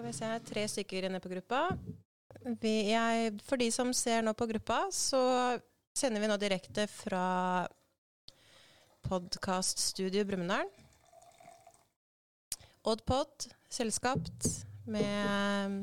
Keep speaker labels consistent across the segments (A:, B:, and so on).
A: Skal vi se, tre stykker inne på gruppa. Vi, jeg, for de som ser nå på gruppa, så sender vi nå direkte fra podkaststudio Brumunddal. Oddpod, selskapt med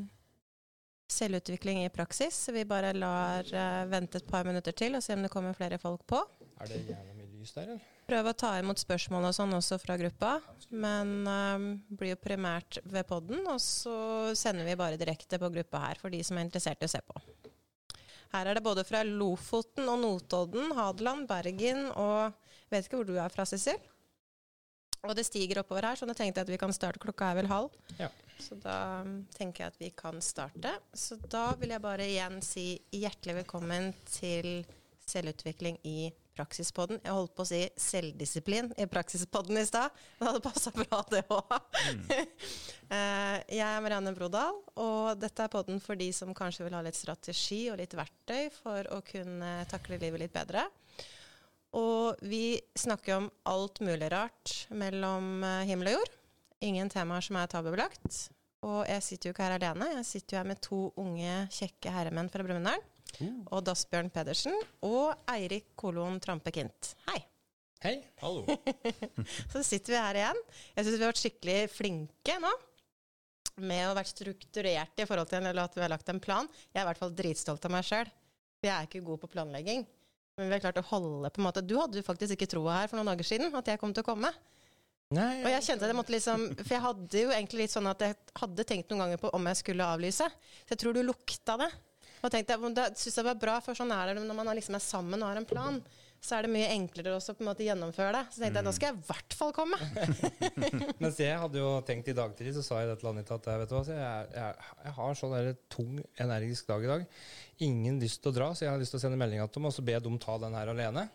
A: selvutvikling i praksis. Vi bare lar uh, vente et par minutter til og se om det kommer flere folk på.
B: Er det jævla mye lys der, eller?
A: Prøve å ta imot spørsmål og sånn også fra gruppa, men um, blir jo primært ved poden. Og så sender vi bare direkte på gruppa her for de som er interessert i å se på. Her er det både fra Lofoten og Notodden, Hadeland, Bergen og Vet ikke hvor du er fra, Sissel? Og det stiger oppover her, så da tenkte jeg at vi kan starte. Klokka er vel halv.
B: Ja.
A: Så da um, tenker jeg at vi kan starte. Så da vil jeg bare igjen si hjertelig velkommen til selvutvikling i praksispodden. Jeg holdt på å si selvdisiplin i praksispodden i stad. Det hadde passa bra, det òg. Mm. jeg er Marianne Brodal, og dette er podden for de som kanskje vil ha litt strategi og litt verktøy for å kunne takle livet litt bedre. Og vi snakker om alt mulig rart mellom eh, himmel og jord. Ingen temaer som er tabubelagt. Og jeg sitter jo ikke her alene. Jeg sitter jo her med to unge, kjekke herremenn fra Brumunddal. Uh. Og Dassbjørn Pedersen og Eirik Kolon Trampe Kint. Hei.
B: Hei. Hallo.
A: så sitter vi her igjen. Jeg syns vi har vært skikkelig flinke nå. Med å være strukturerte i forhold til at vi har lagt en plan. Jeg er i hvert fall dritstolt av meg sjøl. Jeg er ikke god på planlegging. Men vi har klart å holde på en måte Du hadde jo faktisk ikke troa her for noen dager siden at jeg kom til å komme. Nei, og jeg kjente at jeg måtte liksom For jeg hadde jo egentlig litt sånn at jeg hadde tenkt noen ganger på om jeg skulle avlyse. Så jeg tror du lukta det. Og tenkte jeg, det synes jeg var bra, for sånn er det når man liksom er sammen og har en plan. Så er det mye enklere også på en måte gjennomføre det. Så tenkte jeg, nå skal jeg i hvert fall komme.
B: Mens jeg hadde jo tenkt i dag tidlig, så sa jeg det til Anita at vet du hva, jeg, jeg, jeg har sånn der tung, energisk dag i dag. Ingen lyst til å dra, så jeg har lyst til å sende melding til dem og så be dem ta den her alene.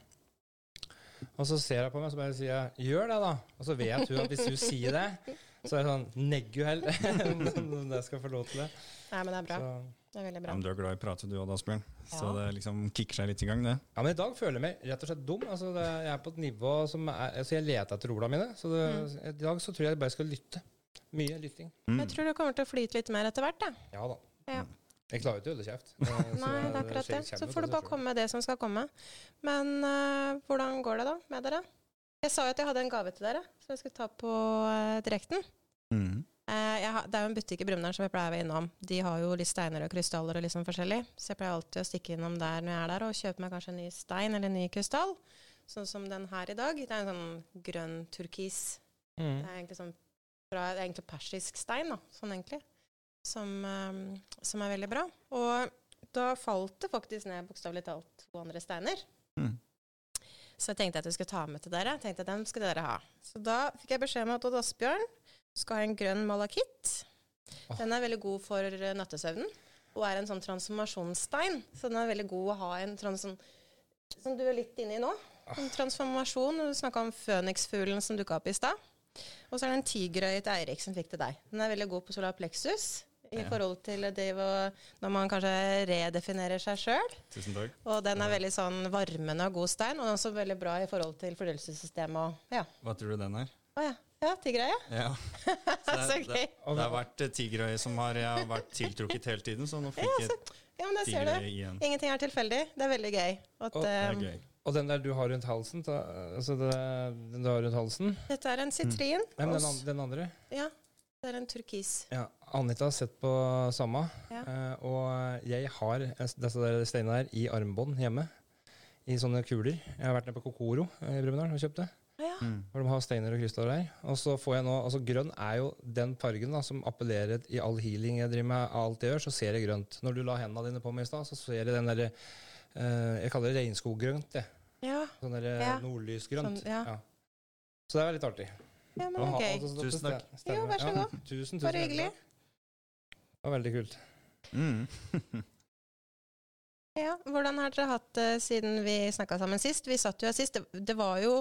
B: Og så ser jeg på meg og så bare sier jeg, gjør det, da. Og så vet hun at hvis hun sier det, så er det sånn Neggu heller. om jeg skal få lov til det.
A: Nei, men det er bra. Så, det er veldig bra.
C: Ja, men du er glad i å prate du òg, Asbjørn. Ja. Så det liksom kicker seg litt i gang, det.
B: Ja, men i dag føler jeg meg rett og slett dum. Altså, det, jeg er på et nivå som er Altså, jeg leter etter ordene mine. Så det, mm. i dag så tror jeg jeg bare skal lytte. Mye lytting.
A: Mm. Jeg tror det kommer til å flyte litt mer etter hvert,
B: jeg. Ja da.
A: Ja.
B: Jeg klarer jo ikke å holde kjeft.
A: Nei, det er akkurat det. Så får du bare komme med det som skal komme. Men uh, hvordan går det da med dere? Jeg sa jo at jeg hadde en gave til dere som jeg skulle ta på uh, direkten. Mm. Uh, har, det er jo en butikk i Brumunddal som jeg pleier å være innom. De har jo litt steiner og krystaller og liksom forskjellig. Så jeg pleier alltid å stikke innom der når jeg er der og kjøpe meg kanskje en ny stein eller en ny krystall. Sånn som den her i dag. Det er en sånn grønn turkis. Mm. Det er egentlig sånn bra, det er egentlig persisk stein, da, sånn egentlig. Som, um, som, er veldig bra. Og da falt det faktisk ned bokstavelig talt to andre steiner. Mm. Så jeg tenkte at jeg skulle ta med til dere. Tenkte at Den skulle dere ha. Så da fikk jeg beskjed om at Odd Asbjørn skal ha en grønn malakitt. Den er veldig god for eh, nattesøvnen. Og er en sånn transformasjonsstein. Så den er veldig god å ha en sånn som du er litt inne i nå. En transformasjon. Du snakka om føniksfuglen som dukka opp i stad. Og så er det en tigerøye til Eirik som fikk til deg. Den er veldig god på solar plexus i forhold til det når man kanskje redefinerer seg sjøl. Og den er veldig sånn varmende og god stein, og den er også veldig bra i forhold til fordøyelsessystemet. Ja.
C: Hva tror du den er?
A: Å ja. Ja, tigerøye.
C: Ja. Så det, så gøy. Det, det, har vært tigerøye som har, har, vært tiltrukket hele tiden, så nå fikk jeg ja,
A: ja, men tigerøye igjen. Ingenting er tilfeldig. Det er veldig gøy. At,
B: og, er gøy. og den der du har rundt halsen, ta, altså den du har rundt halsen
A: Dette er en sitrin.
B: Mm. Nei, den, den, andre?
A: Ja, det er en turkis.
B: Ja, Anita har sett på samme, ja. uh, og jeg har disse steinene her i armbånd hjemme. I sånne kuler. Jeg har vært nede på Kokoro i Brumunddal og kjøpt det. Ja. Mm. Hvor de har steiner og krystaller her. Og så får jeg nå, altså Grønn er jo den fargen da, som appellerer i all healing jeg driver med. Alt jeg gjør, så ser jeg grønt. Når du la hendene dine på meg i stad, så ser jeg den derre uh, Jeg kaller det regnskoggrønt.
A: Ja.
B: Sånn derre ja. nordlysgrønt. Sånn, ja. Så det er veldig artig.
A: Ja, men ok.
C: Altså, tusen takk.
A: Jo, vær så god.
B: Ja, tusen, tusen
A: Bare hyggelig.
B: Det var veldig kult. Mm.
A: ja, hvordan har dere hatt det siden vi snakka sammen sist? Vi satt jo her sist. Det, det, var jo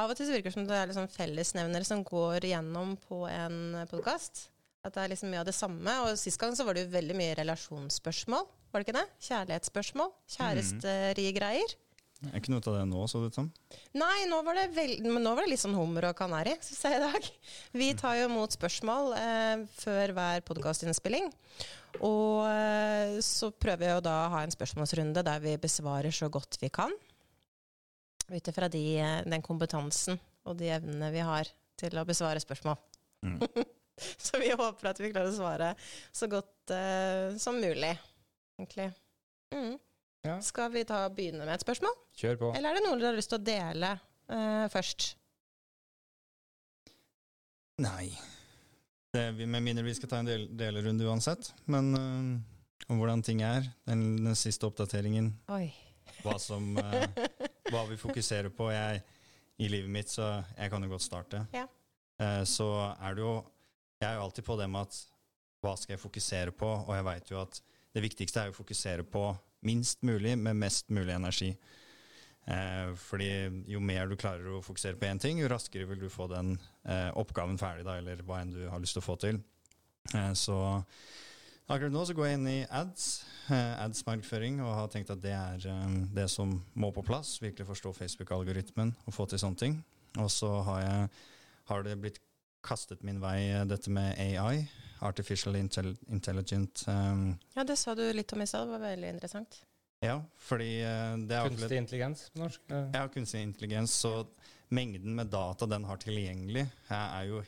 A: Av og til så virker det som det er liksom fellesnevnere som går gjennom på en podkast. At det er liksom mye av det samme. Og sist gang så var det jo veldig mye relasjonsspørsmål. Var det ikke det? Kjærlighetsspørsmål. Kjæresterigreier.
C: Er ikke noe av det nå, så det ut som?
A: Nei, nå var, vel, nå var, det litt sånn hummer og kanari, syns jeg i dag. Vi tar jo imot spørsmål eh, før hver podkastinnspilling. Og eh, så prøver vi å da ha en spørsmålsrunde der vi besvarer så godt vi kan. Ut ifra de, den kompetansen og de evnene vi har til å besvare spørsmål. Mm. så vi håper at vi klarer å svare så godt eh, som mulig, egentlig. Mm. Ja. Skal vi ta begynne med et spørsmål?
B: Kjør på.
A: Eller er det noe dere har lyst til å dele uh, først?
C: Nei. Det, med mindre vi skal ta en del, delerunde uansett. Men uh, om hvordan ting er. Den, den siste oppdateringen.
A: Oi.
C: Hva, som, uh, hva vi fokuserer på jeg, i livet mitt, så jeg kan jo godt starte.
A: Ja.
C: så er det jo Jeg er jo alltid på det med at hva skal jeg fokusere på? Og jeg veit jo at det viktigste er å fokusere på minst mulig med mest mulig energi. Eh, fordi jo mer du klarer å fokusere på én ting, jo raskere vil du få den eh, oppgaven ferdig, da, eller hva enn du har lyst til å få til. Eh, så akkurat nå så går jeg inn i ads, eh, ads-markedsføring, og har tenkt at det er eh, det som må på plass. Virkelig forstå Facebook-algoritmen og få til sånne ting. Og så har, har det blitt kastet min vei eh, dette med AI. Artificial Intelligent um,
A: Ja, det sa du litt om i stad. Det var veldig interessant.
C: Ja, fordi uh, det
B: er Kunstig intelligens på norsk?
C: Ja, kunstig intelligens. Så mengden med data den har tilgjengelig, er jo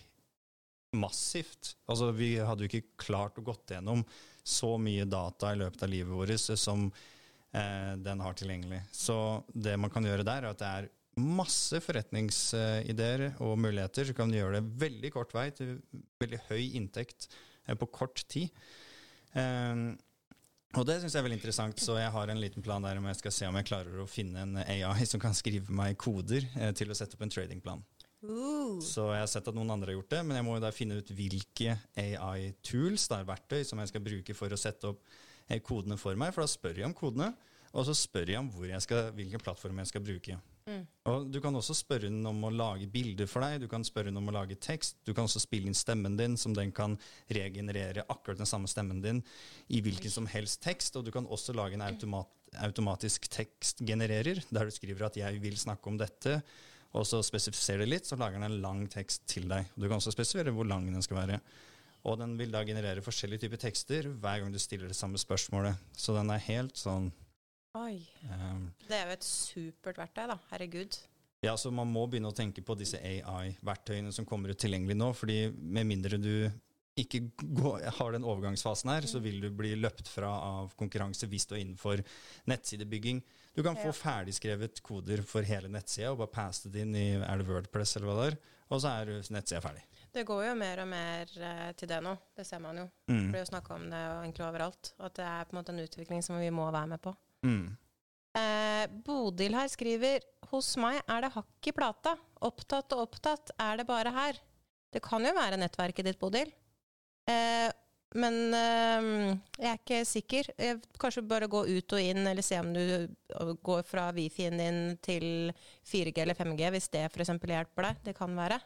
C: massivt. Altså, vi hadde jo ikke klart å gått gjennom så mye data i løpet av livet vårt som eh, den har tilgjengelig. Så det man kan gjøre der, er at det er masse forretningsideer og muligheter, så kan du gjøre det veldig kort vei til veldig høy inntekt eh, på kort tid. Um, og det syns jeg er veldig interessant, så jeg har en liten plan der om jeg skal se om jeg klarer å finne en AI som kan skrive meg koder eh, til å sette opp en tradingplan.
A: Uh.
C: Så jeg har sett at noen andre har gjort det, men jeg må jo da finne ut hvilke AI-tools, verktøy, som jeg skal bruke for å sette opp eh, kodene for meg, for da spør jeg om kodene, og så spør jeg om jeg skal, hvilken plattform jeg skal bruke. Mm. Og Du kan også spørre den om å lage bilder for deg, du kan spørre den om å lage tekst. Du kan også spille inn stemmen din, som den kan regenerere akkurat den samme stemmen din i hvilken som helst tekst. Og du kan også lage en automat, automatisk tekstgenererer, der du skriver at 'jeg vil snakke om dette', og så spesifiserer det litt, så lager den en lang tekst til deg. Du kan også spesifisere hvor lang den skal være. Og den vil da generere forskjellige typer tekster hver gang du stiller det samme spørsmålet. Så den er helt sånn
A: Oi. Um, det er jo et supert verktøy, da. Herregud.
C: Ja, så Man må begynne å tenke på disse AI-verktøyene som kommer ut tilgjengelig nå. fordi med mindre du ikke går, har den overgangsfasen her, mm. så vil du bli løpt fra av konkurranse hvis du er innenfor nettsidebygging. Du kan få ja. ferdigskrevet koder for hele nettsida og bare passe det inn i er det Wordpress eller hva det er, og så er nettsida ferdig.
A: Det går jo mer og mer eh, til det nå. Det ser man jo. Mm. Det blir jo snakka om det egentlig overalt. At det er på en måte en utvikling som vi må være med på.
C: Mm.
A: Eh, Bodil her skriver Hos meg er det hakk i plata. Opptatt og opptatt er det bare her. Det kan jo være nettverket ditt, Bodil. Eh, men eh, jeg er ikke sikker. Jeg, kanskje bare gå ut og inn, eller se om du øh, går fra Wifi-en din til 4G eller 5G, hvis det f.eks. hjelper deg. Det kan være.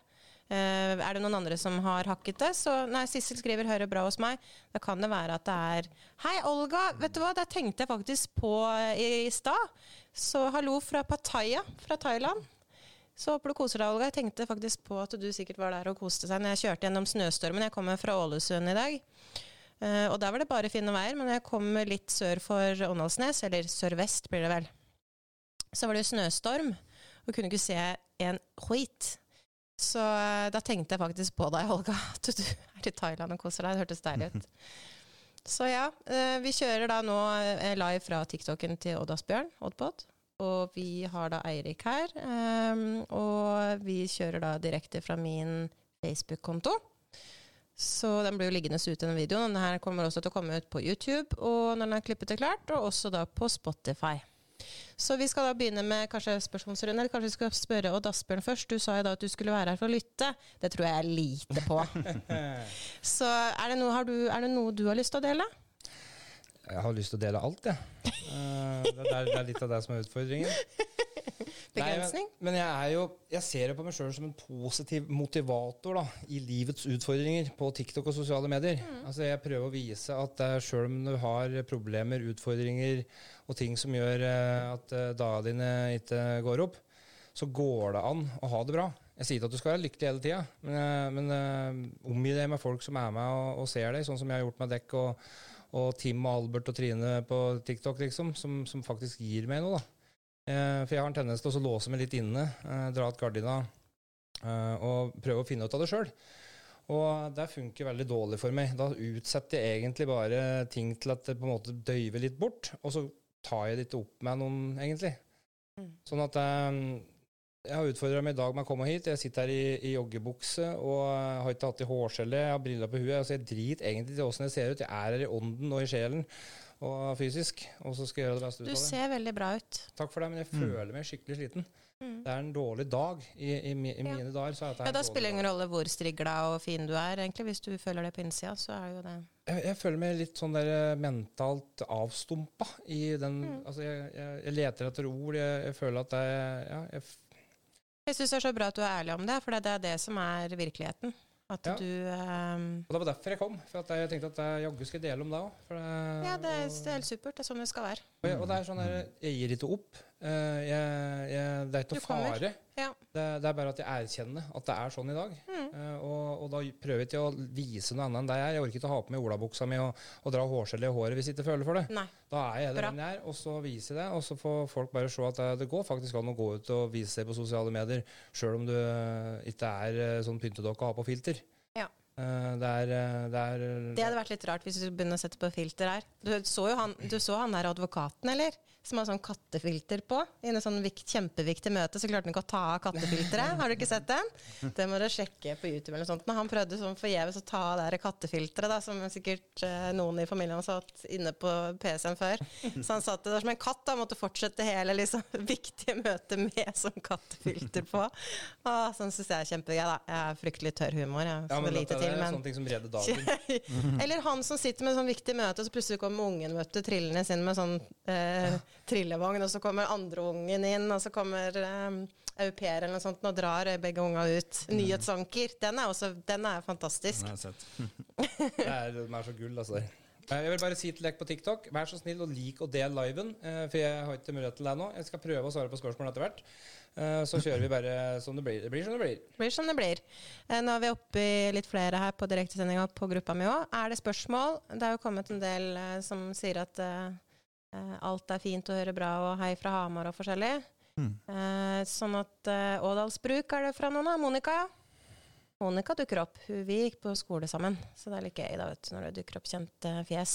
A: Uh, er det noen andre som har hakket det? Så nei, Sissel skriver 'hører bra hos meg'. Da kan det være at det er 'Hei, Olga, vet du hva, det tenkte jeg faktisk på i, i stad'. Så hallo fra Pattaya fra Thailand. Så håper du koser deg, Olga. Jeg tenkte faktisk på at du sikkert var der og koste seg når jeg kjørte gjennom snøstormen. Jeg kommer fra Ålesund i dag. Uh, og der var det bare fine veier, men jeg kom litt sør for Åndalsnes, eller sørvest blir det vel, så var det snøstorm, og kunne ikke se en skit. Så eh, da tenkte jeg faktisk på deg, Olga. At du er i Thailand og koser deg. Det hørtes deilig ut. Så ja, eh, vi kjører da nå eh, live fra TikToken til Odd Asbjørn, Oddpod. Og vi har da Eirik her. Og vi kjører da direkte fra min Facebook-konto. Så den blir jo liggende ute, denne videoen. Denne kommer også til å komme ut på YouTube, og når den er klippet og klart, og også da på Spotify. Så vi skal da begynne med kanskje spørsmålsrunde. Eller kanskje vi skal spørre Odd Asbjørn først. Du sa jo da at du skulle være her for å lytte. Det tror jeg er lite på. Så er det, noe, du, er det noe du har lyst til å dele?
B: Jeg har lyst til å dele alt, jeg. Ja. det, er, det, er, litt av det som er utfordringen.
A: begrensning.
B: Nei, men, men, jeg er jo Jeg ser jo på meg sjøl som en positiv motivator da, i livets utfordringer på TikTok og sosiale medier. Mm. Altså Jeg prøver å vise at sjøl om du har problemer, utfordringer og ting som gjør eh, at uh, dagene dine ikke går opp, så går det an å ha det bra. Jeg sier ikke at du skal være lykkelig hele tida, men, men uh, omgi deg med folk som er med og, og ser deg, sånn som jeg har gjort med dekk og, og Tim og Albert og Trine på TikTok, liksom, som, som faktisk gir meg noe. da. Eh, for jeg har en tendens til å låse meg litt inne, eh, dra ut gardina eh, og prøve å finne ut av det sjøl. Og det funker veldig dårlig for meg. Da utsetter jeg egentlig bare ting til at det på en måte døyver litt bort, og så tar jeg det ikke opp med noen, egentlig. Mm. Sånn at jeg har utfordra meg i dag med å komme hit. Jeg sitter her i, i joggebukse og har ikke hatt i hårgelé, jeg har briller på huet. Altså jeg driter egentlig til åssen jeg ser ut. Jeg er her i ånden og i sjelen og fysisk. Og så skal jeg gjøre det beste
A: ut av det. Du ser veldig bra ut.
B: Takk for det, men jeg mm. føler meg skikkelig sliten. Mm. Det er en dårlig dag. I, i, i mine ja. dager er
A: ja, Da spiller det ingen rolle hvor strigla og fin du er, egentlig. Hvis du føler det på innsida, så er det jo det
B: jeg, jeg, føler meg litt sånn der eh, mentalt avstumpa i den mm. Altså, jeg, jeg, jeg, leter etter ord. Jeg, føler at det Ja, jeg
A: jeg syns det er så bra at du er ærlig om det, for det er det som er virkeligheten. At ja. du um,
B: Og Det var derfor jeg kom. For jeg tenkte at jeg jaggu skulle dele om det òg.
A: Ja, det er, det er, helt supert. Det er sånn det skal være.
B: Og, jeg, og det er sånn der, jeg gir ikke opp. Uh, jeg, det er ikke noe fare. Ja. Det, det, er bare at jeg erkjenner at det er sånn i dag. Mm. Uh, og, og, da prøver jeg ikke å vise noe annet enn det jeg er. Jeg orker ikke å ha på meg olabuksa mi og, og dra hårskjell i håret hvis jeg ikke føler for det.
A: Nei.
B: Da er jeg den jeg er, og så viser jeg det. Og så får folk bare se at det, det, går faktisk an å gå ut og vise seg på sosiale medier, sjøl om du ikke er sånn pyntedokke og har på filter.
A: Eh, det er, eh, det er, Det hadde vært litt rart hvis du begynner å sette på filter her. Du så jo han, du så han der advokaten, eller? som har sånn kattefilter på. I en sånn vikt, kjempeviktig møte så klarte han ikke å ta av kattefilteret. Har du ikke sett den? Det må du sjekke på YouTube. eller noe sånt. Men han prøvde sånn forgjeves å ta av det kattefilteret, som sikkert eh, noen i familien har satt inne på PC-en før. Så han satt der som en katt og måtte fortsette hele liksom, viktige møtet med sånn kattefilter på. Å, sånn syns jeg er kjempegøy. da. Jeg har fryktelig tørr humor. Jeg,
B: ja, men dette til, er sånne ting som redder
A: dagen. Eller han som sitter med sånn viktig møte, og så plutselig kommer ungen vet du, trillende inn med sånn eh, trillevogn, og så kommer andre ungen inn, og så kommer eh, au pair eller noe sånt og drar begge unga ut. Mm. Nyhetsanker. Den er, også, den er fantastisk. Den har jeg
B: sett. det er, den er så gull, altså. Eh, jeg vil bare si til dere på TikTok, vær så snill og lik og del liven. Eh, for jeg har ikke mulighet til det nå. Jeg skal prøve å svare på spørsmål etter hvert. Eh, så kjører vi bare som det blir. Det blir som det blir.
A: Blir som det blir. Nå er vi oppe i litt flere her på direktesendinga på gruppa mi òg. Er det spørsmål? Det er jo kommet en del som sier at alt er fint og hører bra, og hei fra Hamar og forskjellig. Mm. Eh, sånn at Ådalsbruk er det fra noen av. Monica. Monica dukker opp. Vi gikk på skole sammen, så det er litt gøy da, vet du, når det dukker opp kjente fjes.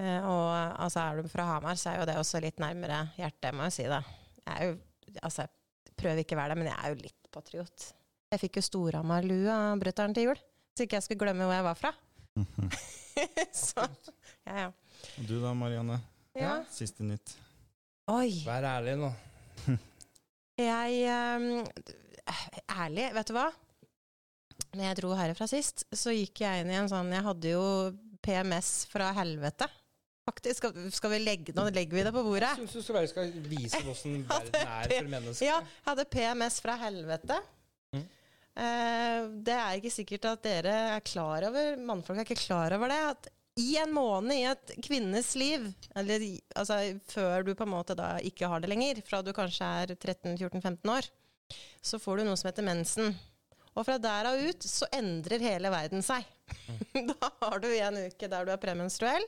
A: Eh, og altså, er du fra Hamar, så er jo det også litt nærmere hjertet, må jeg si det. Jeg er jo, altså, jeg prøver ikke å være det, men jeg er jo litt patriot. Jeg fikk jo Storhamar-lue av brutter'n til jul, så ikke jeg skulle glemme hvor jeg var fra. så, ja, ja.
C: Og du da, Marianne? Ja. Siste nytt.
A: Oi.
B: Vær ærlig nå.
A: jeg um, Ærlig, vet du hva? Når jeg dro herfra sist, så gikk jeg inn i en sånn Jeg hadde jo PMS fra helvete. Faktisk, skal, skal vi legge, Nå legger vi det på bordet.
B: Jeg syns du skal, skal vise hvordan verden er for mennesker.
A: Ja, jeg hadde PMS fra helvete. Mm. Uh, det er ikke sikkert at dere er klar over Mannfolk er ikke klar over det. At i en måned i et kvinnes liv, eller altså, før du på en måte da ikke har det lenger, fra du kanskje er 13-14-15 år, så får du noe som heter mensen. Og fra der og ut så endrer hele verden seg. Mm. da har du en uke der du er premenstruell,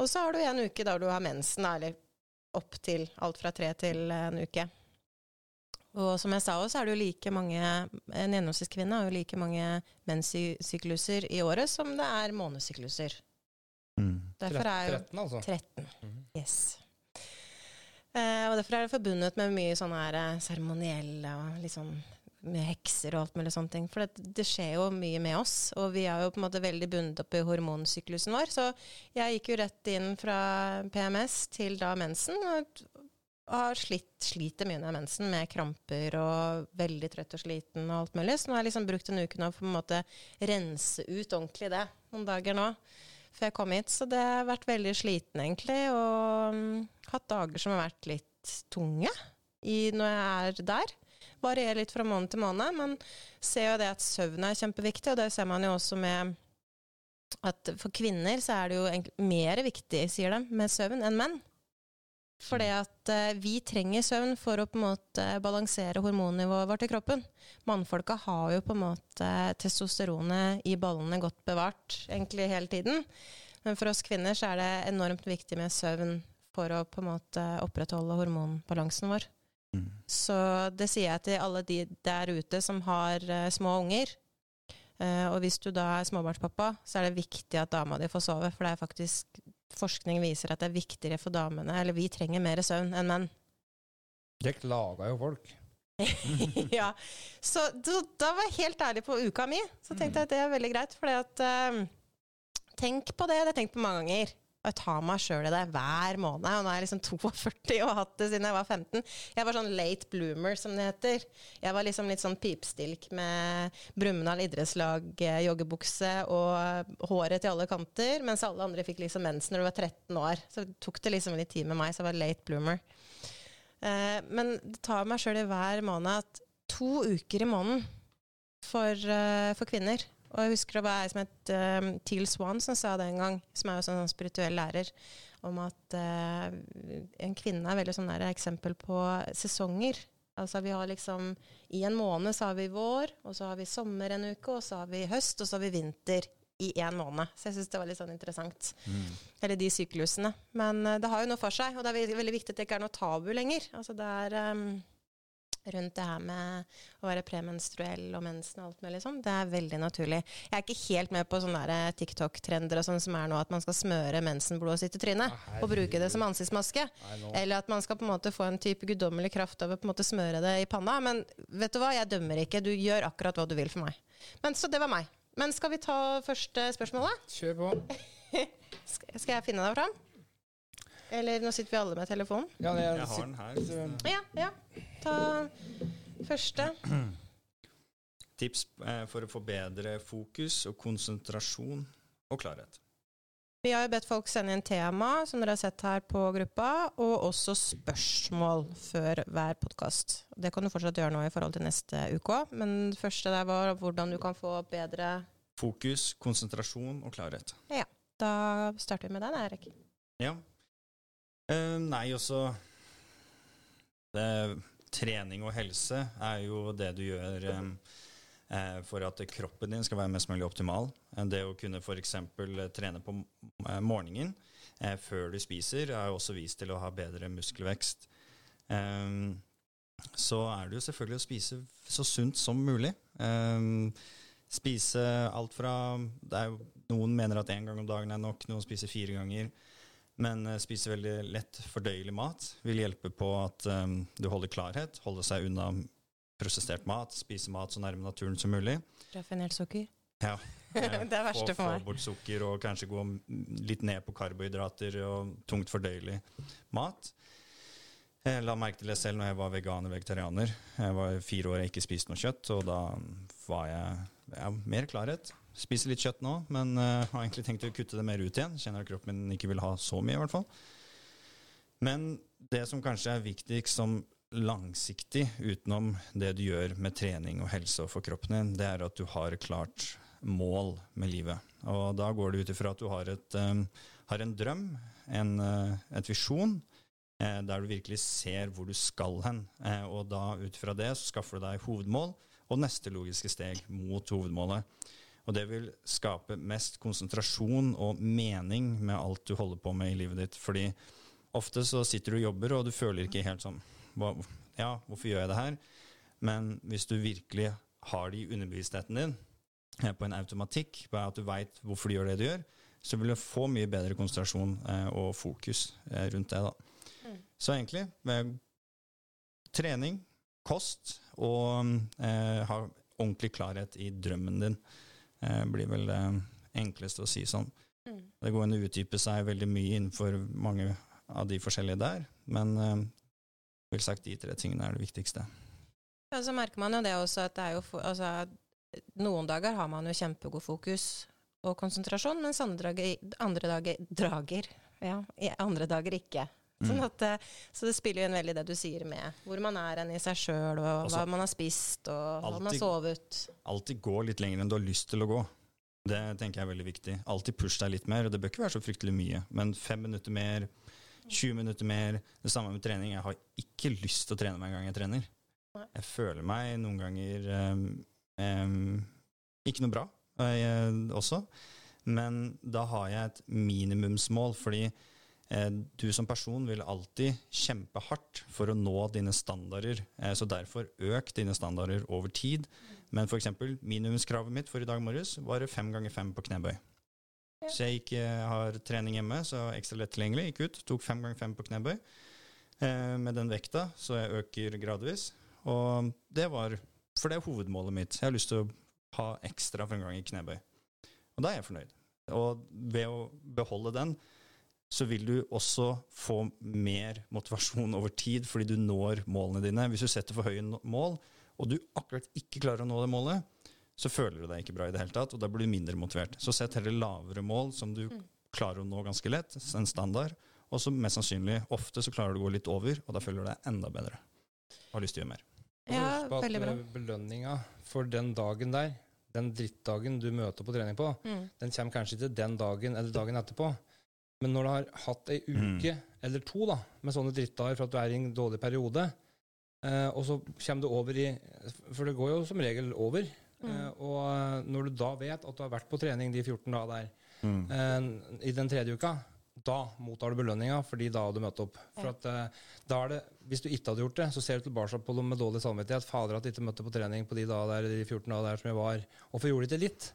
A: og så har du en uke der du har mensen, eller opp til alt fra tre til en uke. Og som jeg sa også, er det jo like mange En gjennomsnittskvinne har jo like mange menssykluser i året som det er månedssykluser.
B: Mm. Derfor er jo 13, altså?
A: 13. Mm. Yes. Eh, og derfor er det forbundet med mye sånn her eh, seremonielle og litt sånn med hekser og alt mulig sånne ting. For det, det, skjer jo mye med oss, og vi er jo på en måte veldig bundet opp i hormonsyklusen vår. Så jeg gikk jo rett inn fra PMS til da mensen, og har slitt, sliter mye med mensen, med kramper og veldig trøtt og sliten og alt mulig. Så nå har jeg liksom brukt en uke nå for å på en måte rense ut ordentlig det noen dager nå før jeg kom hit. Så det har vært veldig sliten, egentlig. Og um, hatt dager som har vært litt tunge. i, når jeg er der. Varierer litt fra måned til måned, men ser jo det at søvn er kjempeviktig, og det ser man jo også med at for kvinner så er det jo mer viktig, sier de, med søvn enn menn. Fordi mm. at uh, vi trenger søvn for å på en måte balansere hormonnivået vårt i kroppen. Mannfolka har jo på en måte testosteronet i ballene godt bevart egentlig hele tiden. Men for oss kvinner så er det enormt viktig med søvn for å på en måte opprettholde hormonbalansen vår. Så det sier jeg til alle de der ute som har uh, små unger. Uh, og hvis du da er småbarnspappa, så er det viktig at dama di får sove, for det er faktisk forskning viser at det er viktigere for damene, eller vi trenger mer søvn enn menn.
B: Det klaga jo folk.
A: ja. Så da var jeg helt ærlig på uka mi. Så tenkte jeg at det er veldig greit. For uh, tenk på det. Det har jeg tenkt på mange ganger. Og jeg tar meg sjøl i det hver måned. Og nå er jeg liksom 42 og har hatt det siden jeg var 15. Jeg var sånn late bloomer, som det heter. Jeg var liksom litt sånn pipstilk med Brumunddal idrettslag, eh, joggebukse og håret til alle kanter, mens alle andre fikk liksom mens når du var 13 år. Så tok det liksom litt tid med meg, så jeg var late bloomer. Eh, men det tar meg sjøl i hver måned at to uker i måneden for, uh, for kvinner og jeg husker det var ei som het um, Teal Swan som sa det en gang, som er jo sånn, sånn spirituell lærer, om at uh, en kvinne er veldig sånn der eksempel på sesonger. Altså vi har liksom I en måned så har vi vår, og så har vi sommer en uke, og så har vi høst, og så har vi vinter i én måned. Så jeg syns det var litt sånn interessant. Mm. Eller de syklusene. Men uh, det har jo noe for seg, og det er veldig viktig at det ikke er noe tabu lenger. Altså det er um, rundt det her med å være premenstruell og mensen og alt mulig sånn. Det er veldig naturlig. Jeg er ikke helt med på sånne eh, TikTok-trender og sånn som er nå, at man skal smøre mensenblodet sitt i trynet og bruke det som ansiktsmaske. Eller at man skal på en måte få en type guddommelig kraft av å på en måte smøre det i panna. Men vet du hva, jeg dømmer ikke. Du gjør akkurat hva du vil for meg. Men Så det var meg. Men skal vi ta første spørsmålet?
B: Kjør på.
A: skal jeg finne deg fram? Eller nå sitter vi alle med telefonen.
C: Ja, jeg, jeg har den her.
A: Ja, ja. Ta første.
C: Tips eh, for å få bedre fokus og konsentrasjon og klarhet.
A: Vi har jo bedt folk sende inn tema, som dere har sett her på gruppa, og også spørsmål før hver podkast. Det kan du fortsatt gjøre nå i forhold til neste uke òg, men det første der var hvordan du kan få bedre
C: Fokus, konsentrasjon og klarhet.
A: Ja. Da starter vi med deg, Erik.
C: Ja, Uh, nei, også det, Trening og helse er jo det du gjør um, for at kroppen din skal være mest mulig optimal. Det å kunne f.eks. trene på morgenen før du spiser, er jo også vist til å ha bedre muskelvekst. Så er det jo selvfølgelig å spise så sunt som mulig. Spise alt fra Noen mener at én gang om dagen er nok, noen spiser fire ganger. Men uh, spiser veldig lett fordøyelig mat vil hjelpe på at um, du holder klarhet, holder seg unna prosessert mat, spiser mat så nærme naturen som mulig.
A: Raffinert sukker?
C: Ja.
A: det er verste for meg.
C: Få bort sukker og kanskje gå litt ned på karbohydrater og tungt fordøyelig mat. Jeg la merke til det selv når jeg var veganer vegetarianer. Jeg var fire år og ikke spiste noe kjøtt, og da var jeg ja, mer klarhet. Spiser litt kjøtt nå, men uh, har egentlig tenkt å kutte det mer ut igjen. Kjenner at kroppen min ikke vil ha så mye, i hvert fall. Men det som kanskje er viktigst som langsiktig, utenom det du gjør med trening og helse og for kroppen din, det er at du har klart mål med livet. Og da går det ut ifra at du har, et, um, har en drøm, en, uh, et visjon, eh, der du virkelig ser hvor du skal hen. og da ut fra det så skaffer du deg hovedmål og neste logiske steg mot hovedmålet. Og det vil skape mest konsentrasjon og mening med alt du holder på med i livet ditt. Fordi ofte så sitter du og jobber, og du føler ikke helt sånn Ja, hvorfor gjør jeg det her? Men hvis du virkelig har det i underbevisstheten din, eh, på en automatikk, på at du veit hvorfor du gjør det du gjør, så vil du få mye bedre konsentrasjon eh, og fokus eh, rundt det. da. Mm. Så egentlig med trening, kost og eh, ha ordentlig klarhet i drømmen din eh, blir vel det enkleste å si sånn. Mm. Det går an å utdype seg veldig mye innenfor mange av de forskjellige der, men eh, vil sagt de tre tingene er det viktigste.
A: Ja, Så merker man jo det også at det er jo altså, Noen dager har man jo kjempegod fokus og konsentrasjon, mens andre dager, andre dager drager. Ja, andre dager ikke. Sånn mm. at, eh, så det spiller jo inn veldig det du sier med hvor man er enn i seg sjøl, og Også, hva man har spist, og alltid, hva man har sovet.
C: Alltid gå litt lenger enn du har lyst til å gå. Det tenker jeg er veldig viktig. Alltid push deg litt mer. og Det bør ikke være så fryktelig mye, men fem minutter mer, 20 minutter mer. Det samme med trening. Jeg har ikke lyst til å trene en gang jeg trener. Jeg føler meg noen ganger um, um, ikke noe bra uh, også, men da har jeg et minimumsmål, fordi du som person vil alltid kjempe hardt for å nå dine standarder. Uh, så derfor øk dine standarder over tid. Men f.eks. minimumskravet mitt for i dag morges var fem ganger fem på knebøy. Så jeg ikke har trening hjemme, så ekstra lett tilgjengelig. Gikk ut, tok fem ganger fem på knebøy. med den vekta, så jeg øker gradvis. Og det var For det er hovedmålet mitt. Jeg har lyst til å ha ekstra fremgang i knebøy. Og da er jeg fornøyd. Og ved å beholde den, så vil du også få mer motivasjon over tid fordi du når målene dine. Hvis du setter for høye mål, og du akkurat ikke klarer å nå det målet, så føler du deg ikke bra i det hele tatt, og da blir du mindre motivert. Så sett heller lavere mål som du mm. klarer å nå ganske lett, en standard, og så mest sannsynlig ofte så klarer du å gå litt over, og da føler du deg enda bedre. Og har lyst til å gjøre mer.
A: Ja, veldig bra.
B: Belønninga for den dagen der, den drittdagen du møter på trening på, mm. den kommer kanskje ikke den dagen eller dagen etterpå. Men når du har hatt ei mm. uke mm. eller to da, med sånne drittdager for at du er i en dårlig periode, eh, og så kommer du over i For det går jo som regel over. Mm. Eh, og når du da vet at du har vært på trening de 14 dagene der, mm. eh, i den tredje uka, da mottar du belønninga, fordi da har du møtt opp. For at, uh, da er det, Hvis du ikke hadde gjort det, så ser du tilbake på dem med dårlig samvittighet. Fader at jeg ikke møtte på trening på de, der, de 14 dagene der som jeg var. Hvorfor gjorde de ikke litt?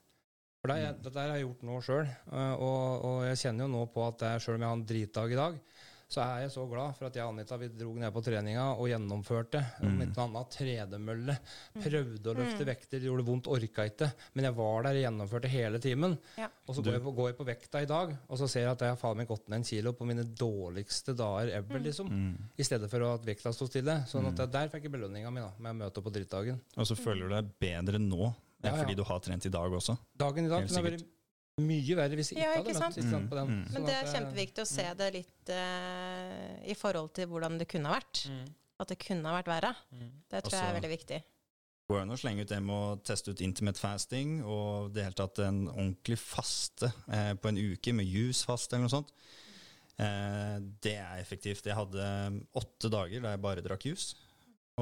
B: For det, mm. dette har jeg gjort nå sjøl, eh, og, og, jeg kjenner jo nå på at sjøl om jeg har en dritdag i dag, så er jeg så glad for at jeg og Anita vi dro ned på treninga og gjennomførte. Mm. Om ikke annet tredemølle. Mm. Prøvde å løfte mm. vekter, det gjorde vondt, orka ikke. Men jeg var der og gjennomførte hele timen. Ja. Og så går jeg, på, går jeg, på, vekta i dag, og så ser jeg at jeg har faen meg gått ned en kilo på mine dårligste dager ever, mm. liksom. Mm. I stedet for at vekta sto stille. Sånn at mm. der fikk jeg belønninga mi da, med å møte opp på drittdagen.
C: Og så føler du deg bedre nå ja, ja. fordi du har trent i dag også?
B: Dagen i dag kunne vært mye verre hvis jeg ikke, ja, ikke hadde møtt mm. på den.
A: Mm. Men det er kjempeviktig å se mm. det litt uh, i forhold til hvordan det kunne ha vært. Mm. At det kunne ha vært verre. Mm. Det tror Også, jeg er veldig viktig.
C: Det går an å slenge ut det med å teste ut intimate fasting og det hele tatt en ordentlig faste eh, på en uke med jusfaste eller noe sånt. Eh, det er effektivt. Jeg hadde åtte dager da jeg bare drakk jus.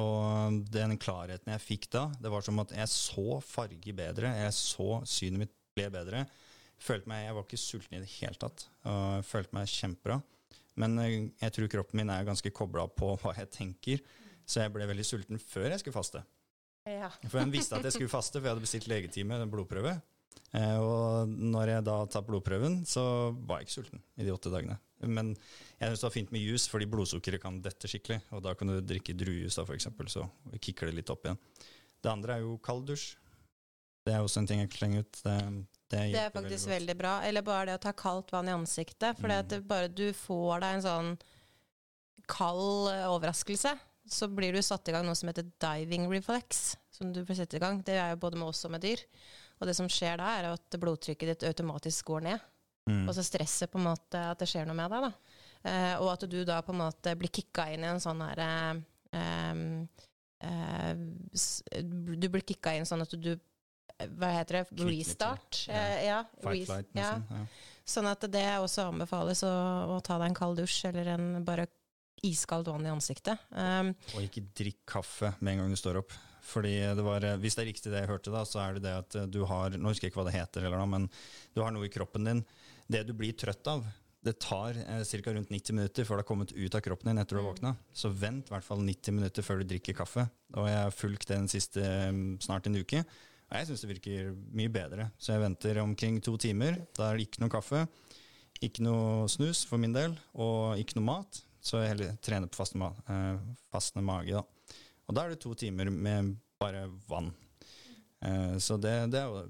C: Og den klarheten jeg fikk da, det var som at jeg så farge bedre, jeg så synet mitt ble bedre følte meg, Jeg var ikke sulten i det hele tatt. og Følte meg kjempebra. Men eh, jeg tror kroppen min er ganske kobla på hva jeg tenker, så jeg ble veldig sulten før jeg skulle faste. Ja. For jeg visste at jeg skulle faste, for jeg hadde bestilt legetime, den blodprøve. Eh, og når jeg da tar blodprøven, så var jeg ikke sulten i de åtte dagene. Men jeg syns det var fint med jus, fordi blodsukkeret kan dette skikkelig. Og da kan du drikke druejus, f.eks., så kicker det litt opp igjen. Det andre er jo kald dusj. Det er også en ting jeg kan slenge ut. Det,
A: det, det er faktisk veldig, veldig, bra. Eller bare det å ta kaldt vann i ansiktet. For mm. bare du får deg en sånn kald eh, overraskelse, så blir du satt i gang noe som heter diving reflex. Som du blir satt i gang. Det er jo både med oss og med dyr. Og det som skjer da, er at blodtrykket ditt automatisk går ned. Mm. Og så stresset på en måte at det skjer noe med deg. da. Eh, og at du da på en måte blir kicka inn i en sånn herre eh, eh, Du blir kicka inn sånn at du hva heter det, restart. Ja. ja,
C: Fight flight, nesten. ja.
A: Sånn at det også anbefales å, å, ta deg en kald dusj eller en bare iskaldt vann i ansiktet. Um,
C: og ikke drikk kaffe med en gang du står opp. Fordi det var, Hvis det er riktig det jeg hørte, da, så er det det at du har Nå husker jeg ikke hva det heter, eller noe, men du har noe i kroppen din. Det du blir trøtt av, det tar eh, ca. rundt 90 minutter før det har kommet ut av kroppen din etter du har mm. våkna. Så vent i hvert fall 90 minutter før du drikker kaffe. Og jeg har fulgt den siste snart en uke. Og jeg syns det virker mye bedre. Så jeg venter omkring to timer. Da er det ikke noe kaffe, ikke noe snus for min del, og ikke noe mat. Så jeg heller trener på fastende, ma eh, fastende mage, da. Og da er det to timer med bare vann. Eh, så det, det er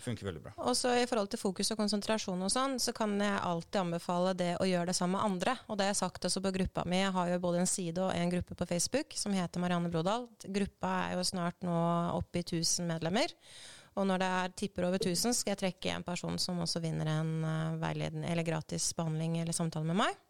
C: funker veldig bra.
A: Og så I forhold til fokus og konsentrasjon, og sånn, så kan jeg alltid anbefale det å gjøre det sammen med andre. Og det har jeg sagt også på gruppa mi. Jeg har jo både en side og en gruppe på Facebook som heter Marianne Brodal. Gruppa er jo snart nå oppe i 1000 medlemmer. Og når det er tipper over 1000, skal jeg trekke en person som også vinner en uh, veiledning eller gratis behandling eller samtale med meg.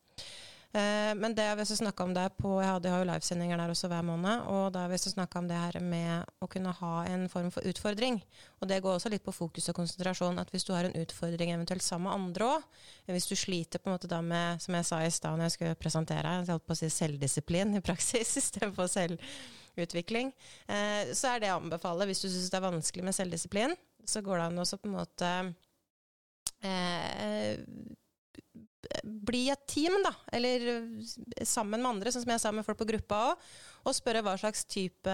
A: Uh, men det vi snakka om der på Jeg hadde, har jo livesendinger der også hver måned. Og da har vi snakka om det her med å kunne ha en form for utfordring. Og det går også litt på fokus og konsentrasjon. At hvis du har en utfordring eventuelt sammen med andre òg, hvis du sliter på en måte da med, som jeg sa i stad når jeg skulle presentere, jeg holdt på å si selvdisiplin i praksis istedenfor selvutvikling, Eh, så er det å anbefale hvis du syns det er vanskelig med selvdisiplin, så går det an å på en måte uh, bli et team, da, eller eh, sammen med andre, sånn som jeg sa med folk på gruppa òg, og spørre hva slags type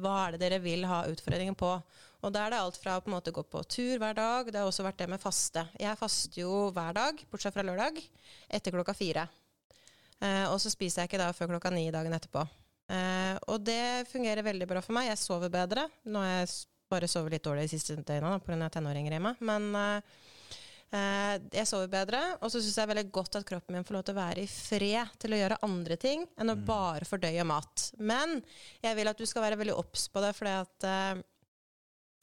A: Hva er det dere vil ha utfordringer på? Og da er det alt fra å på en måte gå på tur hver dag, det har også vært det med faste. Jeg faster jo hver dag, bortsett fra lørdag, etter klokka fire. Eh, og så spiser jeg ikke da før klokka ni dagen etterpå. Eh, og det fungerer veldig bra for meg. Jeg sover bedre. Nå har jeg bare sovet litt dårlig de siste døgna pga. tenåringer hjemme, men eh, jeg sover bedre, og så syns jeg veldig godt at kroppen min får lov til å være i fred til å gjøre andre ting enn å mm. bare fordøye mat. Men jeg vil at du skal være veldig obs på det, fordi at eh,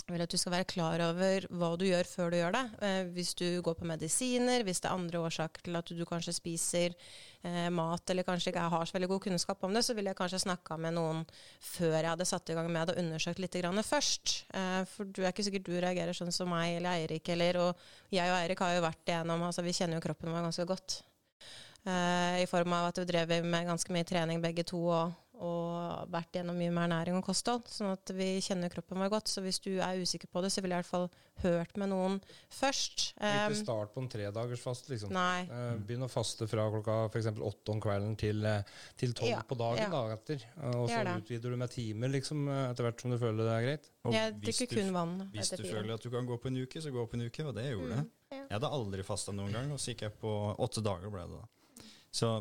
A: jeg vil at du skal være klar over hva du gjør før du gjør det. Eh, hvis du går på medisiner, hvis det er andre årsaker til at du kanskje spiser eh, mat eller kanskje ikke har så veldig god kunnskap om det, så ville jeg kanskje snakka med noen før jeg hadde satt i gang med det og undersøkt litt først. Eh, for du er ikke sikkert du reagerer sånn som meg eller Eirik eller Og jeg og Eirik har jo vært igjennom altså Vi kjenner jo kroppen vår ganske godt. Eh, I form av at vi drev med ganske mye trening begge to. og og vært gjennom mye mer næring og kosthold, sånn at vi kjenner kroppen vår godt. Så hvis du er usikker på det, så ville jeg i hvert fall hørt med noen først.
B: Ikke um, start på en tredagersfast, liksom.
A: Nei.
B: Uh, begynn å faste fra klokka f.eks. åtte om kvelden til eh, tolv ja, på dagen ja. da, etter. Og så utvider du med timer liksom, etter hvert som du føler det er greit.
A: Og jeg drikker kun vann.
C: Hvis du føler at du kan gå på en uke, så gå på en uke. Og det gjorde jeg. Mm, ja. Jeg hadde aldri fasta noen gang, og så gikk jeg på åtte dager. ble det da. Så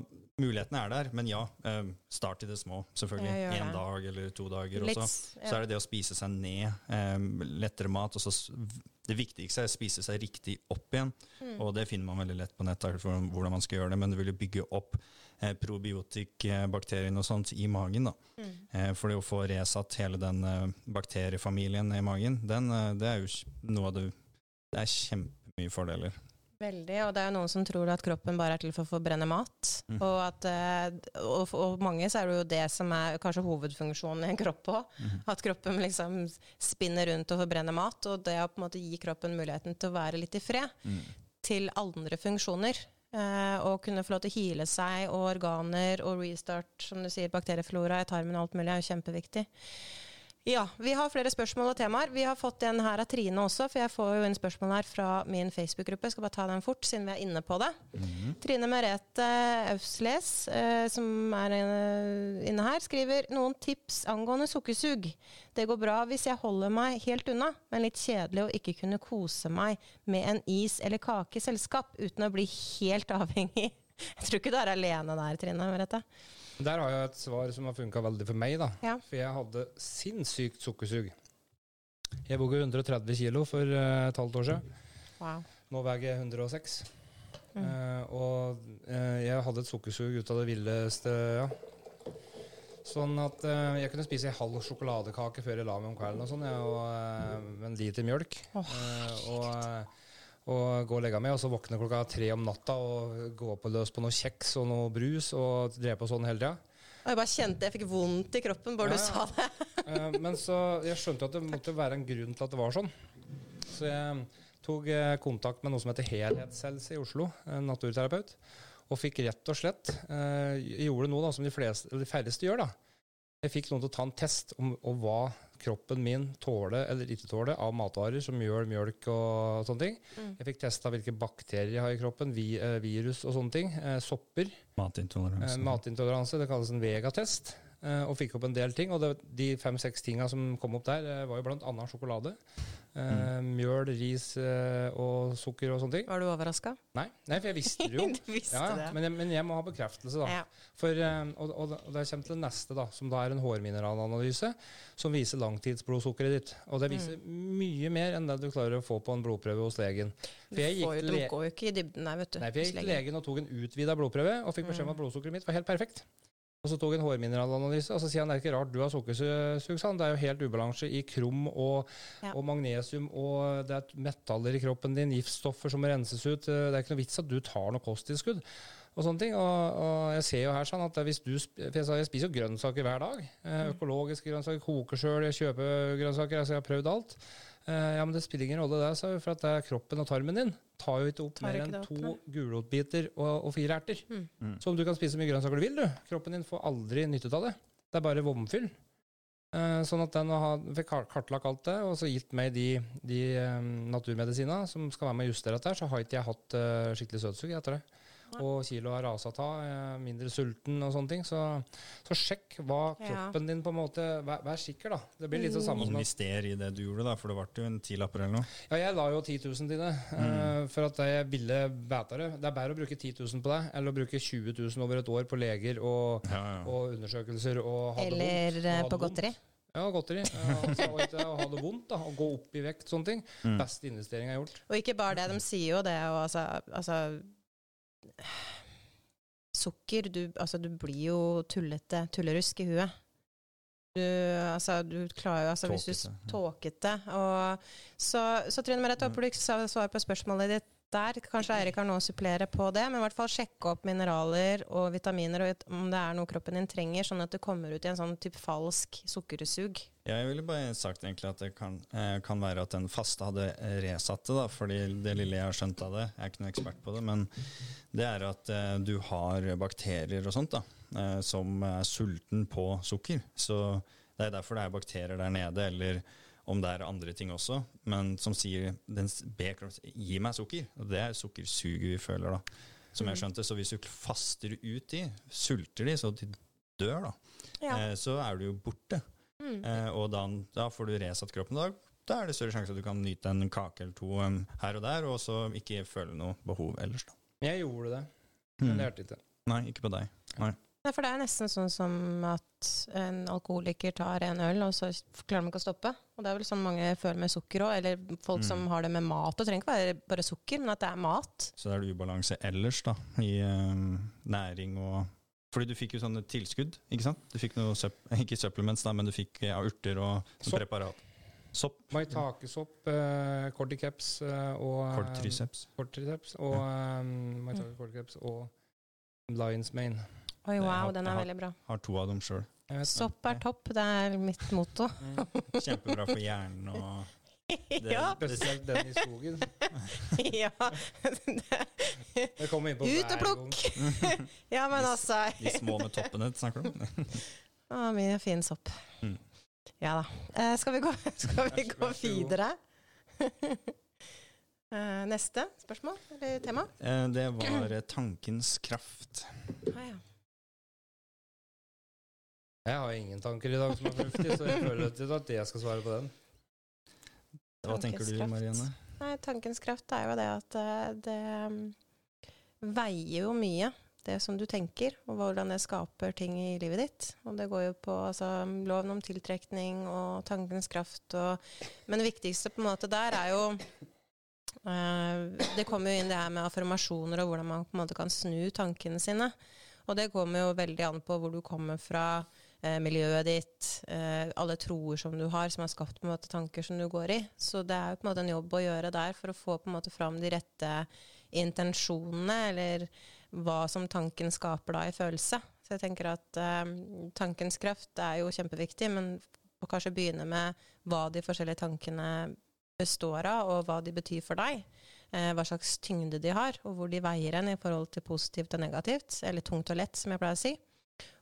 C: mulighetene er der, men ja, um, start i det små. Selvfølgelig. Én dag eller to dager Litt. Ja. Så er det det å spise seg ned. Um, lettere mat. og så det viktigste er å spise seg riktig opp igjen. Mm. Og det finner man veldig lett på nettet, for hvordan man skal gjøre det. Men det vil jo bygge opp eh, probiotikbakteriene og sånt i magen. da. Mm. Eh, for det å få resatt hele den eh, bakteriefamilien i magen, den, eh, det er jo noe av det Det er kjempemye fordeler.
A: Veldig, og det er jo noen som tror at kroppen bare er til for å forbrenne mat. Mm. Og, at, eh, og, for mange så er det jo det som er kanskje hovedfunksjonen i en kropp òg. Mm. At kroppen liksom spinner rundt og forbrenner mat. Og det å på en måte gi kroppen muligheten til å være litt i fred mm. til andre funksjoner. Eh, og kunne få lov til å hile seg og organer og restart, som du sier, bakterieflora i tarmen og alt mulig, er jo kjempeviktig. Ja, vi har flere spørsmål og temaer. Vi har fått en her av Trine også, for jeg får jo en spørsmål her fra min Facebook-gruppe. Skal bare ta den fort, siden vi er inne på det. Mm -hmm. Trine Merete Ausles, eh, som er eh, inne her, skriver noen tips angående sukkersug. Det går bra hvis jeg holder meg helt unna, men litt kjedelig å ikke kunne kose meg med en is eller kake i selskap uten å bli helt avhengig. Jeg tror ikke du er alene der, Trine Merete.
B: Der har jeg et svar som har funka veldig for meg. da. Ja. For jeg hadde sinnssykt sukkersug. Jeg våga 130 kilo for uh, et halvt år siden. Wow. Nå veier jeg 106. Mm. Uh, og uh, jeg hadde et sukkersug ut av det villeste, ja. Sånn at jeg kunne spise en halv sjokoladekake før jeg la meg om kvelden og sånn, ja, og en liter mjølk. Oh. og og gå og legge meg, og så våkne klokka tre om natta og gå på løs på noe kjeks og noe brus og drepe på sånn hele tida.
A: Jeg bare kjente jeg fikk vondt i kroppen bare ja, du sa det.
B: Eh, men så jeg skjønte at det måtte være en grunn til at det var sånn. Så jeg tok eh, kontakt med noe som heter Helhetshelse i Oslo, en naturterapeut, og fikk rett og slett Jeg eh, gjorde noe da, som de, fleste, de færreste gjør. da. Jeg fikk noen til å ta en test om, om hva kroppen min tåle eller ikke tåle av matvarer som mjøl, mjølk og sånne ting. Mm. Jeg fikk testa hvilke bakterier jeg har i kroppen, vi, eh, virus og sånne ting. Eh, sopper.
C: Matintoleranse.
B: Eh, matintoleranse, Det kalles en vegatest. Eh, og fikk opp en del ting. Og det, de fem-seks tinga som kom opp der, eh, var jo blant annet sjokolade. Uh, mjøl, ris uh, og sukker og sånne ting.
A: Var du overraska?
B: Nei. Nei, for jeg visste det jo.
A: du visste ja, det.
B: Men, jeg, men, jeg, må ha bekreftelse, da. Ja. For, uh, og, og, og det kommer til det neste, da, som da er en hårmineralanalyse som viser langtidsblodsukkeret ditt. Og det viser mm. mye mer enn det du klarer å få på en blodprøve hos legen.
A: For jeg gikk går jo ikke i dybden, nei, vet du.
B: Nei, for jeg gikk til legen og tok en utvida blodprøve og fikk beskjed om mm. at blodsukkeret mitt var helt perfekt. Og så tok han hårmineralanalyse, og så sier han det er ikke rart du har sukkersug. Det er jo helt ubalanse i krom og, ja. og, magnesium, og det er metaller i kroppen din, giftstoffer som må renses ut. Det er ikke noe vits at du tar noe kosttilskudd. og sånne ting. Og, og, jeg ser jo her sånn at hvis du jeg, jeg spiser jo grønnsaker hver dag. Eh, mm. økologiske grønnsaker. Koker sjøl, jeg kjøper grønnsaker. Altså jeg har prøvd alt. Eh, ja, men det spiller ingen rolle, det, for at det er kroppen og tarmen din tar jo ikke opp mer enn to gulrotbiter og, og, fire erter. Mm. mm. Så om du kan spise så mye grønnsaker du vil, du. Kroppen din får aldri nytte av det. Det er bare vomfyll. Eh, sånn at den har, fikk kartlagt alt det, og så gitt meg de, de um, naturmedisinene som skal være med å justere dette, så har ikke jeg hatt skikkelig søtsug etter det og kiloet har rasa av, mindre sulten og sånne ting. Så, så sjekk hva kroppen ja. din på en måte Vær, vær sikker, da. Det blir litt så samme
C: Invester i det du gjorde, da, for det ble jo en tilapper eller noe.
B: Ja, jeg la jo 10 000 til det, mm. uh, for at jeg ville vite det. Det er bedre å bruke 10 000 på det, eller å bruke 20 000 over et år på leger og, ja, ja. og undersøkelser og
A: ha Eller det vondt, på godteri.
B: Ja, godteri. Altså, å ha det vondt, da, å gå opp i vekt, sånne ting. Mm. Beste investering jeg har gjort.
A: Og ikke bare det, de sier jo det, og altså, altså Sukker du, altså, du blir jo tullete, tullerusk i huet. Du, altså, du klarer jo altså, Hvis du Tåkete. Og så, så Trine Merete, håper du ikke svarer på spørsmålet ditt der. Kanskje Eirik har noe å supplere på det, men i hvert fall sjekke opp mineraler og vitaminer, og om det er noe kroppen din trenger, sånn at du kommer ut i en sånn type falsk sukkersug.
C: Ja, jeg ville bare sagt egentlig at det kan, eh, kan være at den faste hadde resatt det, da, fordi det lille jeg har skjønt av det, jeg er ikke noen ekspert på det, men det er at eh, du har bakterier og sånt da, eh, som er sulten på sukker. Så det er derfor det er bakterier der nede, eller om det er andre ting også, men som sier den ber gi meg sukker. Og det er sukkersuget vi føler, da. Som jeg mm. skjønte. Så hvis du faster ut de, sulter de så de dør, da, ja. eh, så er du jo borte. Mm. Eh, og da, da, får du resatt kroppen. Da, da er det større sjanse at du kan nyte en kake eller to um, her og der, og så ikke føle noe behov ellers. da.
B: Jeg gjorde det, men mm. det hjalp ikke.
C: Nei, ikke på deg. Nei.
A: Nei, for det er nesten sånn som at en alkoholiker tar en øl, og så klarer de ikke å stoppe. Og det er vel sånn mange føler med sukker òg, eller folk mm. som har det med mat. Det trenger ikke være bare sukker, men at det er mat.
C: Så er det ubalanse ellers, da, i um, næring og Fordi du fikk jo sånne tilskudd, ikke sant? Du fikk noe, ikke supplements, da, men du fikk ja, urter og sånn preparat.
B: Sopp. Maitakesopp, uh, cordyceps uh, og
C: Cordyceps.
B: Cordyceps og um, maitakesopp, cordyceps og Lions Mane.
A: Oi, wow, har, den er veldig bra.
C: Har to av dem sjøl.
A: Sopp er topp, det er mitt motto.
C: Mm. Kjempebra for hjernen og
B: det, ja. Spesielt den i skogen.
A: ja.
B: Det, kommer inn på
A: Ut og plukk! ja, men altså
C: De små med toppene, snakker du om?
A: Å, mye fin sopp. Mm. Ja da. Eh, skal vi gå, skal vi gå videre? eh, neste spørsmål eller tema?
C: Eh, det var tankens kraft. Ah, ja.
B: Jeg har ingen tanker i dag som er fornuftige, så jeg føler at jeg skal svare på den.
C: Hva tenker du, Marianne?
A: Nei, Tankens kraft er jo det at eh, det um, veier jo mye, det som du tenker, og hvordan det skaper ting i livet ditt. Og det går jo på altså, loven om tiltrekning og tankens kraft og Men det viktigste på en måte der er jo uh, Det kommer jo inn det her med affirmasjoner og hvordan man på en måte kan snu tankene sine. Og det kommer jo veldig an på hvor du kommer fra eh, miljøet ditt, eh, alle troer som du har, som har skapt på en måte tanker som du går i. Så det er jo på en måte en jobb å gjøre der for å få på en måte fram de rette intensjonene, eller hva som tanken skaper da i følelse. Så jeg tenker at eh, tankens kraft er jo kjempeviktig, men å kanskje begynne med hva de forskjellige tankene består av, og hva de betyr for deg. Eh, hva slags tyngde de har, og hvor de veier en i forhold til positivt og negativt. Eller tungt og lett, som jeg pleier å si.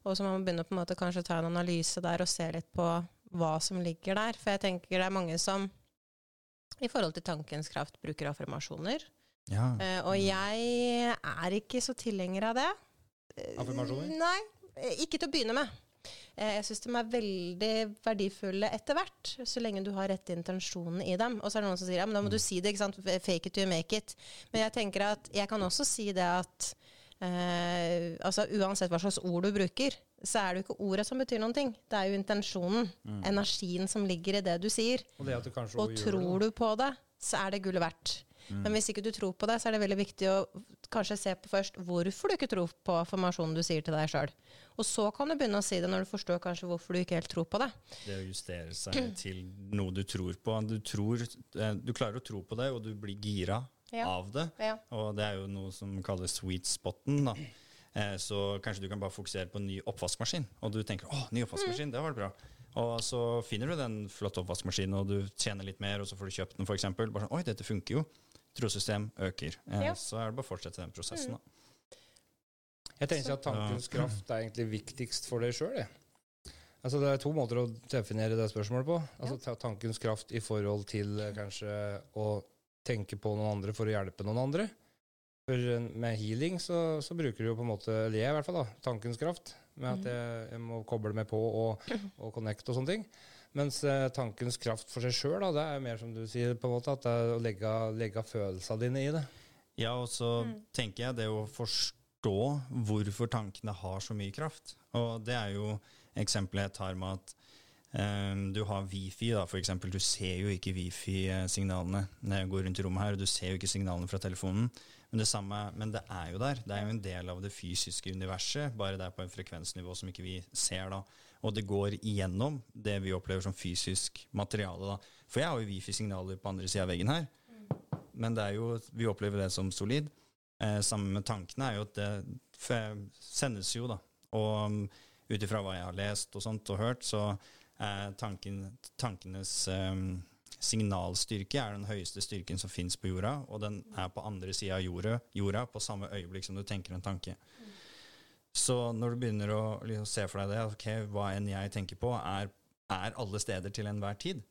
A: Og så må man begynne på en måte kanskje ta en analyse der og se litt på hva som ligger der. For jeg tenker det er mange som i forhold til tankens kraft bruker affirmasjoner. Ja. Uh, og jeg er ikke så tilhenger av det.
B: Affirmasjoner?
A: Uh, nei, ikke til å begynne med. Uh, jeg syns de er veldig verdifulle etter hvert, så lenge du har rette intensjonene i dem. Og så er det noen som sier ja, men da må mm. du si det, ikke sant. Fake it to make it. Men jeg tenker at jeg kan også si det at eh, altså Uansett hva slags ord du bruker, så er det jo ikke ordet som betyr noen ting. Det er jo intensjonen, mm. energien som ligger i det du sier.
B: Og, det
A: og tror det, du på det, så er det gullet verdt. Mm. Men hvis ikke du tror på det, så er det veldig viktig å kanskje se på først hvorfor du ikke tror på formasjonen du sier til deg sjøl. Og så kan du begynne å si det når du forstår kanskje hvorfor du ikke helt tror på det.
C: Det å justere seg til noe du tror på. Du, tror, eh, du klarer å tro på det, og du blir gira ja. av det. Ja. Og det er jo noe som kalles sweet spoten. da. Eh, så kanskje du kan bare fokusere på en ny oppvaskmaskin, og du tenker 'Å, ny oppvaskmaskin, det var bra'. Og så finner du den flotte oppvaskmaskinen, og du tjener litt mer, og så får du kjøpt den, f.eks. Bare sånn 'Oi, dette funker jo'. Trossystem øker. Eh, ja. Så er det bare å fortsette den prosessen, da.
B: Jeg tenker at tankens kraft er egentlig viktigst for deg sjøl, Altså Det er to måter å definere det spørsmålet på. Altså ja. Tankens kraft i forhold til eh, kanskje å tenke på noen andre for å hjelpe noen andre. For med healing så, så, bruker du jo på en måte, eller jeg i hvert fall, da, tankens kraft. Med at mm. jeg, jeg må koble meg på og, og connect og sånne ting. Mens eh, tankens kraft for seg sjøl, det er mer som du sier, på en måte, at det er å legge, legge følelsene dine i det.
C: Ja, og så mm. tenker jeg det å forstå hvorfor tankene har så mye kraft. Og det er jo eksempelet jeg tar med at du har wifi, da, eksempel. Du ser jo ikke wifi-signalene når jeg går rundt i rommet her, og du ser jo ikke signalene fra telefonen. Men det, samme, men det er jo der. Det er jo en del av det fysiske universet, bare det er på en frekvensnivå som ikke vi ser da. Og det går igjennom det vi opplever som fysisk materiale. da. For jeg har jo wifi-signaler på andre sida av veggen her, men det er jo, vi opplever det som solid. Eh, sammen med tankene er jo at det sendes jo, da. Og um, ut ifra hva jeg har lest og sånt og hørt, så er tanken, tankenes um, signalstyrke er den høyeste styrken som fins på jorda, og den er på andre sida av jorda, jorda, på samme øyeblikk som du tenker en tanke. Så når du begynner å liksom, se for deg det, ok, hva enn jeg tenker på, er, er alle steder til enhver tid.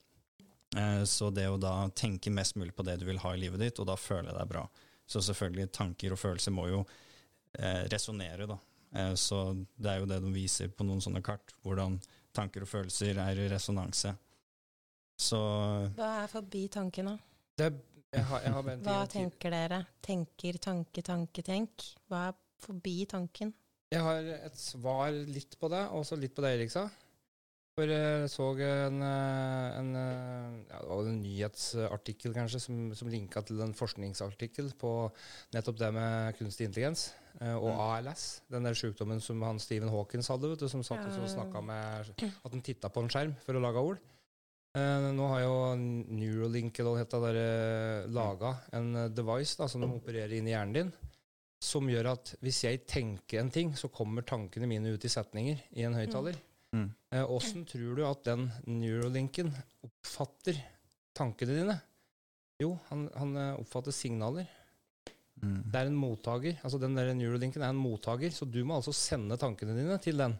C: Eh, så det å da tenke mest mulig på det du vil ha i livet ditt, og da føle deg bra. Så selvfølgelig, tanker og følelser må jo eh, resonnere, da. Eh, så det er jo det de viser på noen sånne kart, hvordan tanker og følelser er i resonanse. Så
A: Hva er forbi tanken, da?
B: Det, jeg har, jeg har
A: Hva tenker dere? Tenker, tanke, tanke, tenk. Hva er forbi tanken?
B: Jeg har et svar litt på det, og også litt på det Erik sa. For jeg så en, eh, en, eh, ja, en nyhetsartikkel kanskje, som, som linka til en forskningsartikkel på nettopp det med kunstig intelligens eh, og mm. ALS. Den der sykdommen som han Stephen Hawkins hadde, vet du, som satt og snakka med At han titta på en skjerm for å lage ord. Eh, nå har jo Neuralink eller eh, laga en eh, device da, som de opererer inn i hjernen din, som gjør at hvis jeg tenker en ting, så kommer tankene mine ut i setninger i en høyttaler. Mm. Åssen mm. tror du at den Neuralinken oppfatter tankene dine? Jo, han, han oppfatter signaler. Mm. Det er en mottaker. altså Den der neurolinken er en mottaker, så du må altså sende tankene dine til den.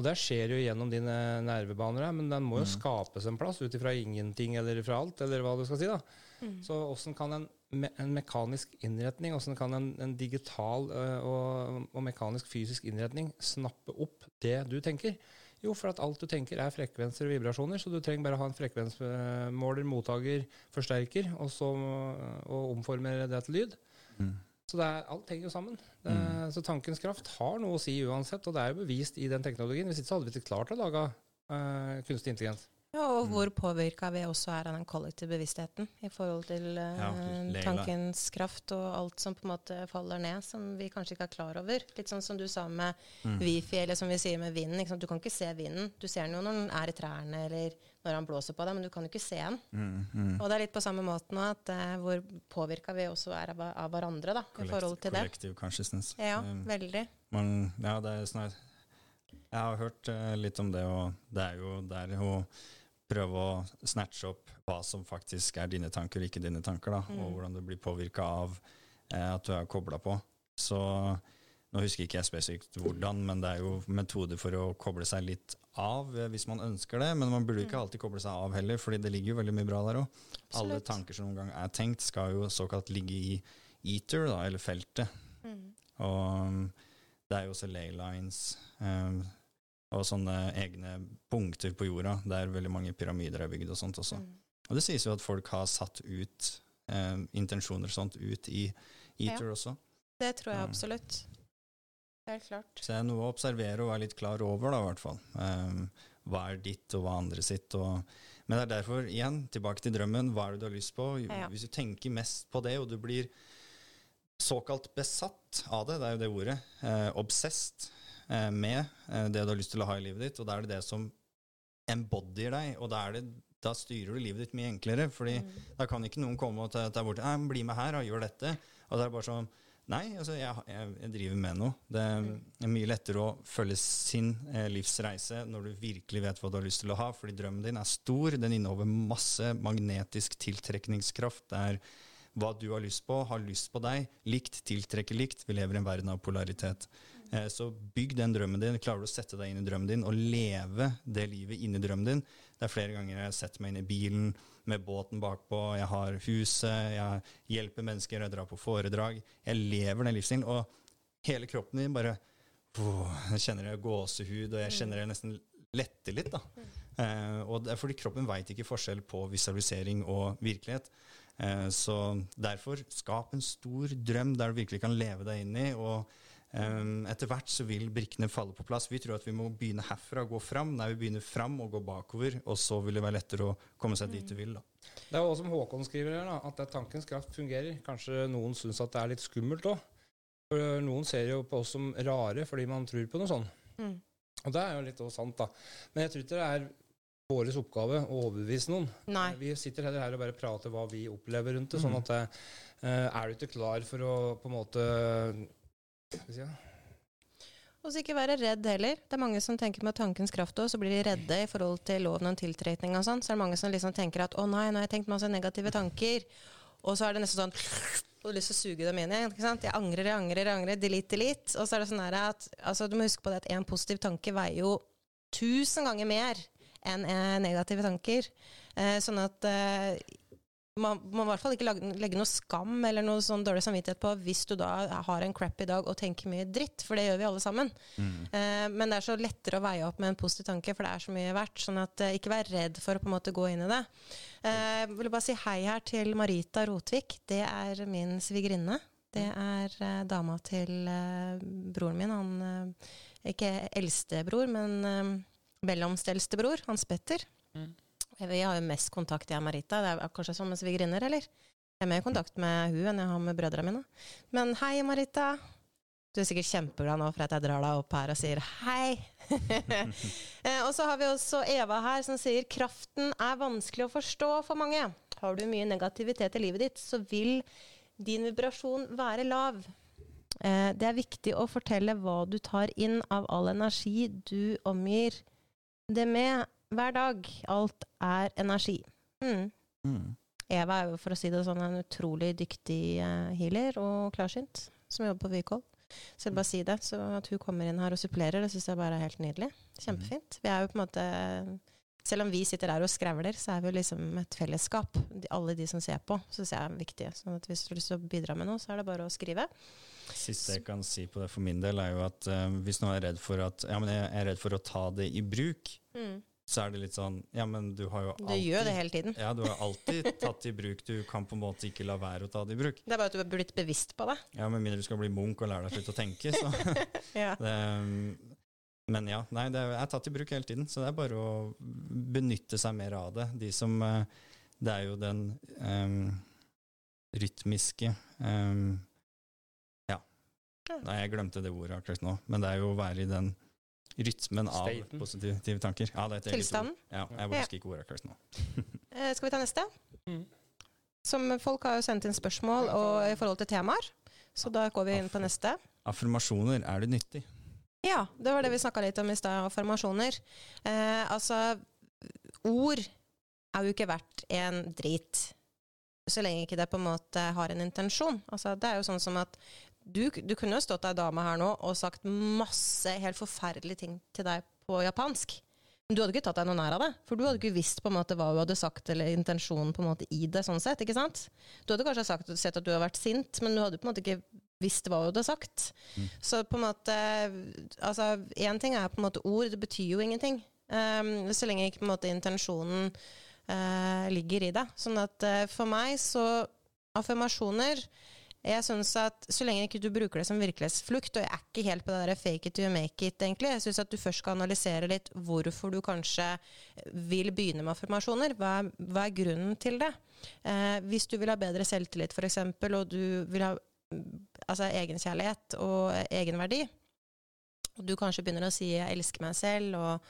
B: Og det skjer jo gjennom dine nervebaner, men den må jo mm. skapes en plass ut ifra ingenting eller fra alt, eller hva du skal si. da. Mm. Så åssen kan en, me en, mekanisk innretning, åssen kan en, en digital øh, og, og, mekanisk fysisk innretning snappe opp det du tenker? Jo, for at alt du tenker er frekvenser og vibrasjoner, så du trenger bare ha en frekvensmåler, mottaker, forsterker, og så og omformer det til lyd. Mm. Så er, alt henger jo sammen. Det, mm. Så tankens kraft har noe å si uansett, og det er jo bevist i den teknologien. Hvis ikke så hadde vi ikke klart å lage uh, kunstig intelligens.
A: Ja, og hvor mm. påvirka vi også er av den kollektive bevisstheten i forhold til uh, ja, tankens kraft og alt som på en måte faller ned, som vi kanskje ikke er klar over. Litt sånn som du sa med mm. wifi, eller som vi sier med vinden. Du kan ikke se vinden. Du ser den jo når den er i trærne eller når han blåser på deg, men du kan jo ikke se han. Mm, mm. Og det er litt på samme måte nå, at uh, hvor påvirka vi også er av, av hverandre da, i forhold til det.
C: Collective consciousness.
A: Ja, um, veldig.
C: Man, ja, det er snart Jeg har hørt uh, litt om det, og det er jo der hun prøve å snatche opp hva som faktisk er dine tanker, og ikke dine tanker, da, mm. og hvordan du blir påvirka av uh, at du er kobla på. Så nå husker ikke jeg spesifikt hvordan, men det er jo metoder for å koble seg litt av eh, hvis man ønsker det. Men man burde ikke mm. alltid koble seg av heller, fordi det ligger jo veldig mye bra der òg. Alle tanker som noen gang er tenkt, skal jo såkalt ligge i eater, da, eller feltet. Mm. Og det er jo også ley lines. Um, og sånne egne punkter på jorda der veldig mange pyramider er bygd og sånt også. Mm. Og det sies jo at folk har satt ut um, intensjoner og sånt ut i Eater ja, også.
A: Det tror jeg absolutt. Helt klart.
C: Så det er noe å observere og være litt klar over, da, i hvert fall. Um, hva er ditt, og hva er andre sitt? Og, men det er derfor, igjen, tilbake til drømmen. Hva er det du har lyst på? Ja. Hvis du tenker mest på det, og du blir såkalt besatt av det, det er jo det ordet, eh, obsessed, Eh, med eh, det du har lyst til å ha i livet ditt, og da er det det som embodyer deg, og da, det, da styrer du livet ditt mye enklere, fordi mm. da kan ikke noen komme og ta deg bort 'Bli med her, og gjør dette.' Og det er bare sånn Nei, altså jeg, jeg, driver med noe. Det er mye lettere å følge sin eh, livsreise når du virkelig vet hva du har lyst til å ha, fordi drømmen din er stor. Den inneholder masse magnetisk tiltrekningskraft. Det er hva du har lyst på, har lyst på deg. Likt tiltrekker likt. Vi lever i en verden av polaritet. Eh, så bygg den drømmen din. Klarer du å sette deg inn i drømmen din og leve det livet inni drømmen din? Det er flere ganger jeg setter meg inn i bilen med båten bakpå, jeg har huset, jeg hjelper mennesker, jeg drar på foredrag. Jeg lever den livsstilen. Og hele kroppen din bare Jeg kjenner jeg gåsehud, og jeg kjenner jeg nesten letter litt. da. Eh, og det er fordi kroppen veit ikke forskjell på visualisering og virkelighet. Eh, så derfor, skap en stor drøm der du virkelig kan leve deg inn i. og Um, etter hvert så vil brikkene falle på plass. Vi tror at vi må begynne herfra og gå fram. Nei, vi begynner fram og går bakover, og så vil det være lettere å komme seg dit du vil. da.
B: Det er jo også som Håkon skriver her, da, at det tankens kraft fungerer. Kanskje noen syns at det er litt skummelt òg. For noen ser jo på oss som rare fordi man tror på noe sånt. Mm. Og det er jo litt sant, da. Men jeg tror ikke det er vår oppgave å overbevise noen. Nei. Vi sitter heller her og bare prater hva vi opplever rundt det. Sånn mm. Sånn at uh, er du ikke klar for å på en måte
A: Si, og så ikke være redd heller. Det er mange som tenker med tankens kraft òg, så blir de redde i forhold til loven om tiltrekning og sånn. Så er det mange som liksom tenker at å nei, nå har jeg tenkt masse negative tanker. Og så er det nesten sånn og du har lyst til å suge dem inn igjen. ikke sant? Jeg angrer, jeg angrer, jeg angrer. Delete, delete. Og så er det sånn at altså, Du må huske på det at én positiv tanke veier jo tusen ganger mer enn negative tanker. Eh, sånn at eh, man må i hvert fall ikke legge noe skam eller noe sånn dårlig samvittighet på hvis du da har en crappy dag og tenker mye dritt, for det gjør vi alle sammen. Mm. Eh, men det er så lettere å veie opp med en positiv tanke, for det er så mye verdt. sånn at eh, ikke vær redd for å på en måte gå inn i det. Eh, jeg vil bare si hei her til Marita Rotvik. Det er min svigerinne. Det er eh, dama til eh, broren min. Han eh, ikke eldstebror, men mellomste eldstebror. Hans Petter. Mm. Vi har jo mest kontakt, jeg og Marita. Det er kanskje som med svigerinner, eller? Jeg er mer i kontakt med hun enn jeg har med brødrene mine. Men hei, Marita. Du er sikkert kjempeglad nå for at jeg drar deg opp her og sier hei. Eh, og så har vi også Eva her som sier kraften er vanskelig å forstå for mange. Har du mye negativitet i livet ditt, så vil din vibrasjon være lav. Eh, det er viktig å fortelle hva du tar inn av all energi du omgir det med hver dag. Alt er energi. Mm. Mm. Eva er jo, for å si det sånn, en utrolig dyktig uh, healer og klarsynt som jobber på Vykoll. Så jeg vil bare si det. Så at hun kommer inn her og supplerer, det syns jeg bare er helt nydelig. Kjempefint. Vi er jo på en måte Selv om vi sitter der og skrevler, så er vi jo liksom et fellesskap. De, alle de som ser på, syns jeg er viktige. Så at hvis du har lyst til å bidra med noe, så er det bare å skrive.
C: Siste jeg kan si på det for min del, er jo at uh, hvis noen er redd for at Ja, men jeg er redd for å ta det i bruk. Mm så er det litt sånn Ja, men du har jo
A: alltid Du gjør det hele tiden.
C: Ja, du har alltid tatt i bruk. Du kan på en måte ikke la være å ta det i bruk.
A: Det er bare at du er blitt bevisst på det.
C: Ja, med mindre du skal bli munk og lære deg slutt å tenke, så ja. det, Men ja, nei, det er tatt i bruk hele tiden. Så det er bare å benytte seg mer av det. De som eh, Det er jo den um, rytmiske um, Ja. Nei, jeg glemte det ordet akkurat nå, men det er jo å være i den rytmen av Staten. positive tanker. Ja, det er
A: Tilstanden?
C: Ja, jeg husker ikke ordet akkurat nå.
A: Eh, skal vi ta neste? Mm. Som folk har jo sendt inn spørsmål og, i forhold til temaer, så da går vi inn på neste.
C: Affirmasjoner, er det nyttig?
A: Ja, det var det vi snakka litt om i stad. Affirmasjoner. Eh, altså, ord er jo ikke verdt en drit så lenge ikke det på en måte har en intensjon. Altså, det er jo sånn som at du, du kunne jo stått ei dame her nå og sagt masse helt forferdelige ting til deg på japansk. Men du hadde ikke tatt deg noe nær av det, for du hadde ikke visst på en måte hva hun hadde sagt, eller intensjonen på en måte i det. sånn sett, ikke sant? Du hadde kanskje sagt, sett at du hadde vært sint, men du hadde på en måte ikke visst hva hun hadde sagt. Mm. Så på en måte Altså, én ting er på en måte ord, det betyr jo ingenting. Um, så lenge ikke på en måte intensjonen uh, ligger i det. Sånn at uh, for meg så Affirmasjoner jeg synes at Så lenge ikke du bruker det som virkelighetsflukt, og jeg er ikke helt på det der fake it to make it, egentlig. Jeg syns at du først skal analysere litt hvorfor du kanskje vil begynne med affirmasjoner. Hva er, hva er grunnen til det? Eh, hvis du vil ha bedre selvtillit, f.eks., og du vil ha altså, egenkjærlighet og egenverdi, og du kanskje begynner å si 'jeg elsker meg selv', og,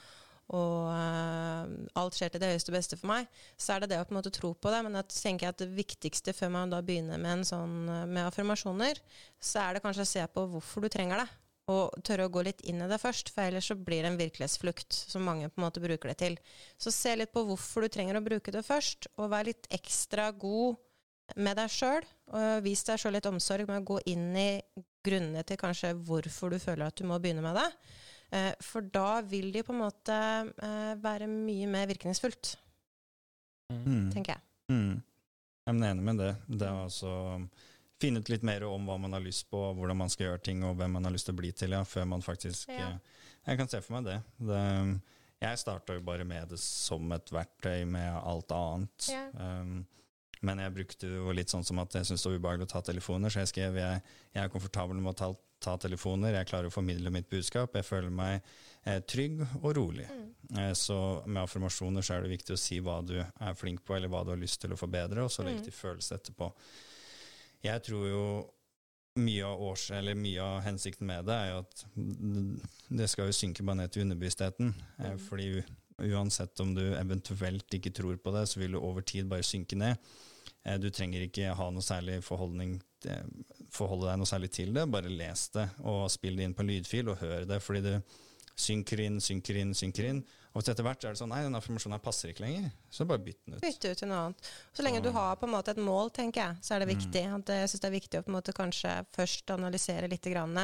A: og uh, alt skjer til det høyeste beste for meg, så er det det å på en måte tro på det. Men jeg tenker at det viktigste før man da begynner med, sånn, med affirmasjoner, så er det kanskje å se på hvorfor du trenger det. Og tørre å gå litt inn i det først, for ellers så blir det en virkelighetsflukt, som mange på en måte bruker det til. Så se litt på hvorfor du trenger å bruke det først, og vær litt ekstra god med deg sjøl. Vis deg sjøl litt omsorg med å gå inn i grunnene til kanskje hvorfor du føler at du må begynne med det. Eh, for da vil de på en måte eh, være mye mer virkningsfullt, mm. tenker jeg. Mm.
C: Jeg er enig med det. Det er altså finne ut litt mer om hva man har lyst på, hvordan man skal gjøre ting, og hvem man har lyst til å bli til, ja, før man faktisk ja. Eh, jeg kan se for meg det. det jeg starta jo bare med det som et verktøy med alt annet. Ja. Um, men jeg brukte jo litt sånn som at jeg syntes det var ubehagelig å ta telefoner, så jeg skrev jeg, jeg er komfortabel med å ta, ta, telefoner, jeg klarer å formidle mitt budskap, jeg føler meg eh, trygg og rolig. Mm. Eh, så med affirmasjoner så er det viktig å si hva du er flink på, eller hva du har lyst til å forbedre, og så legge mm. til følelse etterpå. Jeg tror jo mye av, års, eller mye av hensikten med det er jo at det skal jo synke bare ned til underbevisstheten. Eh, mm. fordi uansett om du eventuelt ikke tror på det, så vil du over tid bare synke ned. Du trenger ikke ha noe særlig forholdning, forholde deg noe særlig til det. Bare les det, og spill det inn på lydfil, og hør det. fordi det synker inn, synker inn, synker inn. Og etter hvert er det sånn Nei, den affirmasjonen her passer ikke lenger. Så bare bytt den ut.
A: Bytte ut til noe annet. Så lenge så. du har på en måte et mål, tenker jeg, så er det mm. viktig. Mm. At jeg syns det er viktig å på en måte kanskje først analysere litt. Grann,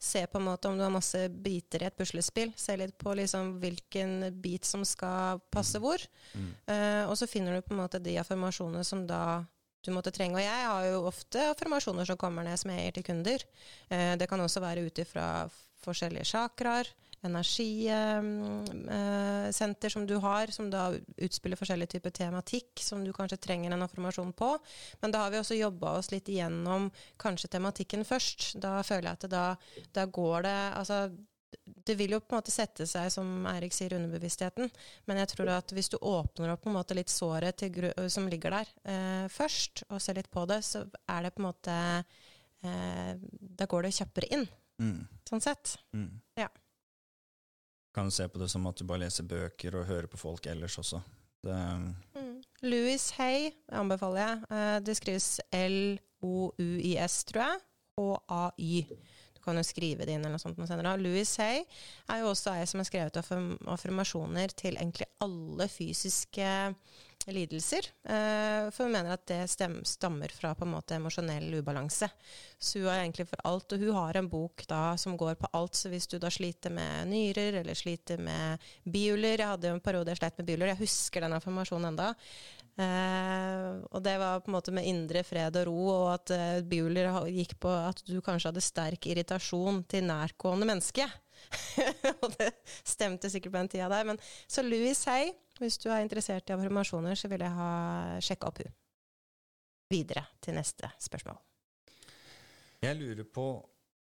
A: se på en måte om du har masse biter i et puslespill. Se litt på liksom hvilken bit som skal passe mm. hvor. Mm. Uh, og så finner du på en måte de affirmasjonene som da du måtte trenge. Og jeg har jo ofte affirmasjoner som kommer ned som jeg gir til kunder. Uh, det kan også være ut ifra forskjellige chakraer energisenter som du har, som da utspiller forskjellige typer tematikk som du kanskje trenger en affirmasjon på. Men da har vi også jobba oss litt igjennom kanskje tematikken først. Da føler jeg at da, da går det Altså det vil jo på en måte sette seg, som Eirik sier, underbevisstheten. Men jeg tror at hvis du åpner opp på en måte litt såret som ligger der, eh, først, og ser litt på det, så er det på en måte eh, Da går det kjappere inn, mm. sånn sett. Mm. Ja
C: kan se på det som at du bare leser bøker og hører på folk ellers også. Det,
A: mm. Louis Hay anbefaler jeg. Eh, det skrives L-O-U-I-S, tror jeg. Og A-Y. Du kan jo skrive det inn eller noe sånt senere. Louis Hay er jo også ei som har skrevet affirmasjoner til egentlig alle fysiske lidelser. Eh, for hun mener at det stammer fra på en måte emosjonell ubalanse. Så hun er egentlig for alt. Og hun har en bok da som går på alt. Så hvis du da sliter med nyrer eller sliter med biuler Jeg hadde jo en periode jeg sleit med biuler. Jeg husker den informasjonen enda. Uh, og det var på en måte med indre fred og ro, og at uh, biuler gikk på at du kanskje hadde sterk irritasjon til nærgående menneske. og det stemte sikkert på den tida der. Men, så Louis Hay hvis du er interessert i affirmasjoner, så vil jeg ha sjekka opp hun. Videre til neste spørsmål.
C: Jeg lurer, på,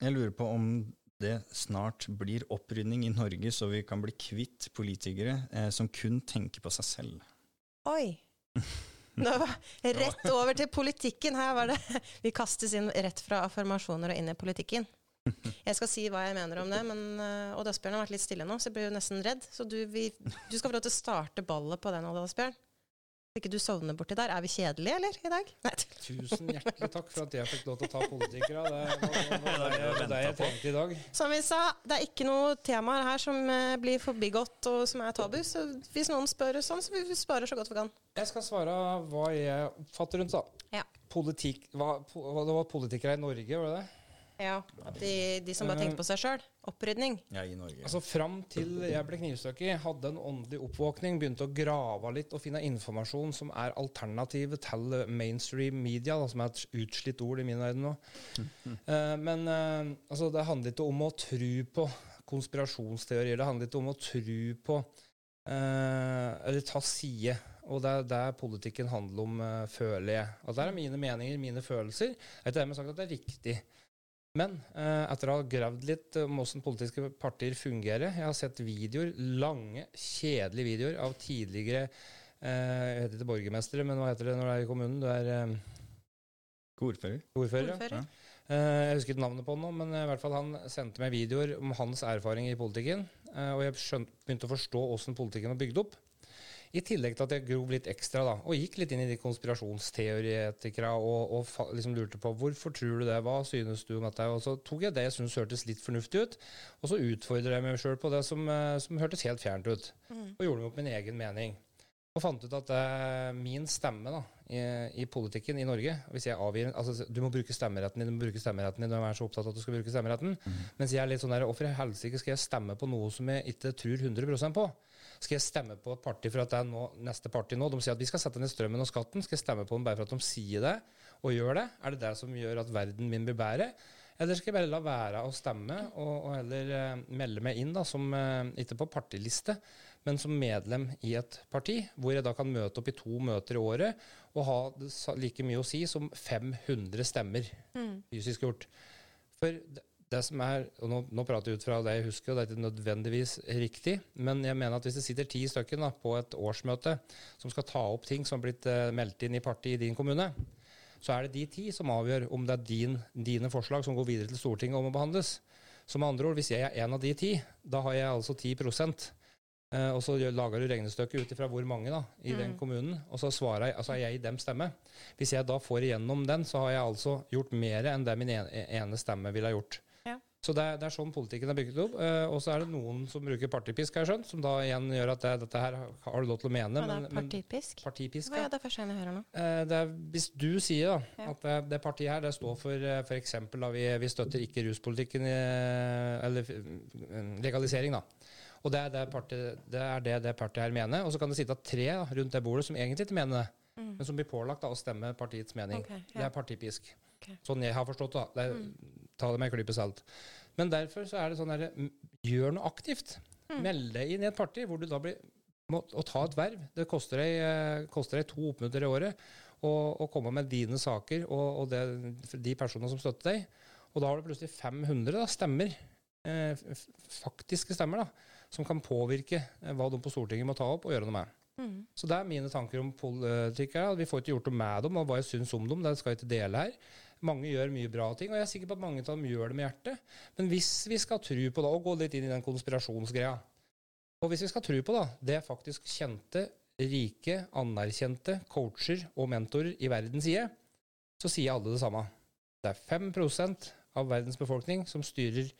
C: jeg lurer på om det snart blir opprydning i Norge, så vi kan bli kvitt politikere eh, som kun tenker på seg selv.
A: Oi! Nå var Rett over til politikken. Her var det Vi kastes inn rett fra affirmasjoner og inn i politikken. Jeg skal si hva jeg mener om det, men uh, Odd Asbjørn har vært litt stille nå, så jeg blir jo nesten redd. Så du, vi, du skal få lov til å starte ballet på den, Odd Asbjørn. Så ikke du sovner borti der. Er vi kjedelige, eller, i dag?
B: Nei. Tusen hjertelig takk for at jeg fikk lov til å ta politikere. Det var det, det jeg trengte i dag.
A: Som vi sa, det er ikke noe temaer her som uh, blir forbigått og som er tabu. Så hvis noen spør sånn, så vi svarer så godt vi kan.
B: Jeg skal svare hva jeg oppfatter rundt, da. Ja. Politikk, hva, det var politikere i Norge, var det det?
A: Ja, at de, de som bare tenkte på seg sjøl. Opprydning.
C: Ja, i Norge.
B: Altså Fram til jeg ble knivstukket, hadde en åndelig oppvåkning, begynte å grave litt og finne informasjon som er alternativet til mainstream media, da, som er et utslitt ord i min verden nå. uh, men uh, altså, det handler ikke om å tro på konspirasjonsteorier. Det handler ikke om å tro på uh, Eller ta side. Og det er det politikken handler om, føler jeg. Og det er mine meninger, mine følelser. Det har ikke dermed sagt at det er riktig. Men eh, etter å ha gravd litt om hvordan politiske partier fungerer Jeg har sett videoer, lange, kjedelige videoer av tidligere eh, Jeg heter ikke borgermestere, men hva heter det når det er i kommunen? Du er eh,
C: Ordfører.
B: Ordfører, ja. jeg husker ikke navnet på han nå, men i hvert fall han sendte meg videoer om hans erfaring i politikken. og jeg skjønt, begynte å forstå åssen politikken var bygd opp. I tillegg til at jeg grov litt ekstra da, og gikk litt inn i de konspirasjonsteoretikere og, og liksom lurte på hvorfor tror du det, hva synes du om dette? Og så tok jeg det jeg syntes hørtes litt fornuftig ut, og så utfordret jeg meg sjøl på det som, eh, som, hørtes helt fjernt ut. Mm. Og gjorde meg opp min egen mening. Og fant ut at uh, min stemme da, i, i, politikken i Norge hvis jeg avgir, altså Du må bruke stemmeretten din, du må bruke stemmeretten din, du er så opptatt av at du skal bruke stemmeretten. Mm. Mens jeg er litt sånn der Hvorfor i helsike skal jeg stemme på noe som jeg ikke tror 100% på? Skal jeg stemme på et parti for at det er nå, neste parti nå? De sier at vi skal sette ned strømmen og skatten. Skal jeg stemme på dem bare for at de sier det og gjør det? Er det det som gjør at verden min blir bedre? Eller skal jeg bare la være å stemme, og, og heller uh, melde meg inn, da, som, uh, ikke på partiliste, men som medlem i et parti, hvor jeg da kan møte opp i to møter i året og ha like mye å si som 500 stemmer mm. fysisk gjort. For det som er, og nå, nå, prater jeg ut fra det jeg husker, og det er ikke nødvendigvis riktig, men jeg mener at hvis det sitter ti stykker da, på et årsmøte som skal ta opp ting som har blitt uh, meldt inn i partiet i din kommune, så er det de ti som avgjør om det er din, dine forslag som går videre til Stortinget om å behandles. Så med andre ord, hvis jeg er en av de ti, da har jeg altså 10 uh, og så lager du regnestykket ut ifra hvor mange da, i mm. den kommunen, og så svarer jeg, altså er jeg i dem stemme. Hvis jeg da får igjennom den, så har jeg altså gjort mer enn det min ene, ene stemme ville ha gjort. Så det er, det er, sånn politikken er bygget opp. Uh, og så er det noen som bruker partipisk, har jeg skjønt, som da igjen gjør at det, dette her har du lov til å mene.
A: Hva er partipisk?
B: Men, partipisk
A: Hva er det første jeg hører nå?
B: Det er, hvis du sier da, ja. at det, det, partiet her det står for uh, f.eks. Vi, vi støtter ikke ruspolitikken, eller legalisering, da. Og det er det, partiet, det er det, det partiet her mener. Og så kan det sitte tre da, rundt det bordet som egentlig ikke mener det, mm. men som blir pålagt da, å stemme partiets mening. Okay, ja. Det er partipisk. Okay. Sånn jeg har forstått det. det mm ta det med en klype salt. Men derfor så er det sånn derre Gjør noe aktivt. Mm. Meld deg inn i et parti hvor du da blir må, Å ta et verv. Det koster deg, eh, koster deg to oppmøter i året å komme med dine saker og, og det, de personene som støtter deg. Og da har du plutselig 500 da, stemmer, eh, faktiske stemmer, da, som kan påvirke eh, hva de på Stortinget må ta opp og gjøre noe med. Mm. Så det er mine tanker om politikk. Vi får ikke gjort noe med dem, og hva jeg syns om dem. Det skal jeg ikke dele her. Mange gjør mye bra ting, og jeg er sikker på at mange av dem gjør det med hjertet. Men hvis vi skal tro på det, og gå litt inn i den konspirasjonsgreia Og hvis vi skal tro på da, det faktisk kjente, rike, anerkjente coacher og mentorer i verden sier, så sier alle det samme. Det er 5 av verdens befolkning som styrer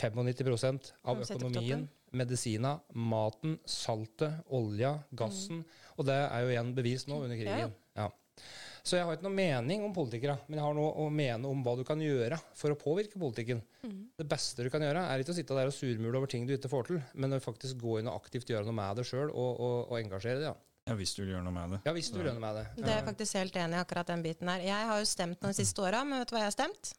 B: 95% av økonomien, medisina, maten, saltet, olja, gassen. Mm. Og det er jo igjen bevist nå under krigen. Ja. Så jeg har ikke noe mening om politikere, men jeg har noe å mene om hva du kan gjøre for å påvirke politikken. Mm. Det beste du kan gjøre, er ikke å sitte der og surmule over ting du ikke får til, men å faktisk gå inn og aktivt gjøre noe med det sjøl, og, og, og, engasjere deg. Ja.
C: Ja, Hvis du vil gjøre noe med det.
B: Ja, hvis du vil gjøre noe med Det
A: Det er jeg faktisk helt enig i akkurat den biten her. Jeg har jo stemt noen siste åra, men vet du hva jeg har stemt?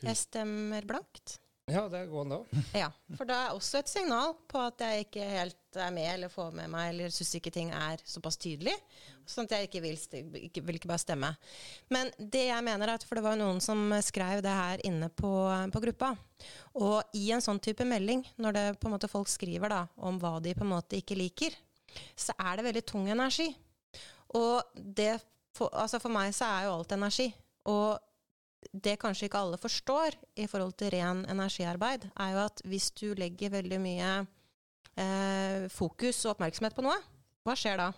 A: Jeg stemmer blankt.
B: Ja, det går an, da.
A: Ja, for det er også et signal på at jeg ikke helt er med eller får med meg, eller syns ikke ting er såpass tydelig. Sånn at jeg ikke vil, ikke, vil ikke bare stemme. Men det jeg mener er at, for det var noen som skrev det her inne på, på, gruppa. Og i en sånn type melding, når det på en måte folk skriver da, om hva de på en måte ikke liker, så er det veldig tung energi. Og det, for, altså for meg så er jo alt energi. Og det kanskje ikke alle forstår i forhold til ren energiarbeid, er jo at hvis du legger veldig mye eh, fokus og oppmerksomhet på noe, hva skjer da?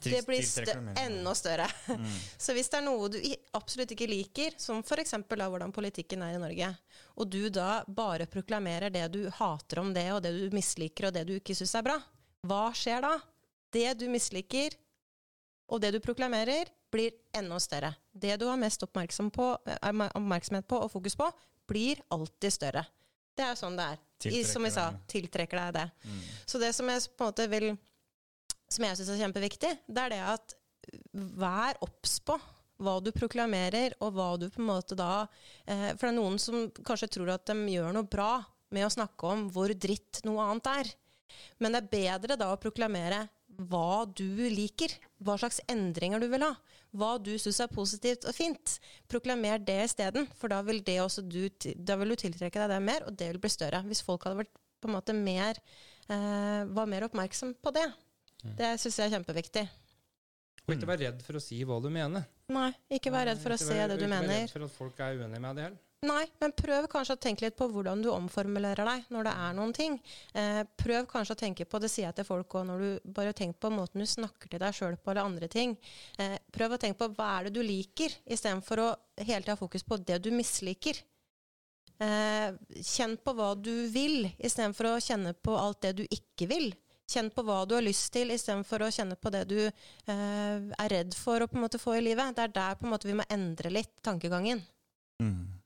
A: Det blir stø enda større. Mm. Så hvis det er noe du absolutt ikke liker, som f.eks. hvordan politikken er i Norge, og du da bare proklamerer det du hater om det, og det du misliker, og det du ikke syns er bra, hva skjer da? Det du misliker, og det du proklamerer, blir enda større. Det du har mest oppmerksom på, oppmerksomhet på og fokus på, blir alltid større. Det er jo sånn det er. I, som vi sa, tiltrekker deg det. Mm. Så det som jeg på en måte vil Som jeg syns er kjempeviktig, det er det at vær obs på hva du proklamerer, og hva du på en måte da eh, For det er noen som kanskje tror at de gjør noe bra med å snakke om hvor dritt noe annet er. Men det er bedre da å proklamere hva du liker, hva slags endringer du vil ha, hva du syns er positivt og fint. Proklamer det isteden, for da vil, det også du, da vil du tiltrekke deg det mer, og det vil bli større. Hvis folk hadde vært på en måte mer, eh, var mer oppmerksom på det. Mm. Det syns jeg er kjempeviktig.
B: Og ikke være redd for å si hva du mener.
A: Nei, ikke vær redd for å se det du mener. Ikke vær
B: redd for at folk er uenige med det heller.
A: Nei, men prøv kanskje å tenke litt på hvordan du omformulerer deg når det er noen ting. Eh, prøv kanskje å tenke på, det sier jeg til folk òg, når du bare tenker på måten du snakker til deg sjøl på eller andre ting. Eh, prøv å tenke på hva er det du liker, istedenfor å hele tida ha fokus på det du misliker. Eh, kjenn på hva du vil, istedenfor å kjenne på alt det du ikke vil. Kjenn på hva du har lyst til, istedenfor å kjenne på det du eh, er redd for å på en måte få i livet. Det er der på en måte vi må endre litt tankegangen. Mm.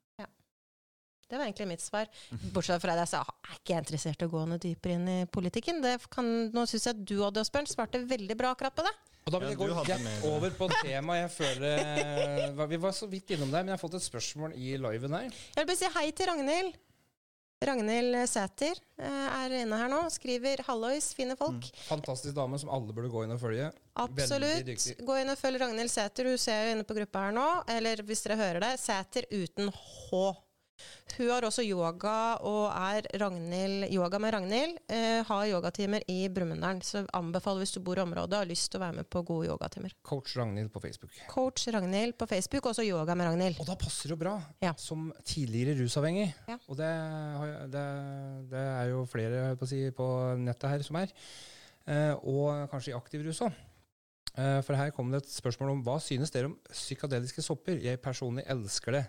A: Det var egentlig mitt svar. Bortsett fra det jeg sa jeg er ikke interessert i å gå noe dypere inn i politikken. Kan, nå syns jeg at du, Odd Asbjørn, svarte veldig bra akkurat på det.
B: Og da vil jeg gå rett over på et tema jeg føler Vi var så vidt innom det, men jeg har fått et spørsmål i liven her.
A: Jeg vil bare si hei til Ragnhild. Ragnhild Sæter eh, er inne her nå. Skriver 'hallois, fine folk'. Mm.
B: Fantastisk dame som alle burde gå inn og følge.
A: Absolutt. Gå inn og følg Ragnhild Sæter. Hun ser jo inne på gruppa her nå. Eller hvis dere hører det, Sæter uten H. Hun har også yoga og er Ragnhild, yoga med Ragnhild. Eh, har yogatimer i Brumunddal. Så anbefaler hvis du bor i området og har lyst til å være med på gode yogatimer.
B: Coach Ragnhild på Facebook.
A: Coach Ragnhild på Facebook, også yoga med Ragnhild.
B: Og da passer det jo bra, ja. som tidligere rusavhengig. Ja. Og det, det, det, er jo flere på, si, på nettet her som er. Eh, og kanskje i aktiv rus òg. Eh, for her kom det et spørsmål om hva synes dere om psykadeliske sopper? Jeg personlig elsker det.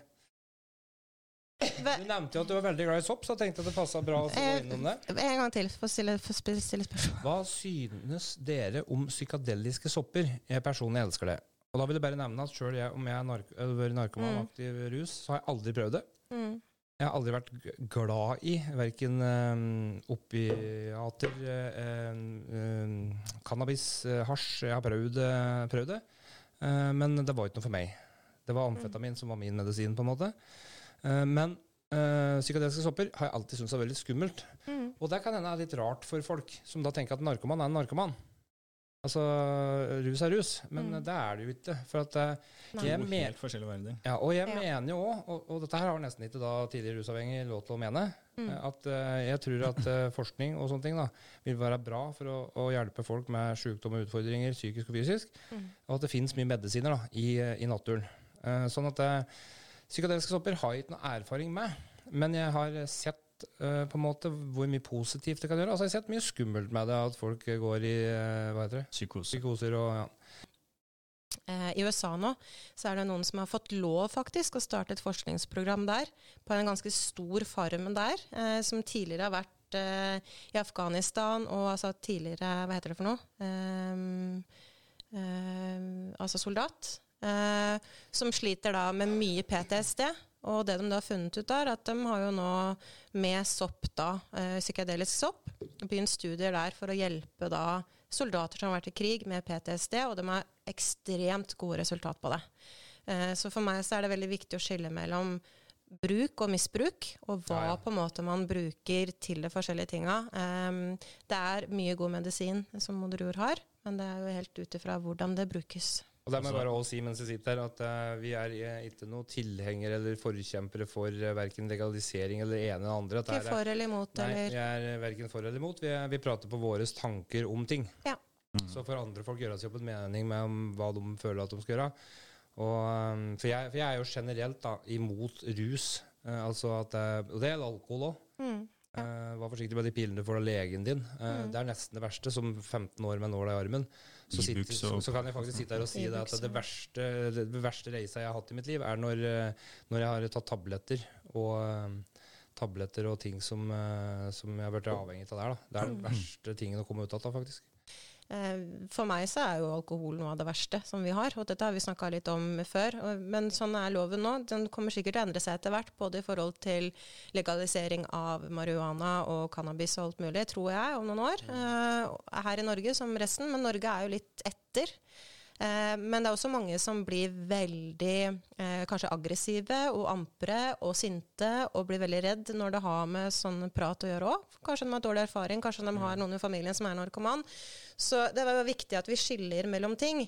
B: Du nevnte jo at du var veldig glad i sopp, så jeg tenkte at det passa bra å gå eh, innom det.
A: En gang til for å stille, stille spørsmål.
B: Hva synes dere om psykadeliske sopper? Jeg personlig elsker det. Og da vil jeg bare nevne at sjøl om jeg har vært narkoman mm. aktiv rus, så har jeg aldri prøvd det. Mm. Jeg har aldri vært glad i verken øh, opiater, øh, øh, cannabis, hasj. Jeg har prøvd, prøvd det, men det var ikke noe for meg. Det var amfetamin mm. som var min medisin, på en måte. Eh, men uh, psykadeliske sopper har jeg alltid syntes er veldig skummelt. Mm. Og det kan hende er litt rart for folk som da tenker at narkoman er en narkoman. Altså, rus er rus, men mm. det er det jo ikke. For at uh, jeg
C: helt forskjellige verdener.
B: Ja, og jeg ja. mener jo òg, og, og, dette her har nesten ikke da tidligere rusavhengig lov til å mene, mm. at uh, jeg tror at uh, forskning og sånne ting da, vil være bra for å, å hjelpe folk med sykdom og utfordringer, psykisk og fysisk, mm. og at det finnes mye medisiner da, i, i naturen. sånn at Psykadeliske sopper har jeg ikke noe erfaring med, men jeg har sett uh, på en måte hvor mye positivt det kan gjøre. Altså Jeg har sett mye skummelt med det, at folk går i uh, hva heter det?
C: Psykose.
B: psykoser. og ja.
A: Eh, I USA nå så er det noen som har fått lov faktisk å starte et forskningsprogram der, på en ganske stor farm der, eh, som tidligere har vært eh, i Afghanistan og altså tidligere Hva heter det for noe? altså soldat. Eh, som sliter da med mye PTSD. Og det de da har funnet ut, er at de har jo nå med sopp, da, eh, psykedelisk sopp, begynt studier der for å hjelpe da soldater som har vært i krig med PTSD, og de har ekstremt gode resultat på det. Eh, så for meg så er det veldig viktig å skille mellom bruk og misbruk, og hva ja, ja. på en måte man bruker til de forskjellige tinga. Um, det er mye god medisin som Moderur har, men det er jo helt ut ifra hvordan det brukes.
B: Og det må jeg bare også si mens jeg sitter her, at uh, vi er uh, ikke noen tilhengere eller forkjempere for uh, eh, verken legalisering eller det ene eller andre.
A: Ikke for eller imot,
B: nei, eller? vi er verken for eller imot. Vi, er, vi prater på våre tanker om ting. Ja. Mm. Så får andre folk gjøre seg opp en mening med om hva de føler at de skal gjøre. Og, um, for, jeg, for, jeg, er jo generelt da, imot rus. altså at, og det gjelder alkohol òg. Mm. Ja. vær forsiktig med de pilene du får av legen din. Mm. Det er nesten det verste, som 15 år med nåla i armen. Så, sitter, så, så, kan jeg faktisk sitte her og si det at det verste, det verste reisa jeg har hatt i mitt liv, er når, eh, når jeg har tatt tabletter og eh, tabletter og ting som, eh, som jeg har vært avhengig av der. Da. Det er den mm. verste tingen å komme ut av, faktisk.
A: Eh, for meg så er jo alkohol noe av det verste som vi har, og dette har vi snakka litt om før. Men sånn er loven nå. Den kommer sikkert til å endre seg etter hvert, både i forhold til legalisering av marihuana og cannabis og alt mulig, tror jeg, om noen år. Eh, her i Norge som resten, men Norge er jo litt etter. Eh, men det er også mange som blir veldig eh, kanskje aggressive og ampre og sinte og blir veldig redd når det har med sånn prat å gjøre òg. Kanskje de har dårlig erfaring, kanskje de har noen i familien som er narkoman. Så det er viktig at vi skiller mellom ting,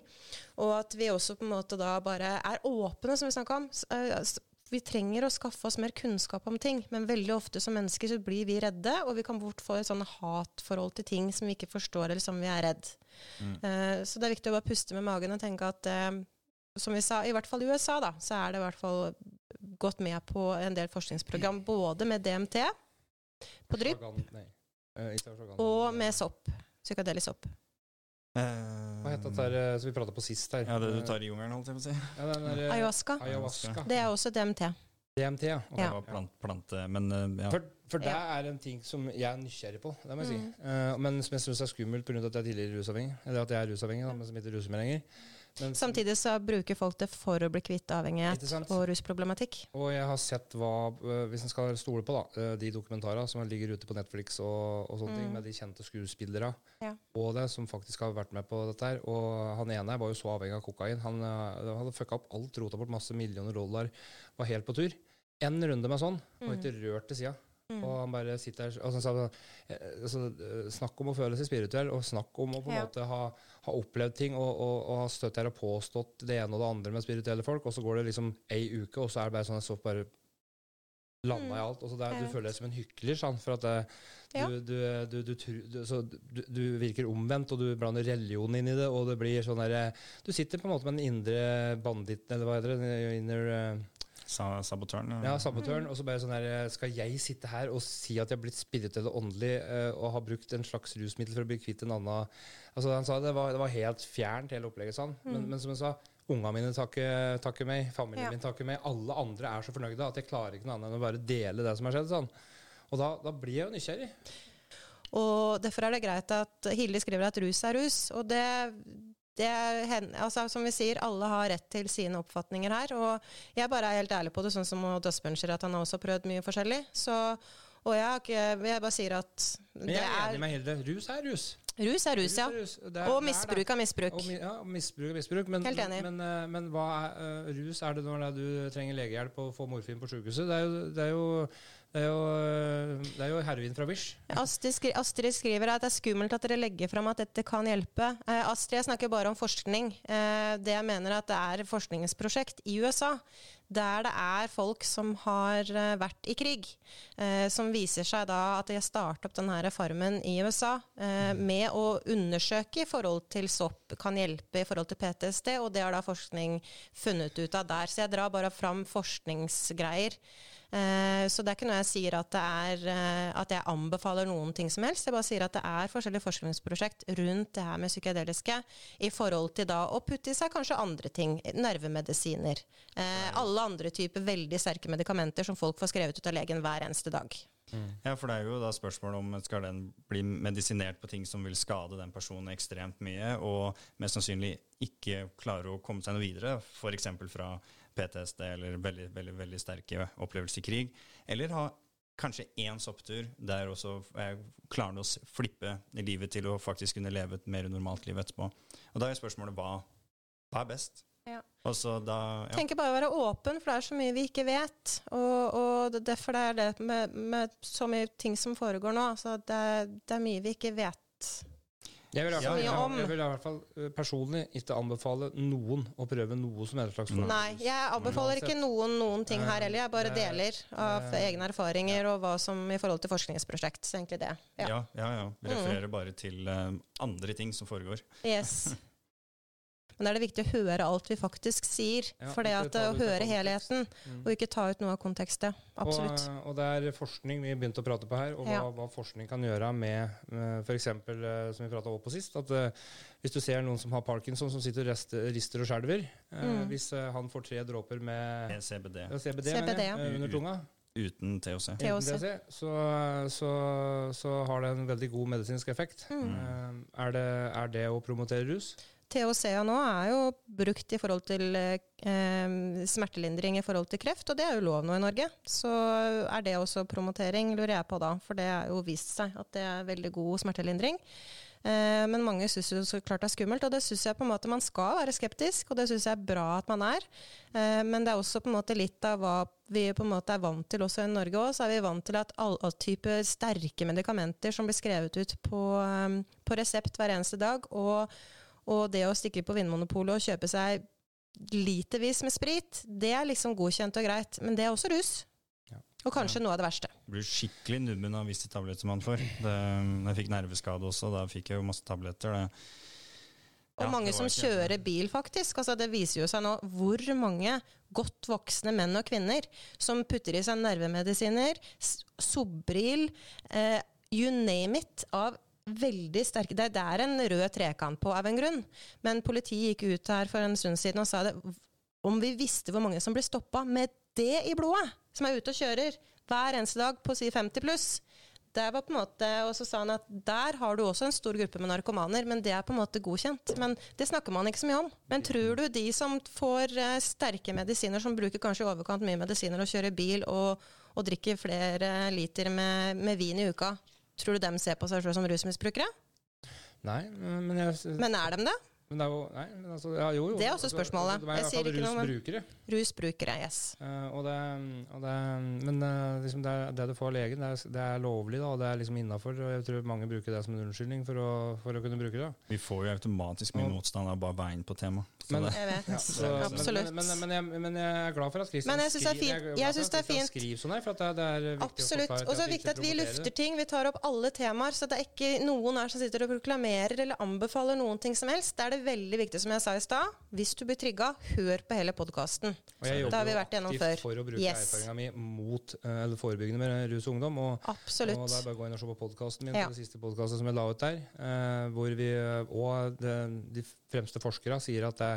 A: og at vi også på en måte da bare er åpne, som vi snakka om. Eh, vi trenger å skaffe oss mer kunnskap om ting, men veldig ofte som mennesker så blir vi redde, og vi kan bort få et sånn hatforhold til ting som vi ikke forstår, eller som vi er redd. Mm. Uh, så det er viktig å bare puste med magen og tenke at uh, som vi sa, i hvert fall i USA, da, så er det i hvert fall gått med på en del forskningsprogram både med DMT på drypp og med sopp. Psykadelisk sopp.
B: Hva het det der som vi prata på sist her?
C: Ja, Det du tar i jungelen, holdt jeg på å si.
A: Ja, der, ayahuasca. ayahuasca. Det er også DMT.
B: DMT, ja.
C: Okay. ja. Plant, plant, men ja.
B: For, for det er en ting som jeg er nysgjerrig på, det må jeg mm. si. Uh, men som jeg syns er skummelt pga. at jeg er tidligere rusavhengig. Eller at jeg er rusavhengig, da, men som ikke ruser meg lenger.
A: Men, Samtidig så bruker folk det for å bli kvitt avhengighet og rusproblematikk.
B: Og jeg har sett hva, øh, hvis en skal stole på da, øh, de dokumentarene som ligger ute på Netflix og, og sånne mm. ting, med de kjente skuespillere ja. og det, som faktisk har vært med på dette her. Og han ene var jo så avhengig av kokain. Han hadde fucka opp alt, rota bort masse millioner dollar, var helt på tur. En runde med sånn, og ikke mm. rørt til sida. Mm. Og han bare sitter og så, så, Snakk om å føle seg spirituell, og snakk om å på en ja. måte ha, ha, opplevd ting og, og, og ha støtt her og påstått det ene og det andre med spirituelle folk, og så går det liksom ei uke, og så er det bare sånn at så bare landa i mm. alt. Og så der, Du føler deg som en hykler, sant? for at det, ja. du, du, du, du, virker omvendt, og du blander religion inn i det, og det blir sånn derre Du sitter på en måte med den indre banditten, eller hva heter det? Inner,
C: sabotøren.
B: Ja, sabotøren. sabotøren. Og så bare sånn her Skal jeg sitte her og si at jeg har blitt spirituell og åndelig uh, og har brukt en slags rusmiddel for å bli kvitt en annen Altså Han sa det var, det var helt fjernt, hele opplegget, sånn. Mm. Men, men, som han sa, unga mine takker, takker meg, familien ja. min takker meg. Alle andre er så fornøyde at jeg klarer ikke noe annet enn å bare dele det som har skjedd. sånn. Og da, da blir jeg jo nysgjerrig.
A: Og Derfor er det greit at Hilde skriver at rus er rus. Og det, det, altså, som vi sier, alle har rett til sine oppfatninger her. Og jeg bare er helt ærlig på det, sånn som Døsbjørn sier, at han har også prøvd mye forskjellig. Så, og jeg, jeg, bare sier at
B: Men jeg er enig med Hilde. Rus er rus.
A: Rus er rus, ja. rus. Er, og misbruk er misbruk. Og,
B: ja, misbruk er misbruk. Men, Helt enig. Men, men, eh, men hva er uh, rus? Er det når du trenger legehjelp og får morfin på sjukehuset? Det er jo, det er jo det er jo, det er jo heroin fra Wish.
A: Astrid, skri, Astrid, skriver at det er skummelt at dere legger fram at dette kan hjelpe. Eh, Astrid, jeg snakker bare om forskning. Eh, det jeg mener at det er forskningsprosjekt i USA der det er folk som har eh, vært i krig, eh, som viser seg da at de har startet opp denne farmen i USA eh, mm. med å undersøke i forhold til sopp kan hjelpe i forhold til PTSD, og det har da forskning funnet ut av der. Så jeg drar bare fram forskningsgreier. Eh, så det er ikke noe jeg sier at, det er, eh, at jeg anbefaler noen ting som helst. Jeg bare sier at det er forskjellige forskningsprosjekt rundt det her med psykedeliske i forhold til da å putte i seg kanskje andre ting. Nervemedisiner. Eh, alle andre typer veldig sterke medikamenter som folk får skrevet ut av legen hver eneste dag.
C: Mm. Ja, for det er jo da spørsmålet om skal den bli medisinert på ting som vil skade den personen ekstremt mye, og mest sannsynlig ikke klare å komme seg noe videre, f.eks. fra PTSD eller veldig, veldig, veldig sterke opplevelser i krig. Eller ha kanskje én sopptur der også klarer han å flippe livet til å faktisk kunne leve et mer normalt liv etterpå. Og da er spørsmålet hva, hva er best? Ja. Da,
A: ja. Tenker bare å være åpen, for det er så mye vi ikke vet. Og, og derfor det er det med, med, så mye ting som foregår nå. Altså det, det er mye vi ikke vet
B: jeg vil, fall, ja, jeg vil, i hvert fall eh, personlig ikke anbefale noen å prøve noe som helst slags
A: fornøyelse. Nei, jeg anbefaler ikke noen noen ting her heller. Jeg bare deler av egne erfaringer og hva som i forhold til forskningsprosjekt. Så egentlig det.
C: Ja, ja, ja. ja. Refererer mm. bare til um, andre ting som foregår.
A: Yes. Men da er det viktig å høre alt vi faktisk sier. Ja, for det at å høre helheten, mm. og ikke ta ut noe av kontekstet. Absolutt.
B: Og, og, det er forskning vi begynte å prate på her, og hva, ja. hva forskning kan gjøre med, med f.eks. Eh, som vi prata om på sist, at uh, hvis du ser noen som har parkinson, som sitter og rister og skjelver uh, mm. Hvis uh, han får tre dråper med
C: CBD,
B: CBD, CBD ja. under tunga
C: Uten THC.
B: THC. Så, så, så, har det en veldig god medisinsk effekt. Mm. Er, det, er det å promotere rus?
A: THC nå er jo brukt i forhold til eh, smertelindring i forhold til kreft, og det er jo lov nå i Norge. Så er det også promotering, lurer jeg på da. For det er jo vist seg at det er veldig god smertelindring. Eh, men mange syns jo så klart det er skummelt, og det syns jeg på en måte man skal være skeptisk, og det syns jeg er bra at man er. Eh, men det er også på en måte litt av hva vi på en måte er vant til også i Norge òg. Så er vi vant til at all, all type sterke medikamenter som blir skrevet ut på, um, på resept hver eneste dag, og og det å stikke på Vinmonopolet og kjøpe seg litervis med sprit, det er liksom godkjent og greit. Men det er også rus. Ja. Og kanskje ja. noe av det verste.
C: Du blir skikkelig nummen av visse tabletter man får. Det, jeg fikk nerveskade også, da fikk jeg jo masse tabletter. Det.
A: Og ja, mange som kjører bil, faktisk. Altså, det viser jo seg nå hvor mange godt voksne menn og kvinner som putter i seg nervemedisiner, Sobril, eh, you name it, av veldig sterke det, det, er en rød trekant på av en grunn. Men politiet gikk ut her for en stund siden og sa det. Om vi visste hvor mange som ble stoppa med det i blodet, som er ute og kjører hver eneste dag på si 50 pluss det var på en måte, Og så sa han at der har du også en stor gruppe med narkomaner, men det er på en måte godkjent. Men det snakker man ikke så mye om. Men tror du de som får eh, sterke medisiner, som bruker kanskje i overkant mye medisiner og kjører bil og, og drikker flere liter med, med vin i uka, Tror du dem ser på seg selv som rusmisbrukere?
B: Nei, men jeg
A: Men er de det?
B: Men det er jo, nei, men altså, ja, jo, jo.
A: Det er også altså, spørsmålet.
B: Det, det, jeg sier ikke noe rusbrukere.
A: Rusbrukere, yes.
B: Uh, og det, og det, men uh, liksom det, det, du får av legen, det er, det er lovlig, da, og det er liksom innafor. Og jeg tror mange bruker det som en unnskyldning for å, for å kunne bruke det.
C: Vi får jo automatisk mye motstand av bare veien på temaet.
A: Men, jeg vet. Ja, så, Absolutt.
B: Men, men, jeg, men, jeg, er glad for at Kristian
A: skriver, jeg synes det er fint.
B: skriver sånn her, for det er viktig
A: Absolutt. Og så er det viktig at vi lufter ting. Vi tar opp alle temaer, så det er ikke noen her som sitter og proklamerer eller anbefaler noen ting som helst. Det er det veldig viktig, som jeg sa i stad. Hvis du blir trigga, hør på hele podkasten. Det har vi vært gjennom før.
B: Jeg jobber for å bruke yes. erfaringa mi mot eller forebyggende med rus og ungdom. Og,
A: Absolutt.
B: Og det er bare å gå inn og se på podkasten min, ja. det siste podkasten som jeg la ut der, uh, hvor vi og det, de fremste forskere sier at det,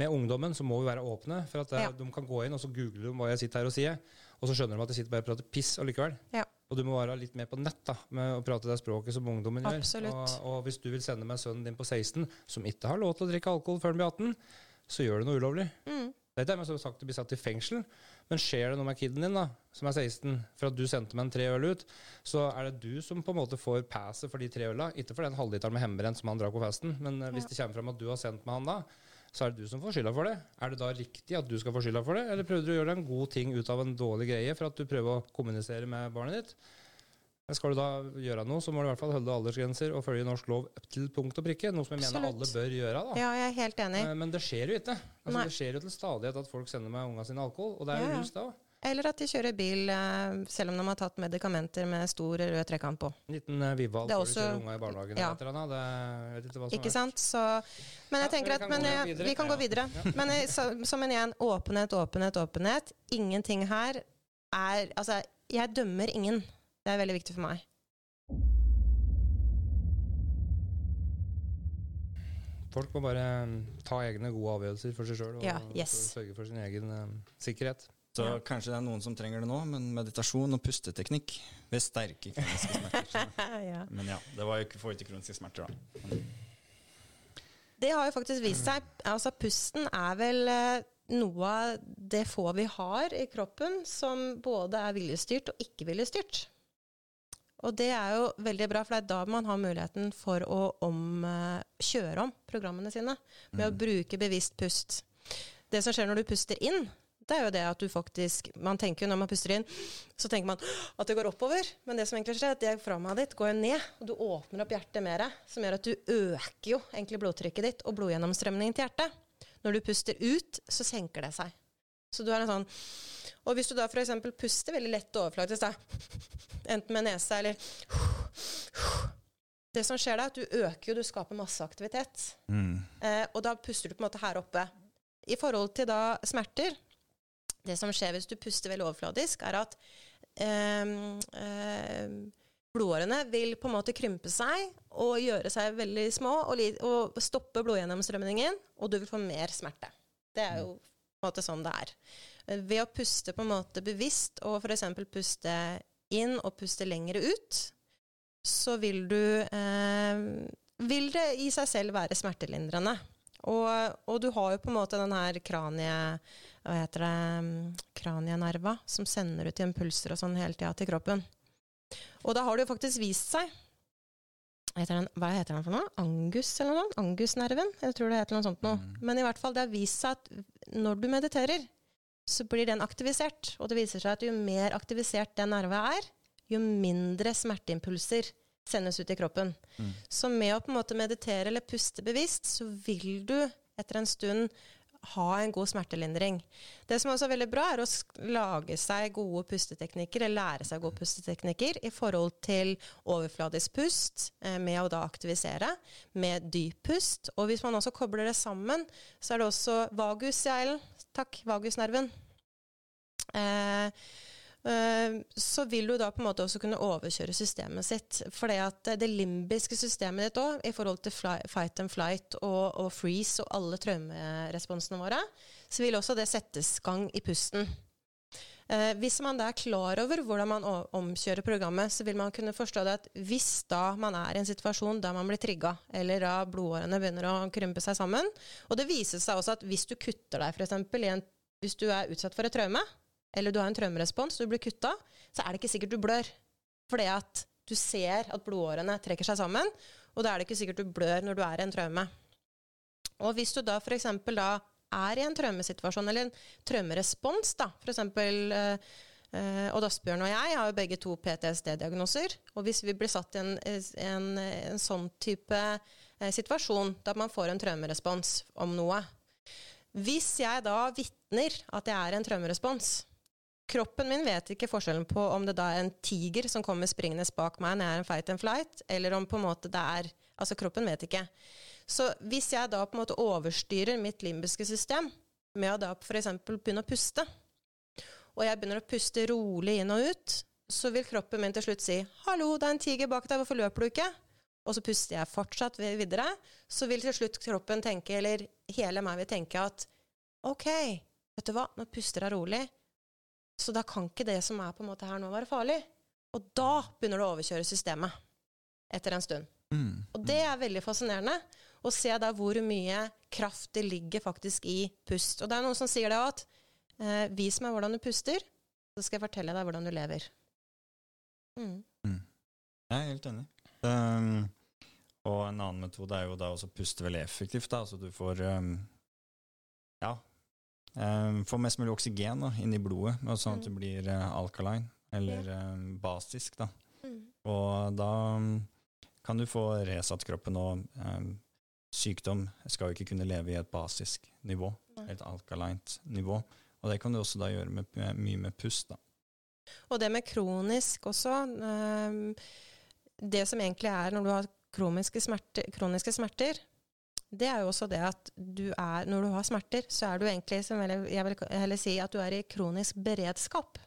B: med ungdommen så må vi være åpne. For at det, ja. de kan gå inn og så google de hva jeg sitter her og sier, og så skjønner de at jeg sitter bare og prater piss allikevel. Ja. Og du må være litt mer på nett da, med å prate det språket som ungdommen gjør. Og, og, hvis du vil sende meg sønnen din på 16, som ikke har lov til å drikke alkohol før han blir 18, så gjør du noe ulovlig. Mm. Det er ikke sagt å bli satt i fengsel, men skjer det noe med kiden din, da, som er 16, for at du sendte meg en tre øl ut, så er det du som på en måte får passet for de tre øla. Ikke for den halvliteren med hjemmebrent som han drakk på festen, men hvis ja. det kommer fram at du har sendt meg han da, så er det du som får skylda for det. Er det da riktig at du skal få skylda for det, eller prøvde du å gjøre en god ting ut av en dårlig greie for at du prøver å kommunisere med barnet ditt? Skal du da gjøre noe, så må du i hvert fall holde aldersgrenser og følge norsk lov til punkt og prikke. Noe som jeg Absolutt. mener alle bør gjøre. da.
A: Ja, jeg er helt enig.
B: Men, men det skjer jo ikke. Altså, det skjer jo til stadighet at folk sender med unga sine alkohol, og det er jo ja. rus, det òg.
A: Eller at de kjører bil eh, selv om de har tatt medikamenter med stor rød trekant på.
B: En liten vidvalg for før kjøre unga i barnehagen. Ja. Etter det, ikke
A: ikke sant? Så, men jeg ja, tenker at men, jeg, vi kan gå videre. Ja. Men så, som en igjen, åpenhet, åpenhet, åpenhet. Ingenting her er Altså, jeg dømmer ingen. Det er veldig viktig for meg.
B: Folk må bare ta egne gode avgjørelser for seg sjøl og,
A: ja, yes.
B: sørge for sin egen uh, sikkerhet.
C: Så ja. kanskje det er noen som trenger det nå, men meditasjon og pusteteknikk ved sterke kroniske smerter. ja. Men ja, det var jo ikke, får ikke kroniske smerter, da.
A: Det har jo faktisk vist seg. Altså, pusten er vel eh, noe av det få vi har i kroppen som både er viljestyrt og ikke viljestyrt. Og det er jo veldig bra, for det er da man har muligheten for å om, uh, kjøre om programmene sine. Med mm. å bruke bevisst pust. Det som skjer når du puster inn, det er jo det at du faktisk Man tenker jo når man puster inn, så tenker man at det går oppover. Men det som egentlig skjer, er at det meg ditt går jo ned, og du åpner opp hjertet mer. Som gjør at du øker jo egentlig blodtrykket ditt og blodgjennomstrømningen til hjertet. Når du puster ut, så senker det seg. Så du har en sånn Og hvis du da f.eks. puster veldig lett overflatisk, da, enten med nese eller Det som skjer da, er at du øker jo, du skaper masse aktivitet. Mm. Eh, og da puster du på en måte her oppe. I forhold til da smerter Det som skjer hvis du puster veldig overfladisk, er at eh, eh, blodårene vil på en måte krympe seg og gjøre seg veldig små og, og stoppe blodgjennomstrømningen, og du vil få mer smerte. Det er jo på en måte sånn det er. Ved å puste på en måte bevisst, og f.eks. puste inn og puste lengre ut, så vil du eh, Vil det i seg selv være smertelindrende. Og, og, du har jo på en måte den her kranie... Hva heter det Kranienerva, som sender ut impulser og sånn hele tida til kroppen. Og da har det jo faktisk vist seg heter den, Hva heter den for noe? Angus eller noe? Angusnerven? Jeg tror det heter noe sånt noe. Mm. Men i hvert fall, det har vist seg at når du mediterer, så blir den aktivisert. Og det viser seg at jo mer aktivisert den nerva er, jo mindre smerteimpulser sendes ut i kroppen. Mm. Så med å på en måte meditere eller puste bevisst, så vil du etter en stund ha en god smertelindring. Det som også er veldig bra, er å lage seg gode pusteteknikker, eller lære seg gode pusteteknikker i forhold til overfladisk pust, eh, med å da aktivisere, med dyp pust. Og hvis man også kobler det sammen, så er det også vagus, Takk, vagusnerven. Eh, så vil du da på en måte også kunne overkjøre systemet sitt. For det limbiske systemet ditt òg, i forhold til fly, fight and flight og, og, freeze og alle traumeresponsene våre, så vil også det settes gang i pusten. Eh, hvis man da er klar over hvordan man omkjører programmet, så vil man kunne forstå det at hvis da man er i en situasjon der man blir trigga, eller da blodårene begynner å krympe seg sammen Og det viser seg også at hvis du kutter deg, f.eks. Hvis du er utsatt for et traume, eller du har en traumerespons, du blir kutta, så er det ikke sikkert du blør. Fordi at du ser at blodårene trekker seg sammen, og da er det ikke sikkert du blør når du er i en traume. Og hvis du da f.eks. da er i en traumesituasjon, eller en traumerespons, da, f.eks. Eh, eh, Odd Asbjørn og jeg har jo begge to PTSD-diagnoser. Og hvis vi blir satt i en, en, en sånn type eh, situasjon, da man får en traumerespons om noe Hvis jeg da vitner at jeg er i en traumerespons, Kroppen min vet ikke forskjellen på om det da er en tiger som kommer springende bak meg når jeg er en fight and flight, eller om på en måte det er Altså, kroppen vet ikke. Så hvis jeg da på en måte overstyrer mitt limbiske system med å da f.eks. begynne å puste, og jeg begynner å puste rolig inn og ut, så vil kroppen min til slutt si 'Hallo, det er en tiger bak deg, hvorfor løper du ikke?' Og så puster jeg fortsatt videre, så vil til slutt kroppen tenke, eller hele meg vil tenke at 'OK, vet du hva, nå puster jeg rolig'. Så da kan ikke det som er på en måte her nå, være farlig. Og da begynner det å overkjøre systemet. Etter en stund. Mm. Og det er veldig fascinerende å se da hvor mye kraft det ligger faktisk i pust. Og det er noen som sier det at eh, vis meg hvordan du puster, så skal jeg fortelle deg hvordan du lever.
C: Mm. Mm. Jeg er helt enig. Um, og en annen metode er jo da å puste veldig effektivt. da, Så du får um, ja, Um, få mest mulig oksygen da, inn i blodet, sånn at det mm. blir uh, alkaline, eller ja. basisk. da. Mm. Og da um, kan du få resatt kroppen, og um, sykdom skal jo ikke kunne leve i et basisk nivå, Nei. et alkalint nivå. Og det kan du også da gjøre med, med, mye med pust. da.
A: Og det med kronisk også. Um, det som egentlig er når du har kroniske smerter, kroniske smerter det er jo også det at du er Når du har smerter, så er du egentlig, som jeg vil heller si, at du er i kronisk beredskap.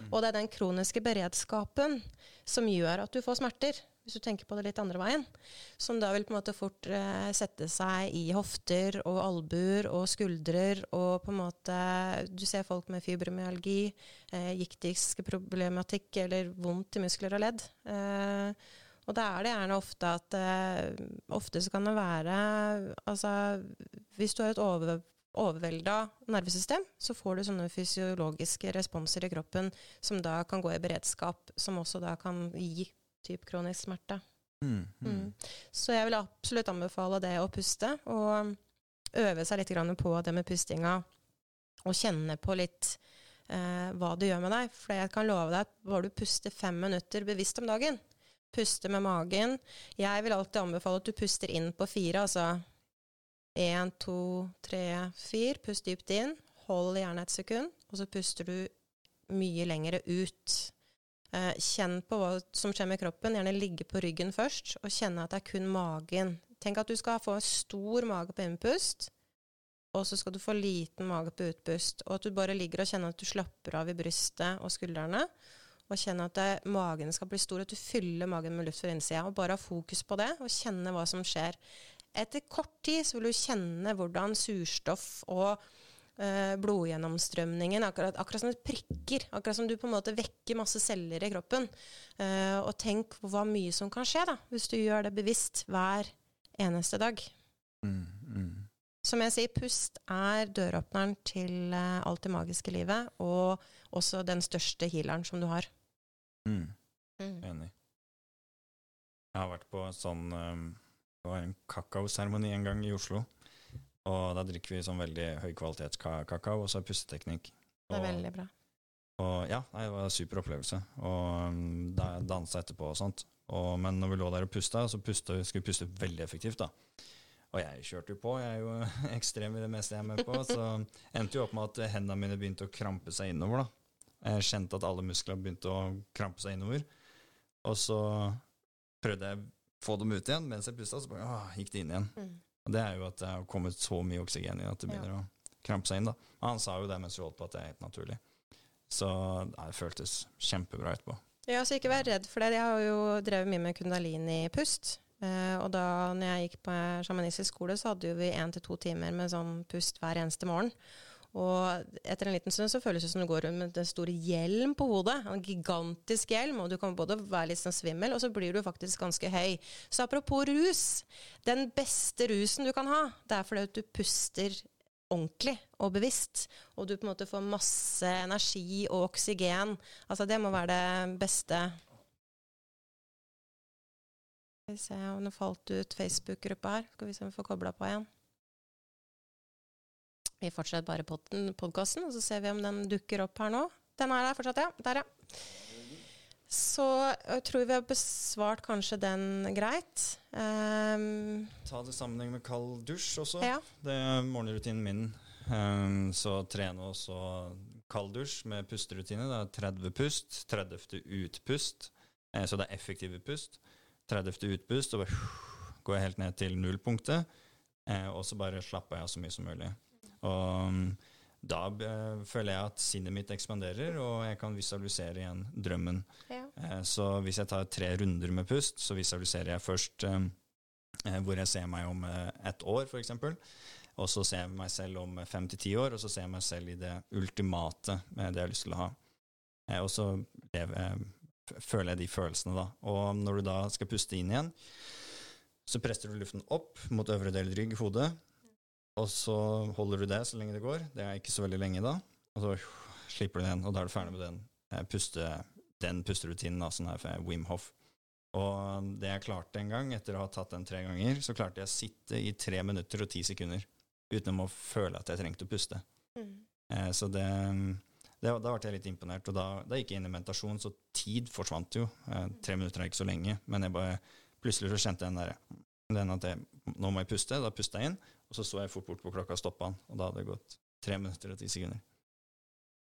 A: Mm. Og det er den kroniske beredskapen som gjør at du får smerter, hvis du tenker på det litt andre veien. Som da vil på en måte fort eh, sette seg i hofter og albuer og skuldrer og på en måte Du ser folk med fibromyalgi, eh, giktisk problematikk eller vondt i muskler og ledd. Eh, og da er det gjerne ofte at uh, Ofte så kan det være Altså, hvis du har et over, overvelda nervesystem, så får du sånne fysiologiske responser i kroppen som da kan gå i beredskap, som også da kan gi typ kronisk smerte. Mm, mm. Mm. Så jeg vil absolutt anbefale det å puste, og øve seg litt på det med pustinga, og kjenne på litt eh, hva det gjør med deg. For jeg kan love deg at bare du puster fem minutter bevisst om dagen, Puste med magen. Jeg vil alltid anbefale at du puster inn på fire, altså én, to, tre, fire. Pust dypt inn. Hold gjerne et sekund, og så puster du mye lengre ut. Eh, kjenn på hva som skjer med kroppen. Gjerne ligge på ryggen først, og kjenne at det er kun magen. Tenk at du skal få stor mage på innpust, og så skal du få liten mage på utpust. Og at du bare ligger og kjenner at du slapper av i brystet og skuldrene og kjenne at det, magen skal bli stor, at du fyller magen med luft fra innsida. Og bare ha fokus på det, og kjenne hva som skjer. Etter kort tid så vil du kjenne hvordan surstoff og øh, blodgjennomstrømningen akkurat, akkurat, som det prikker. Akkurat som du på en måte vekker masse celler i kroppen. Eh, og tenk på hva mye som kan skje da, hvis du gjør det bevisst hver eneste dag. Mm, mm. Som jeg sier, pust er døråpneren til eh, alt det magiske livet, og også den største healeren som du har.
C: Mm. Mm. Enig. Jeg har vært på sånn um, Det var en kakaoseremoni en gang i Oslo. Og da drikker vi sånn veldig høykvalitetskakao, og så er pusteteknikk.
A: det er veldig bra.
C: Og ja, det var en super opplevelse. Og um, da dansa etterpå og sånt. Og, men når vi lå der og pusta, så pusta, skulle vi puste veldig effektivt, da. Og jeg kjørte jo på, jeg er jo ekstrem i det meste jeg er med på. Så endte jo opp med at hendene mine begynte å krampe seg innover. da. Jeg kjente at alle muskler begynte å krampe seg innover. Og så prøvde jeg å få dem ut igjen mens jeg pusta, så bare, åh, gikk det inn igjen. Mm. Og det er jo at det har kommet så mye oksygen i at det begynner ja. å krampe seg inn. da. Han sa jo det mens vi holdt på, at det er helt naturlig. Så det føltes kjempebra etterpå.
A: Ja, så ikke vær redd for det. Jeg har jo drevet mye med kundalini-pust. Uh, og da når jeg gikk på sjamanistisk skole, så hadde vi én til to timer med sånn pust hver eneste morgen. Og etter en liten stund så føles det som du går rundt med en stor hjelm på hodet. En gigantisk hjelm, og du kan både være litt sånn svimmel, og så blir du faktisk ganske høy. Så apropos rus. Den beste rusen du kan ha, det er fordi du puster ordentlig og bevisst, og du på en måte får masse energi og oksygen. Altså det må være det beste. Skal vi se om det falt ut Facebook-gruppa her. Skal vi se om vi får kobla på igjen. Vi fortsetter bare podkasten, og så ser vi om den dukker opp her nå. Den er der fortsatt, ja. Der, ja. Så jeg tror vi har besvart kanskje den greit. Um,
C: Ta det i sammenheng med kald dusj også. Ja. Det er morgenrutinen min. Um, så trene også kald dusj med pusterutine. Det er 30 pust, 30. utpust. Eh, så det er effektive pust. 30. utpust, og bare går jeg helt ned til nullpunktet. Eh, og så bare slapper jeg av så mye som mulig. Og um, da uh, føler jeg at sinnet mitt ekspanderer, og jeg kan visualisere igjen drømmen. Ja. Uh, så hvis jeg tar tre runder med pust, så visualiserer jeg først uh, hvor jeg ser meg om ett år, f.eks. Og så ser jeg meg selv om fem til ti år, og så ser jeg meg selv i det ultimate med det jeg har lyst til å ha. og så føler jeg de følelsene, da. Og når du da skal puste inn igjen, så presser du luften opp mot øvre del rygg, hodet, og så holder du det så lenge det går. Det er ikke så veldig lenge da. Og så slipper du den, og da er du ferdig med den, eh, puste, den pusterutinen, da, sånn her for Wim Hof. Og det jeg klarte en gang, etter å ha tatt den tre ganger, så klarte jeg å sitte i tre minutter og ti sekunder uten å føle at jeg trengte å puste. Mm. Eh, så det, det, Da ble jeg litt imponert, og da, da, gikk jeg inn i meditasjon, så tid forsvant jo. Eh, tre minutter er ikke så lenge, men jeg bare, plutselig så kjente jeg den derre den at jeg, nå må jeg puste. Da pusta jeg inn, og så så jeg fort bort på klokka og stoppa han, og da hadde det gått tre minutter og ti sekunder.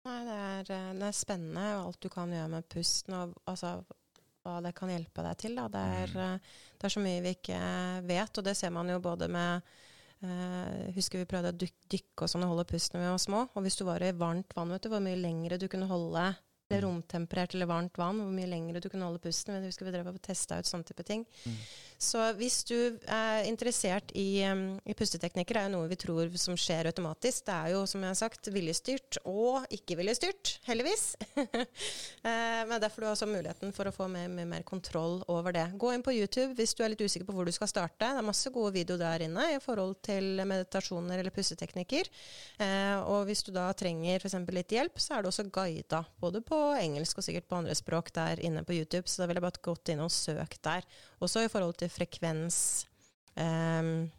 A: Nei, det er, eh, det er spennende, alt du kan gjøre med pusten, og altså, hva det kan hjelpe deg til. Det er, mm. Eh, det, er, så mye vi ikke vet, og det ser man jo både med uh, Husker vi prøvde å dykke og sånn og holde pusten når vi var små. Og hvis du var i varmt vann, vet du hvor mye lengre du kunne holde eller romtemperert eller varmt vann, hvor mye lengre du kunne holde pusten. Jeg husker vi drev og testa ut sånne type ting. Mm. Så hvis du er interessert i, um, i pusteteknikker, er jo noe vi tror som skjer automatisk. Det er jo, som jeg har sagt, viljestyrt og ikke viljestyrt, heldigvis. Eh, men derfor du har også muligheten for å få mer, mer, mer, kontroll over det. Gå inn på YouTube hvis du er litt usikker på hvor du skal starte. Det er masse gode videoer der inne i forhold til meditasjoner eller pusteteknikker. Eh, og hvis du da trenger f.eks. litt hjelp, så er det også guida, både på engelsk og sikkert på andre språk der inne på YouTube. Så da vil jeg bare gått inn og søkt der. Også i forhold til frekvens, um,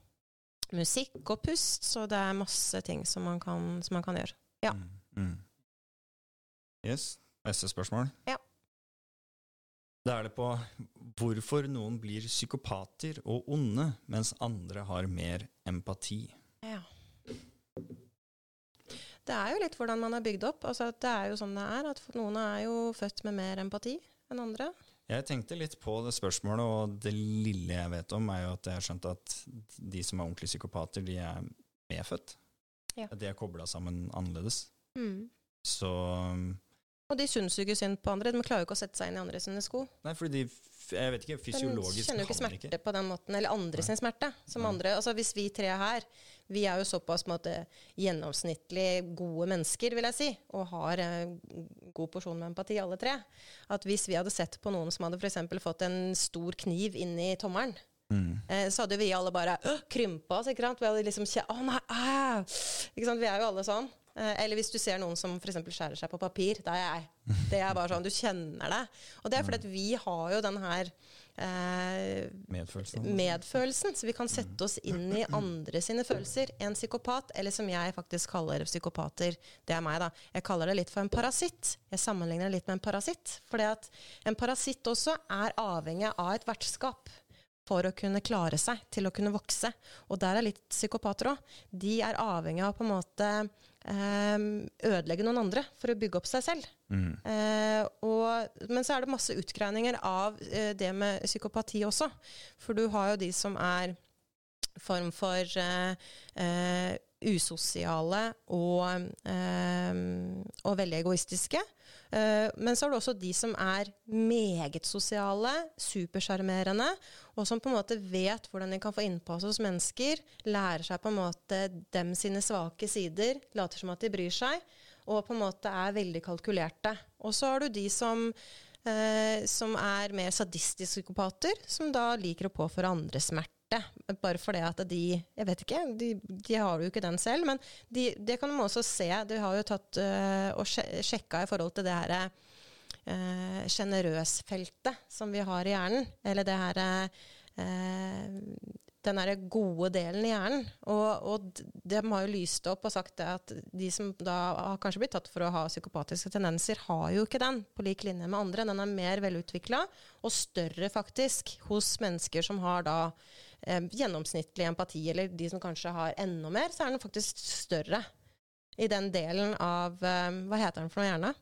A: musikk og pust. Så det er masse ting som man kan, som man kan gjøre. Ja. Mm, mm.
C: Yes. Neste spørsmål.
A: Ja.
C: Da er det på hvorfor noen blir psykopater og onde, mens andre har mer empati.
A: Ja. Det er jo litt hvordan man er bygd opp. Altså, det er jo sånn det er, at noen er jo født med mer empati enn andre.
C: Jeg tenkte litt på det spørsmålet, og det lille jeg vet om, er jo at jeg har skjønt at de som er ordentlige psykopater, de er medfødt. Ja. De er kobla sammen annerledes. Mm. Så
A: Og de syns jo ikke synd på andre. De klarer jo ikke å sette seg inn i andre sine sko.
C: Nei, fordi de jeg vet ikke, fysiologisk
A: kan jo ikke smerte ikke. på den måten, eller andre sin smerte. Som andre, altså Hvis vi tre er her, vi er jo såpass måte, gjennomsnittlig gode mennesker, vil jeg si, og har eh, god porsjon med empati, alle tre, at hvis vi hadde sett på noen som hadde f.eks. fått en stor kniv inn i tommelen, mm. eh, så hadde vi alle bare krympa oss. ikke sant? Vi hadde liksom Å nei, æ! Ikke sant? Vi er jo alle sånn. Eh, eller hvis du ser noen som f.eks. skjærer seg på papir. Det er jeg. Det er bare sånn, Du kjenner det. Og det er fordi at vi har jo den her eh,
C: medfølelsen.
A: medfølelsen. Så vi kan sette oss inn i andre sine følelser. En psykopat, eller som jeg faktisk kaller psykopater, det er meg, da. Jeg kaller det litt for en parasitt. Jeg sammenligner det litt med en parasitt. Fordi en parasitt også er avhengig av et vertskap. for å kunne klare seg, til å kunne vokse. Og der er litt psykopater òg. De er avhengig av på en måte ødelegge noen andre for å bygge opp seg selv. Mm. Eh, og, men så er det masse utgreininger av eh, det med psykopati også. For du har jo de som er form for eh, eh, usosiale og, og veldig egoistiske. Uh, men så har du også de som er meget sosiale, supersjarmerende, og som på en måte vet hvordan de kan få innpass hos mennesker, lærer seg på en måte dem sine svake sider, later som at de bryr seg, og på en måte er veldig kalkulerte. Og så har du de som Uh, som er mer sadistiske psykopater, som da liker å påføre andre smerte smerte. Bare fordi at de Jeg vet ikke, de, de har jo ikke den selv. Men de, det kan man også se. De har jo tatt uh, og sjekka i forhold til det her sjenerøs-feltet uh, som vi har i hjernen. Eller det her uh, den derre gode delen i hjernen. Og, og de har jo lyst opp og sagt at de som da har kanskje blitt tatt for å ha psykopatiske tendenser, har jo ikke den på lik linje med andre. Den er mer velutvikla og større faktisk hos mennesker som har da eh, gjennomsnittlig empati, eller de som kanskje har enda mer, så er den faktisk større i den delen av eh, Hva heter den for noe hjerne?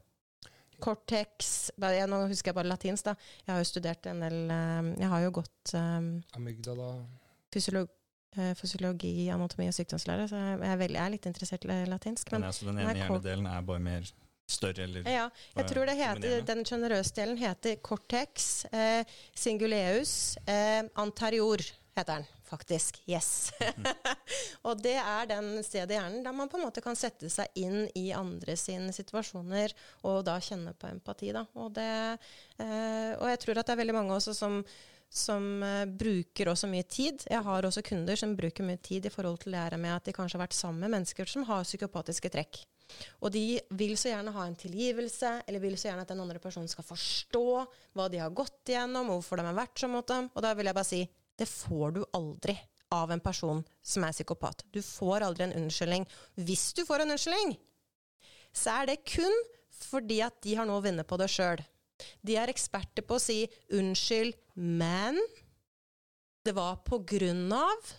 A: Cortex Nå husker jeg bare latinsk, da. Jeg har jo studert en del eh, Jeg har jo gått um,
B: Amygdala
A: fysiolog, eh, fysiologi, anatomi og sykdomslære, så jeg er, veldig, jeg er litt interessert i latinsk.
C: Men, men altså, den ene hjernedelen er bare mer større, eller?
A: Ja, jeg tror det heter, den sjenerøse delen heter cortex eh, singuleus eh, anterior, heter den faktisk. Yes. og det er den stedet i hjernen der man på en måte kan sette seg inn i andre sine situasjoner, og da kjenne på empati. Da. Og, det, eh, og jeg tror at det er veldig mange også som som uh, bruker også mye tid. Jeg har også kunder som bruker mye tid i forhold til det her med at de kanskje har vært sammen med mennesker som har psykopatiske trekk. Og de vil så gjerne ha en tilgivelse, eller vil så gjerne at den andre personen skal forstå hva de har gått igjennom, hvorfor de har vært sånn mot dem. Og da vil jeg bare si det får du aldri av en person som er psykopat. Du får aldri en unnskyldning. Hvis du får en unnskyldning, så er det kun fordi at de har noe å vinne på det sjøl. De er eksperter på å si 'unnskyld, men det var på grunn av'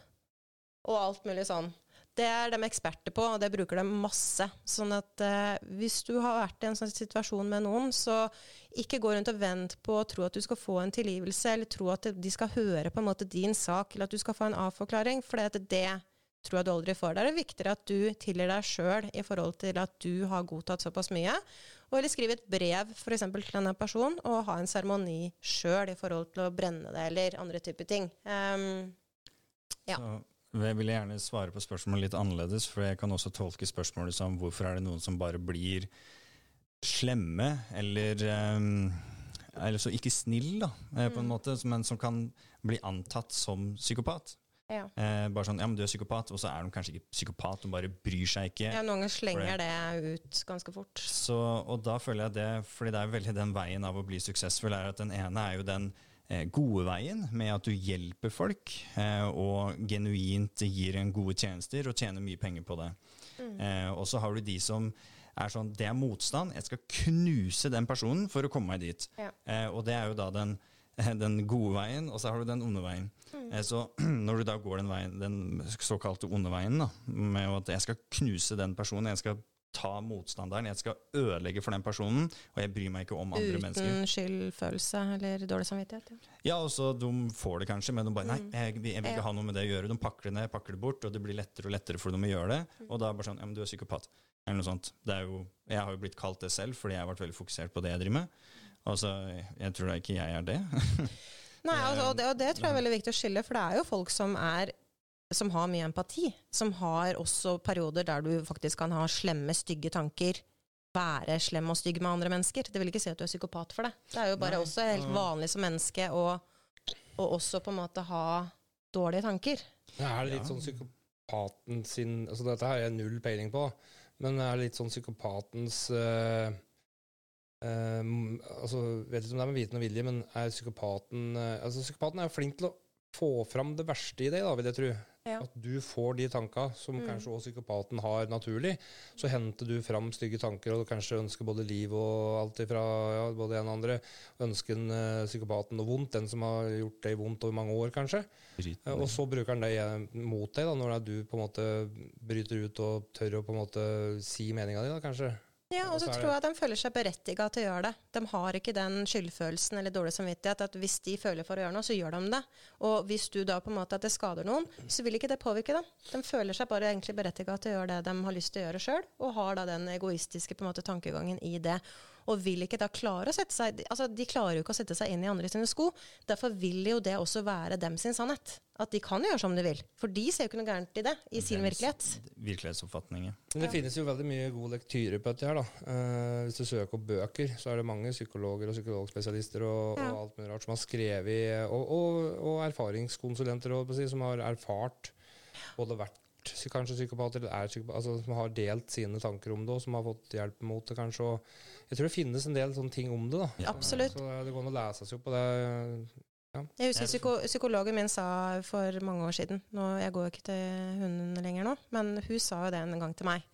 A: og alt mulig sånn. Det er de eksperter på, og det bruker de masse. Sånn at eh, hvis du har vært i en sånn situasjon med noen, så ikke gå rundt og vent på å tro at du skal få en tilgivelse, eller tro at de skal høre på en måte din sak, eller at du skal få en avforklaring. For det, det tror jeg du aldri får. Det er viktigere at du tilgir deg sjøl i forhold til at du har godtatt såpass mye. Og eller skrive et brev for til denne personen, og ha en seremoni sjøl i forhold til å brenne det, eller andre typer ting. Um,
C: ja. Så jeg vil gjerne svare på spørsmålet litt annerledes, for jeg kan også tolke spørsmålet som hvorfor er det noen som bare blir slemme, eller um, altså ikke snill, da, eh, på en mm. måte, men som kan bli antatt som psykopat. Ja. Eh, bare sånn, ja, men du er psykopat, og så er de kanskje ikke psykopat, de bare bryr seg ikke.
A: Ja, Noen ganger slenger det. det ut ganske fort.
C: Så, og da føler jeg det, fordi det er veldig den veien av å bli suksessfull, er at den ene er jo den eh, gode veien med at du hjelper folk eh, og genuint gir en gode tjenester og tjener mye penger på det. Mm. Eh, og så har du de som er sånn Det er motstand. Jeg skal knuse den personen for å komme meg dit. Ja. Eh, og det er jo da den den gode veien, og så har du den onde veien. Mm. Eh, så når du da går den, veien, den såkalte onde veien, da, med at jeg skal knuse den personen, jeg skal ta motstanderen, jeg skal ødelegge for den personen, og jeg bryr meg ikke om andre
A: Uten
C: mennesker.
A: Uten skyldfølelse eller dårlig samvittighet?
C: Ja, ja og så de får det kanskje, men de bare nei, mm. jeg, jeg, vil ikke ha noe med det å gjøre. De pakker det ned, pakker det bort, og det blir lettere og lettere for dem å gjøre det. Mm. Og da er det bare sånn ja, men du er psykopat. Eller noe sånt. Det er jo, jeg har jo blitt kalt det selv fordi jeg har vært veldig fokusert på det jeg driver med. Altså, jeg tror da ikke jeg er det.
A: Nei, altså, og, det, og, det, tror jeg er veldig viktig å skille, for det er jo folk som, er, som har mye empati. Som har også perioder der du faktisk kan ha slemme, stygge tanker. Være slem og stygg med andre mennesker. Det vil ikke si at du er psykopat for det. Det er jo bare Nei. også helt vanlig som menneske å også på en måte ha dårlige tanker.
B: Ja, er det litt sånn psykopaten sin altså Dette har jeg null peiling på, men er det litt sånn psykopatens uh Um, altså, vet ikke om det er med viten og vilje, men er psykopaten uh, altså Psykopaten er jo flink til å få fram det verste i deg, da, vil jeg tro. Ja. At du får de tanka som mm. kanskje også psykopaten har naturlig. Så henter du fram stygge tanker og kanskje ønsker både liv og alt ifra ja, både en og andre. Ønsker en, uh, psykopaten noe vondt, den som har gjort deg vondt over mange år, kanskje. Uh, og så bruker han det mot deg da, når du på en måte bryter ut og tør å på en måte si meninga di, da, kanskje.
A: Ja, og så tror jeg at de føler seg berettiga til å gjøre det. De har ikke den skyldfølelsen eller dårlig samvittighet at hvis de føler for å gjøre noe, så gjør de det. Og hvis du da på en måte at det skader noen, så vil ikke det påvirke dem. De føler seg bare egentlig berettiga til å gjøre det de har lyst til å gjøre sjøl, og har da den egoistiske på en måte tankegangen i det og vil ikke da klare å sette seg altså De klarer jo ikke å sette seg inn i andre sine sko. Derfor vil jo det også være dem sin sannhet. At de kan gjøre som de vil. For de ser jo ikke noe gærent i det, i Dems sin virkelighet.
C: Virkelighetsoppfatninger.
B: Men det ja. finnes jo veldig mye god lektyre på dette her, da. Uh, hvis du søker opp bøker, så er det mange psykologer og psykologspesialister og, ja. og alt mulig rart som har skrevet, og, og, og erfaringskonsulenter og, som har erfart både vært kanskje psykopater, eller er psykopater, altså, som har delt sine tanker om det, og som har fått hjelp mot det, kanskje. Og jeg tror det finnes en del sånne ting om det. da.
A: Ja. Absolutt.
B: Så det går an å lese seg opp på det.
A: Ja. Jeg husker psyko psykologen min sa for mange år siden nå, Jeg går ikke til hunden lenger nå, men hun sa jo det en gang til meg.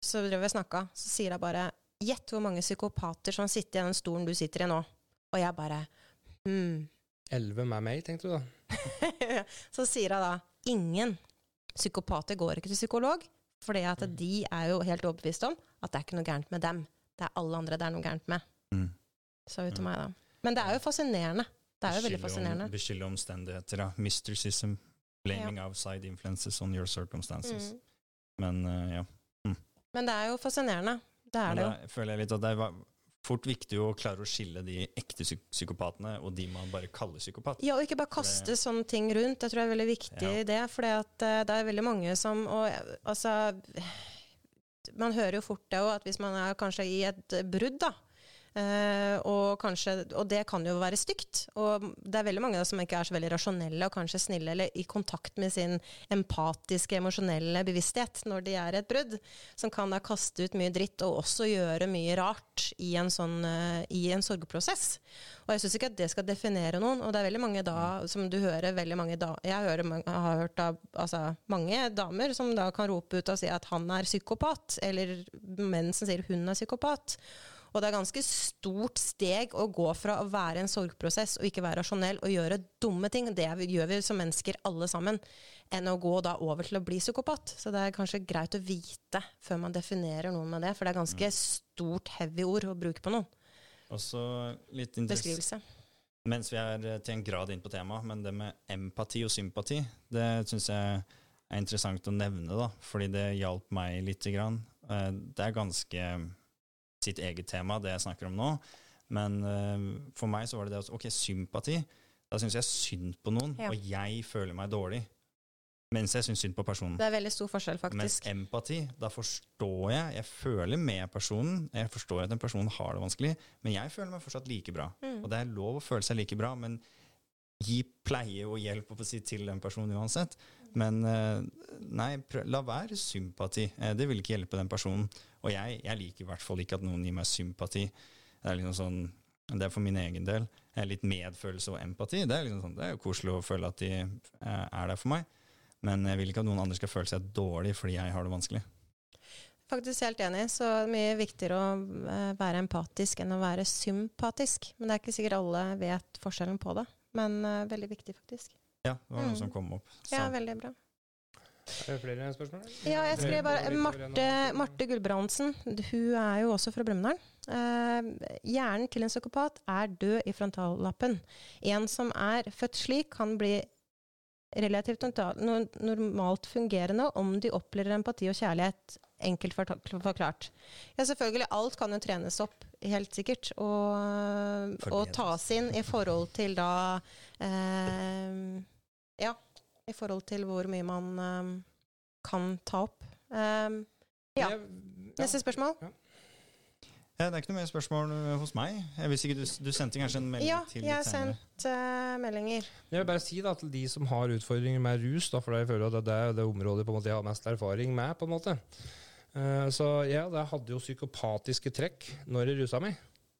A: Så drev vi snakka, så sier hun bare Gjett hvor mange psykopater som sitter i den stolen du sitter i nå. Og jeg bare hm.
B: Elleve med meg, tenkte du
A: da. så sier hun da ingen Psykopater går ikke til psykolog, for mm. de er jo helt overbevist om at det er ikke noe gærent med dem. Det er alle andre det er noe gærent med. Mm. Så hun til meg da. Men det er jo fascinerende. Det er jo veldig fascinerende.
C: Om, beskylde omstendigheter, da. Mysticism. Blaming ja. outside influences on your circumstances. Mm. Men uh, ja. Mm.
A: Men det er jo fascinerende. Det er det jo.
C: Da føler jeg litt at det var fort viktig å klare å skille de ekte psykopatene og de man bare kaller psykopat.
A: Ja, og ikke bare kaste sånne ting rundt. Jeg tror det er veldig viktig ja. det. For uh, det er veldig mange som og, Altså Man hører jo fort det òg, at hvis man er kanskje i et brudd, da, og, kanskje, og, det kan jo være stygt. Og det er veldig mange som ikke er så veldig rasjonelle og kanskje snille eller i kontakt med sin empatiske, emosjonelle bevissthet når de er i et brudd, som kan da kaste ut mye dritt og også gjøre mye rart i en, sånn, uh, i en sorgprosess. Og jeg syns ikke at det skal definere noen. Og det er veldig mange da, som du hører veldig mange da, Jeg hører, har hørt da, altså, mange damer som da kan rope ut og si at han er psykopat, eller menn som sier hun er psykopat. Og det er ganske stort steg å gå fra å være en sorgprosess og ikke være rasjonell og gjøre dumme ting, det gjør vi som mennesker alle sammen, enn å gå da over til å bli psykopat. Så det er kanskje greit å vite før man definerer noen med det, for det er ganske stort, heavy ord å bruke på noen.
C: Også litt Beskrivelse. Mens vi er eh, til en grad inn på temaet, men det med empati og sympati, det syns jeg er interessant å nevne, da, fordi det hjalp meg lite grann. Eh, det er ganske sitt eget tema, det jeg snakker om nå. Men uh, for meg så var det det at ok, sympati. Da syns jeg synd på noen, ja. og jeg føler meg dårlig. Mens jeg syns synd på personen.
A: Det er veldig stor forskjell, faktisk.
C: Mens empati, da forstår jeg. Jeg føler med personen. Jeg forstår at en person har det vanskelig, men jeg føler meg fortsatt like bra. Mm. Og det er lov å føle seg like bra, men gi pleie og hjelp si, til den personen uansett. Men uh, nei, la være sympati. Uh, det vil ikke hjelpe den personen. Og jeg, jeg, liker i hvert fall ikke at noen gir meg sympati. Det er liksom sånn, det er for min egen del. Litt medfølelse og empati. Det er, liksom sånn, det er jo koselig å føle at de eh, er der for meg. Men jeg vil ikke at noen andre skal føle seg dårlig fordi jeg har det vanskelig.
A: Faktisk helt enig. Så mye viktigere å eh, være empatisk enn å være sympatisk. Men det er ikke sikkert alle vet forskjellen på det. Men uh, veldig viktig, faktisk.
C: Ja, det var noe mm. som kom opp.
A: Så. Ja, veldig bra.
B: Er det flere spørsmål?
A: Ja, jeg skrev bare Marte, Marte Gulbrandsen. Hun er jo også fra Brumunddal. Uh, hjernen til en psykopat er død i frontallappen. En som er født slik, kan bli relativt normalt fungerende om de opplever empati og kjærlighet. Enkelt forklart. Ja, selvfølgelig. Alt kan jo trenes opp, helt sikkert. Og, og tas inn i forhold til da eh, Ja i forhold til hvor mye man eh, kan ta opp. Eh, ja. Neste spørsmål. Ja.
C: Ja, det er ikke noe mer spørsmål eh, hos meg. Jeg visste ikke, Du, du sendte kanskje en melding
A: ja,
C: til
A: Ja, jeg har sendt uh, meldinger.
B: Jeg vil bare si da, til de som har utfordringer med rus, da, for jeg føler at det er det området på en måte jeg har mest erfaring med. på en måte. Uh, så ja, jeg hadde jo psykopatiske trekk når jeg rusa meg.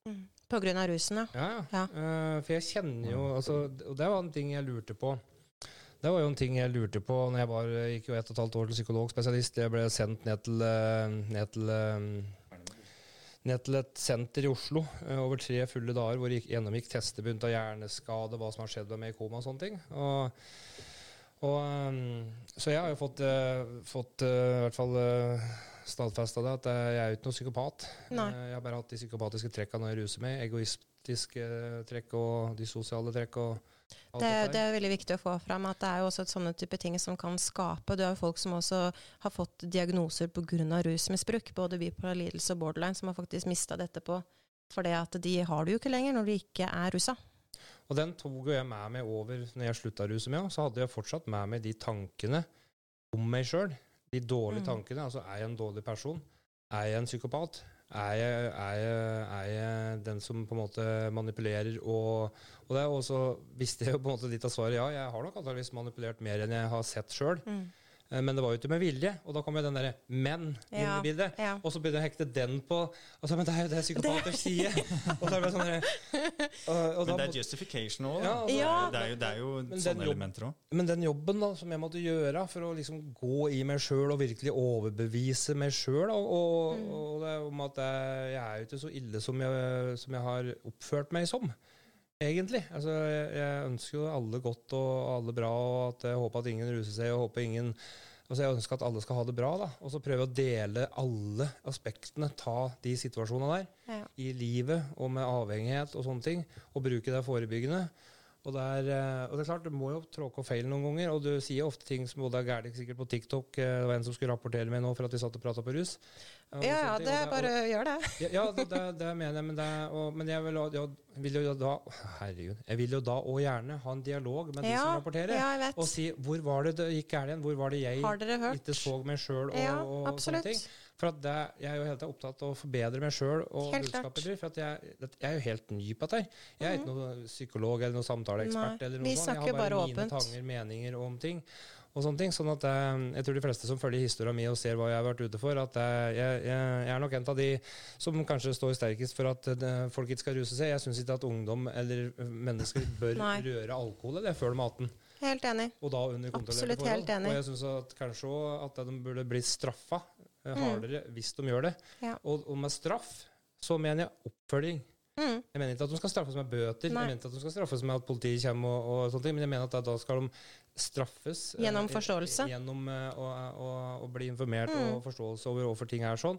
A: Mm. På grunn av rusen,
B: ja. Ja, ja. Uh, for jeg kjenner jo altså, Og det var en ting jeg lurte på Det var jo en ting jeg lurte på når jeg var, gikk jo ett og et halvt år til psykologspesialist. Jeg ble sendt ned til, eh, ned til, eh, ned til et senter i Oslo over tre fulle dager hvor jeg gjennomgikk tester begynte av hjerneskade, hva som har skjedd med meg i koma og sånne ting. Og, og, så jeg har jo fått, fått i hvert fall stadfesta det, at jeg er ikke noen psykopat. Nei. Jeg har bare hatt de psykopatiske trekkene når jeg ruser meg. Egoistiske trekk og de sosiale trekk. og
A: det, det, er veldig viktig å få fram at det er jo også et sånne type ting som kan skape Du har folk som også har fått diagnoser pga. rusmisbruk, både bipolar lidelse og borderline, som har faktisk mista dette på fordi at de har det jo ikke lenger når de ikke er rusa.
B: Og den tok jeg med meg over når jeg slutta å ruse meg. Så hadde jeg fortsatt med meg de tankene om meg sjøl. De dårlige mm. tankene. Altså, er jeg en dårlig person? Er jeg en psykopat? Er jeg, er, jeg, er jeg, den som på en måte manipulerer og, og det er også visste jeg jo på en måte litt av svaret ja. Jeg har nok antakeligvis manipulert mer enn jeg har sett sjøl. Mm. Eh, men det var jo ikke med vilje. Og da kom jo den derre 'men' inn ja, i bildet. Ja. Og så begynner jeg å hekte den på altså, Men det er jo det psykopater sier! og så er det sånn
C: og, og Men det er justification òg, da. Altså, ja, det, er jo, det er jo sånne jobb, elementer òg.
B: Men den jobben da, som jeg måtte gjøre for å liksom gå i meg sjøl og virkelig overbevise meg sjøl og, og, mm. og, det om at jeg, jeg er jo ikke så ille som jeg, som jeg har oppført meg som egentlig. Altså, jeg, ønsker jo alle godt og alle bra, og at jeg håper at ingen ruser seg. og håper ingen... Altså jeg ønsker at alle skal ha det bra, da. og så prøve å dele alle aspektene. Ta de situasjonene der ja. i livet og med avhengighet og sånne ting, og bruke det forebyggende. Og det, er, eh, og det er klart, du må jo tråkke og feil noen ganger, og du sier ofte ting som både er gærent sikkert på TikTok. Eh, det var en som skulle rapportere meg nå for at vi satt og prata på rus.
A: Ja, ja, det er bare å gjøre det.
B: Ja, ja det, det, det, mener jeg, men, det, og, men jeg, vil, jeg vil, jo da Herregud. Jeg vil jo da òg gjerne ha en dialog med de som rapporterer, ja, og si hvor var det det gikk gærent igjen? Hvor var det jeg ikke så meg sjøl og, og, og sånne ting? For det, Jeg er jo helt opptatt av å forbedre meg sjøl og budskapet. For jeg, jeg, er jo helt ny på dette. Jeg er ikke mhm. noen psykolog eller noen samtaleekspert. eller noe sånt. Jeg har bare, bare mine tanger, meninger om ting. og sånne ting, sånn at jeg, eh, jeg tror de fleste som følger historien min og ser hva jeg har vært ute for, at jeg, jeg, jeg er nok en av de som kanskje står sterkest for at eh, folk ikke skal ruse seg. Jeg syns ikke at ungdom eller mennesker bør røre alkohol eller før maten.
A: Helt enig.
B: Og da under kontrollerte forhold. Og jeg syns kanskje òg at de burde bli straffa Eh, mm. Hardere mm. hvis de gjør det. Ja. Og, og, med straff så mener jeg oppfølging. Mm. Jeg mener ikke at de skal straffes med bøter, Nei. jeg mener ikke at de skal straffes med at politiet kommer, og, og sånne ting, men jeg mener at da skal de straffes
A: eh, Gjennom forståelse.
B: Eh, gjennom eh, å, å, bli informert mm. og forståelse over hvorfor ting er sånn.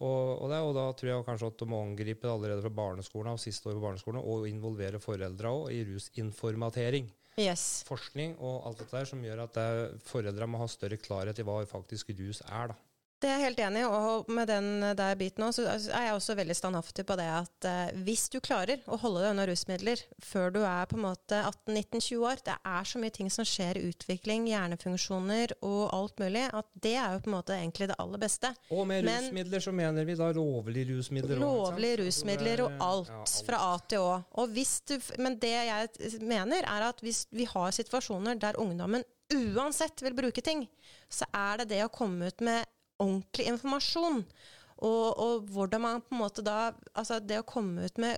B: Og, og, det, og, da tror jeg kanskje at de må angripe det allerede fra barneskolen av, siste år på barneskolen, og involvere foreldra òg i rusinformatering.
A: Yes.
B: Forskning og alt dette der som gjør at foreldra må ha større klarhet i hva faktisk rus er. da.
A: Det er jeg helt enig i, og med den der biten også, så er jeg også veldig standhaftig på det at eh, hvis du klarer å holde deg unna rusmidler før du er på en måte 18-19-20 år Det er så mye ting som skjer i utvikling, hjernefunksjoner og alt mulig, at det er jo på en måte egentlig det aller beste.
B: Og med Men, rusmidler så mener vi da lovlige rusmidler?
A: Lovlige rusmidler og alt, ja, alt, fra A til Å. Du, men det jeg mener, er at hvis vi har situasjoner der ungdommen uansett vil bruke ting, så er det det å komme ut med ordentlig informasjon. Og, og, hvordan man på en måte da Altså det å komme ut med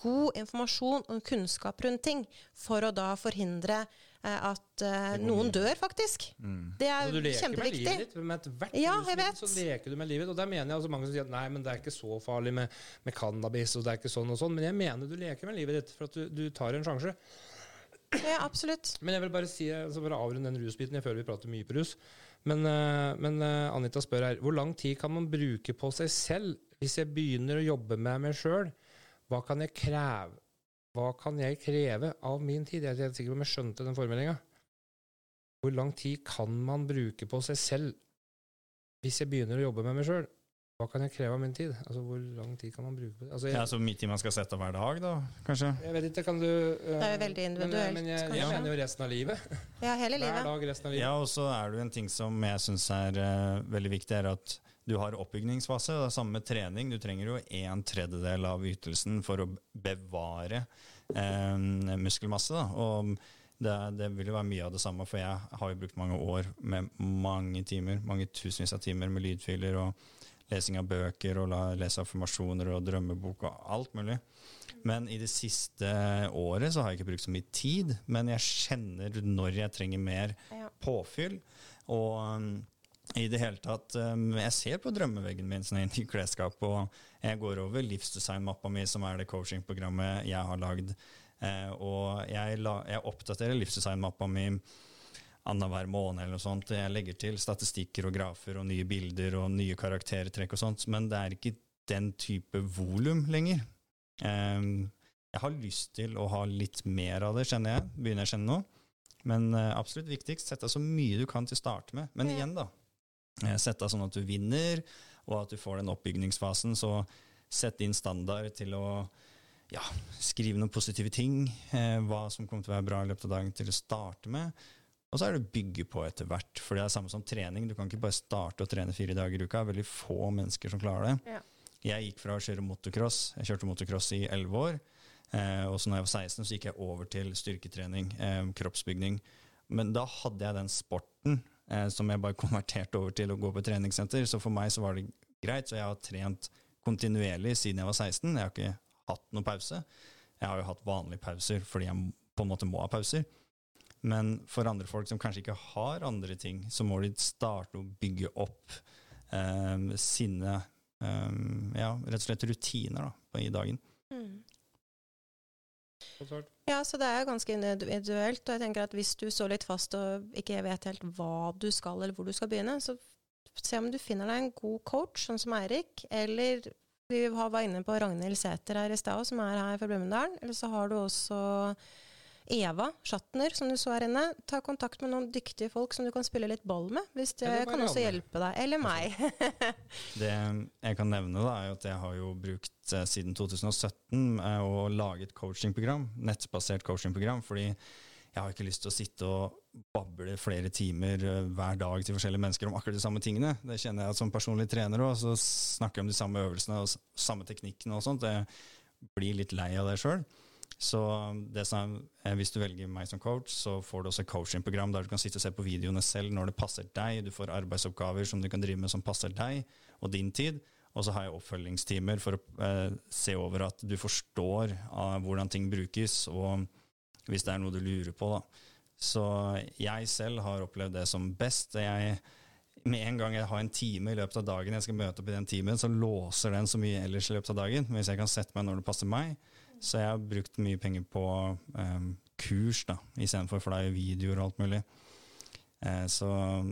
A: god informasjon og kunnskap rundt ting for å da forhindre eh, at eh, noen dør, faktisk. Mm. Det er kjempeviktig. Du leker med livet ditt.
B: Med ethvert ja, rusmiddel så leker du med livet. Og der mener jeg altså mange som sier at nei, men det er ikke så farlig med, med, cannabis, og det er ikke sånn og sånn. Men jeg mener du leker med livet ditt, for at du, du tar en sjanse.
A: Ja, absolutt.
B: Men jeg vil bare si, altså å avrunde den rusbiten. Jeg føler vi prater mye på rus. Men, eh, men, eh, Anita spør her hvor lang tid kan man bruke på seg selv hvis jeg begynner å jobbe med meg sjøl? Hva kan jeg kreve? Hva kan jeg kreve av min tid? Jeg er helt sikker på om jeg skjønte den formeldinga. Hvor lang tid kan man bruke på seg selv hvis jeg begynner å jobbe med meg sjøl? Hva kan jeg kreve av min tid? Altså, Hvor lang tid kan man bruke på det? Altså,
C: jeg, ja, Så mye tid man skal sette av hver dag, da? kanskje?
B: Jeg vet ikke, kan du
A: uh, Det er jo veldig individuelt.
B: Men, men jeg, jeg, mener jo resten av livet.
A: Ja, hele livet.
B: Hver dag resten av livet.
C: Ja, og så er det jo en ting som jeg syns er uh, veldig viktig, er at du har oppbygningsfase. Det er samme med trening. Du trenger jo en tredjedel av ytelsen for å bevare uh, muskelmasse. da, og det, det, vil jo være mye av det samme, for jeg har jo brukt mange år med mange timer, mange tusenvis av timer med lydfiler og lesing av bøker og lese affirmasjoner og drømmebok og alt mulig. Men i det siste året så har jeg ikke brukt så mye tid, men jeg kjenner når jeg trenger mer påfyll. Og um, i det hele tatt um, Jeg ser på drømmeveggen min sånn i klesskap, og jeg går over livsdesignmappa mi, som er det coachingprogrammet jeg har lagd. Eh, og jeg, la, jeg oppdaterer livsdesignmappa mi annenhver måned eller noe sånt. Jeg legger til statistikker og grafer og nye bilder og nye karaktertrekk og sånt, men det er ikke den type volum lenger. Um, jeg har lyst til å ha litt mer av det, kjenner jeg. Begynner jeg å kjenne nå. Men uh, absolutt viktigst, sett deg så mye du kan til å starte med. Men igjen, da. Uh, sett deg sånn at du vinner, og at du får den oppbygningsfasen. Så sett inn standard til å ja, skrive noen positive ting. Uh, hva som kommer til å være bra i løpet av dagen til å starte med. Og så er det å bygge på etter hvert. For det er det samme som trening. Du kan ikke bare starte å trene fire dager i uka. Veldig få mennesker som klarer det. Ja. Jeg gikk fra å kjøre motocross, jeg kjørte motocross i elleve år. Eh, og så når jeg var 16, så gikk jeg over til styrketrening, eh, kroppsbygning. Men da hadde jeg den sporten eh, som jeg bare konverterte over til å gå på treningssenter. Så for meg så var det greit. Så jeg har trent kontinuerlig siden jeg var 16. Jeg har ikke hatt noen pause. Jeg har jo hatt vanlige pauser fordi jeg på en måte må ha pauser. Men for andre folk som kanskje ikke har andre ting, så må de starte å bygge opp um, sine um, ja, rett og slett rutiner da, i dagen. Mm.
A: Ja, så det er ganske individuelt. Og jeg tenker at hvis du står litt fast og ikke vet helt hva du skal, eller hvor du skal begynne, så se om du finner deg en god coach, sånn som Eirik, eller vi var inne på Ragnhild Sæther her i stad, som er her fra Brumunddal. Eller så har du også Eva Schatner, som du så her inne, ta kontakt med noen dyktige folk som du kan spille litt ball med. Hvis det kan også hjelpe deg. Eller meg.
C: det jeg kan nevne, da, er at jeg har jo brukt eh, siden 2017 eh, å lage et coachingprogram, nettbasert coachingprogram, fordi jeg har ikke lyst til å sitte og bable flere timer eh, hver dag til forskjellige mennesker om akkurat de samme tingene. Det kjenner jeg at som personlig trener òg, så snakker jeg om de samme øvelsene og samme teknikkene og sånt. Jeg blir litt lei av det sjøl. Så som, hvis du velger meg som coach, så får du også et coachingprogram der du kan sitte og se på videoene selv når det passer deg. Du får arbeidsoppgaver som du kan drive med som passer deg og din tid. Og så har jeg oppfølgingstimer for å eh, se over at du forstår uh, hvordan ting brukes, og hvis det er noe du lurer på. da. Så jeg selv har opplevd det som best. Jeg, med en gang jeg har en time i løpet av dagen jeg skal møte opp i den timen, så låser den så mye ellers i løpet av dagen. Hvis jeg kan sette meg når det passer meg, så jeg har brukt mye penger på um, kurs da, istedenfor, jo videoer og alt mulig.
A: Eh, så,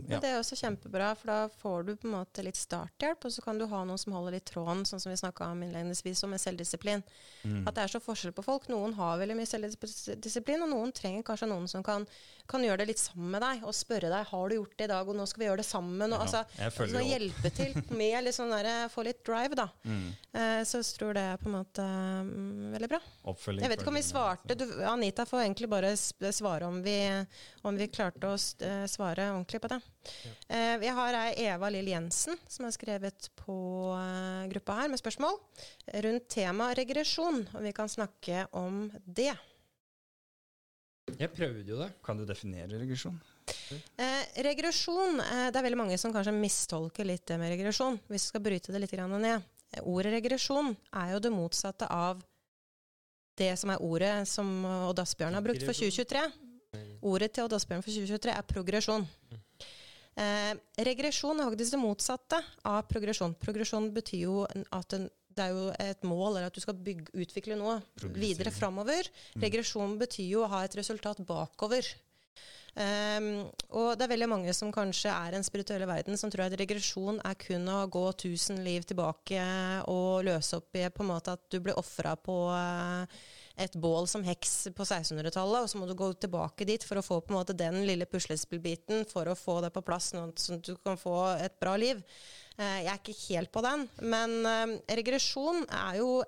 A: ja. Det er også kjempebra, for da får du på en måte litt starthjelp, og så kan du ha noen som holder litt tråden, sånn som vi snakka om innledningsvis, og med selvdisiplin. Mm. At det er så forskjell på folk. Noen har veldig mye selvdisiplin, og noen trenger kanskje noen som kan, kan, gjøre det litt sammen med deg, og spørre deg har du gjort det i dag, og nå skal vi gjøre det sammen. Og, ja, altså, sånn, hjelpe til med sånn der, få litt drive, da. Mm. Eh, så jeg tror det er på en måte um, veldig bra. Oppfølging, jeg vet ikke om vi svarte. Du, Anita får egentlig bare svare om vi, om vi klarte å svare svare ordentlig på det. Ja. Eh, vi har ei Eva Lill Jensen som har skrevet på uh, gruppa her med spørsmål rundt tema regresjon, og vi kan snakke om det.
B: Jeg prøvde jo det.
C: Kan du definere regresjon?
A: Eh, regresjon eh, Det er veldig mange som kanskje mistolker litt det med regresjon. Hvis vi skal bryte det litt ned. Ordet regresjon er jo det motsatte av det som er ordet som Odd Asbjørn har brukt for 2023. Ordet til Odd Asbjørn for 2023 er progresjon. Eh, regresjon er faktisk det motsatte av progresjon. Progresjon betyr jo at en, det er jo et mål, eller at du skal bygge, utvikle noe videre framover. Mm. Regresjon betyr jo å ha et resultat bakover. Um, og det er veldig mange som kanskje er i den spirituelle verden, som tror at regresjon er kun å gå tusen liv tilbake og løse opp i på en måte at du blir ofra på uh, et bål som heks på 1600-tallet, og så må du gå tilbake dit for å få på en måte den lille puslespillbiten for å få det på plass, sånn at du kan få et bra liv. Eh, jeg er ikke helt på den, men eh, regresjon er jo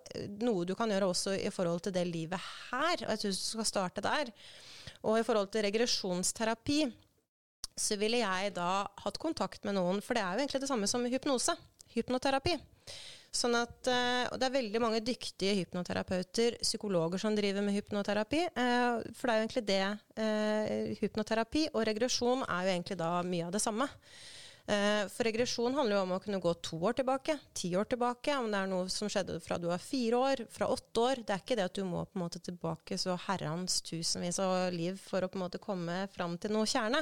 A: noe du kan gjøre også i forhold til det livet her, og jeg syns du skal starte der. Og i forhold til regresjonsterapi så ville jeg da hatt kontakt med noen, for det er jo egentlig det samme som hypnose. Hypnoterapi. Sånn at, uh, og det er veldig mange dyktige hypnoterapeuter, psykologer som driver med hypnoterapi. Uh, for det er jo egentlig det. Uh, hypnoterapi og regresjon er jo egentlig da mye av det samme. For regresjon handler jo om å kunne gå to år tilbake, ti år tilbake, om det er noe som skjedde fra du var fire år, fra åtte år. Det er ikke det at du må på en måte tilbake så herrens tusenvis av liv for å på en måte komme fram til noe kjerne.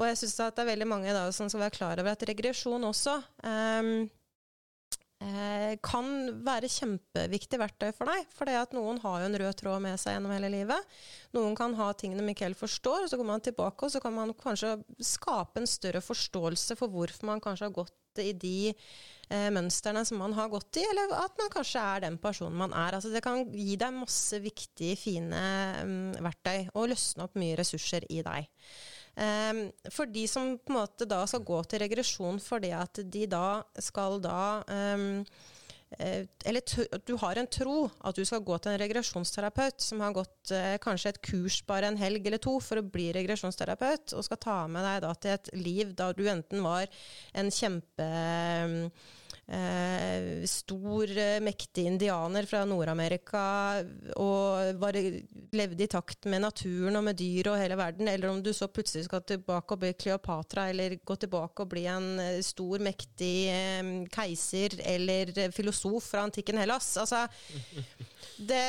A: Og jeg syns det er veldig mange da, som skal være klar over at regresjon også um, eh, kan være kjempeviktig verktøy for deg. For det at noen har jo en rød tråd med seg gjennom hele livet. Noen kan ha ting de ikke helt forstår, og så kommer man tilbake, og så kan man kanskje skape en større forståelse for hvorfor man kanskje har gått i de eh, mønstrene som man har gått i, eller at man kanskje er den personen man er. Altså, det kan gi deg masse viktige, fine um, verktøy, og løsne opp mye ressurser i deg. Um, for de som på en måte da skal gå til regresjon fordi at de da skal da um, eller du har en tro at du skal gå til en regresjonsterapeut som har gått eh, kanskje et kurs bare en helg eller to for å bli regresjonsterapeut, og skal ta med deg da til et liv da du enten var en kjempe um, eh, stor, eh, mektig indianer fra Nord-Amerika og var, levde i takt med naturen og med dyr og hele verden, eller om du så plutselig skal tilbake og bli Kleopatra, eller gå tilbake og bli en eh, stor, mektig eh, keiser eller filosof fra antikken Hellas. Altså, det,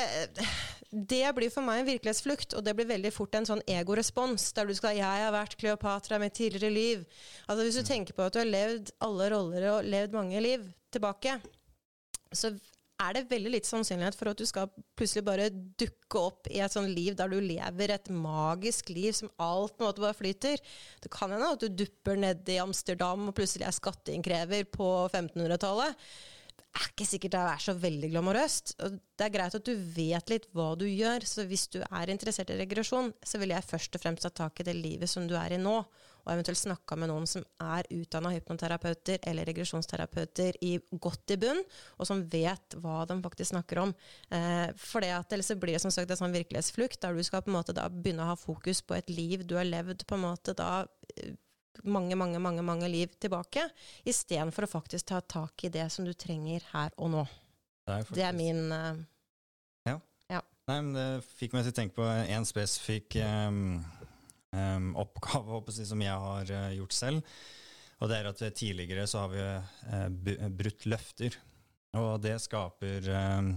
A: det blir for meg en virkelighetsflukt, og det blir veldig fort en sånn egorespons, der du skal 'Jeg har vært Kleopatra i mitt tidligere liv'. Altså Hvis du mm. tenker på at du har levd alle roller og levd mange liv tilbake, så er det veldig litt sannsynlighet for at du skal plutselig bare dukke opp i et sånt liv der du lever et magisk liv som alt på en måte bare flyter. Det kan hende at du dupper ned i Amsterdam og plutselig er skatteinnkrever på 1500-tallet er ikke sikkert det er så veldig glamorøst. Det er greit at du vet litt hva du gjør, så hvis du er interessert i regresjon, så vil jeg først og fremst ta tak i det livet som du er i nå, og eventuelt snakka med noen som er utdanna hypnoterapeuter eller regresjonsterapeuter i godt i bunn, og som vet hva de faktisk snakker om. Eh, for det at ellers blir det som sagt en sånn virkelighetsflukt, der du skal på en måte da begynne å ha fokus på et liv du har levd på en måte da eh, mange, mange, mange, mange liv tilbake, istedenfor å faktisk ta tak i det som du trenger her og nå. Det er, det er min uh,
C: ja. ja. Nei, men det fikk meg til å tenke på en spesifikk um, um, oppgave som jeg har uh, gjort selv. Og det er at tidligere så har vi uh, brutt løfter. Og det skaper um,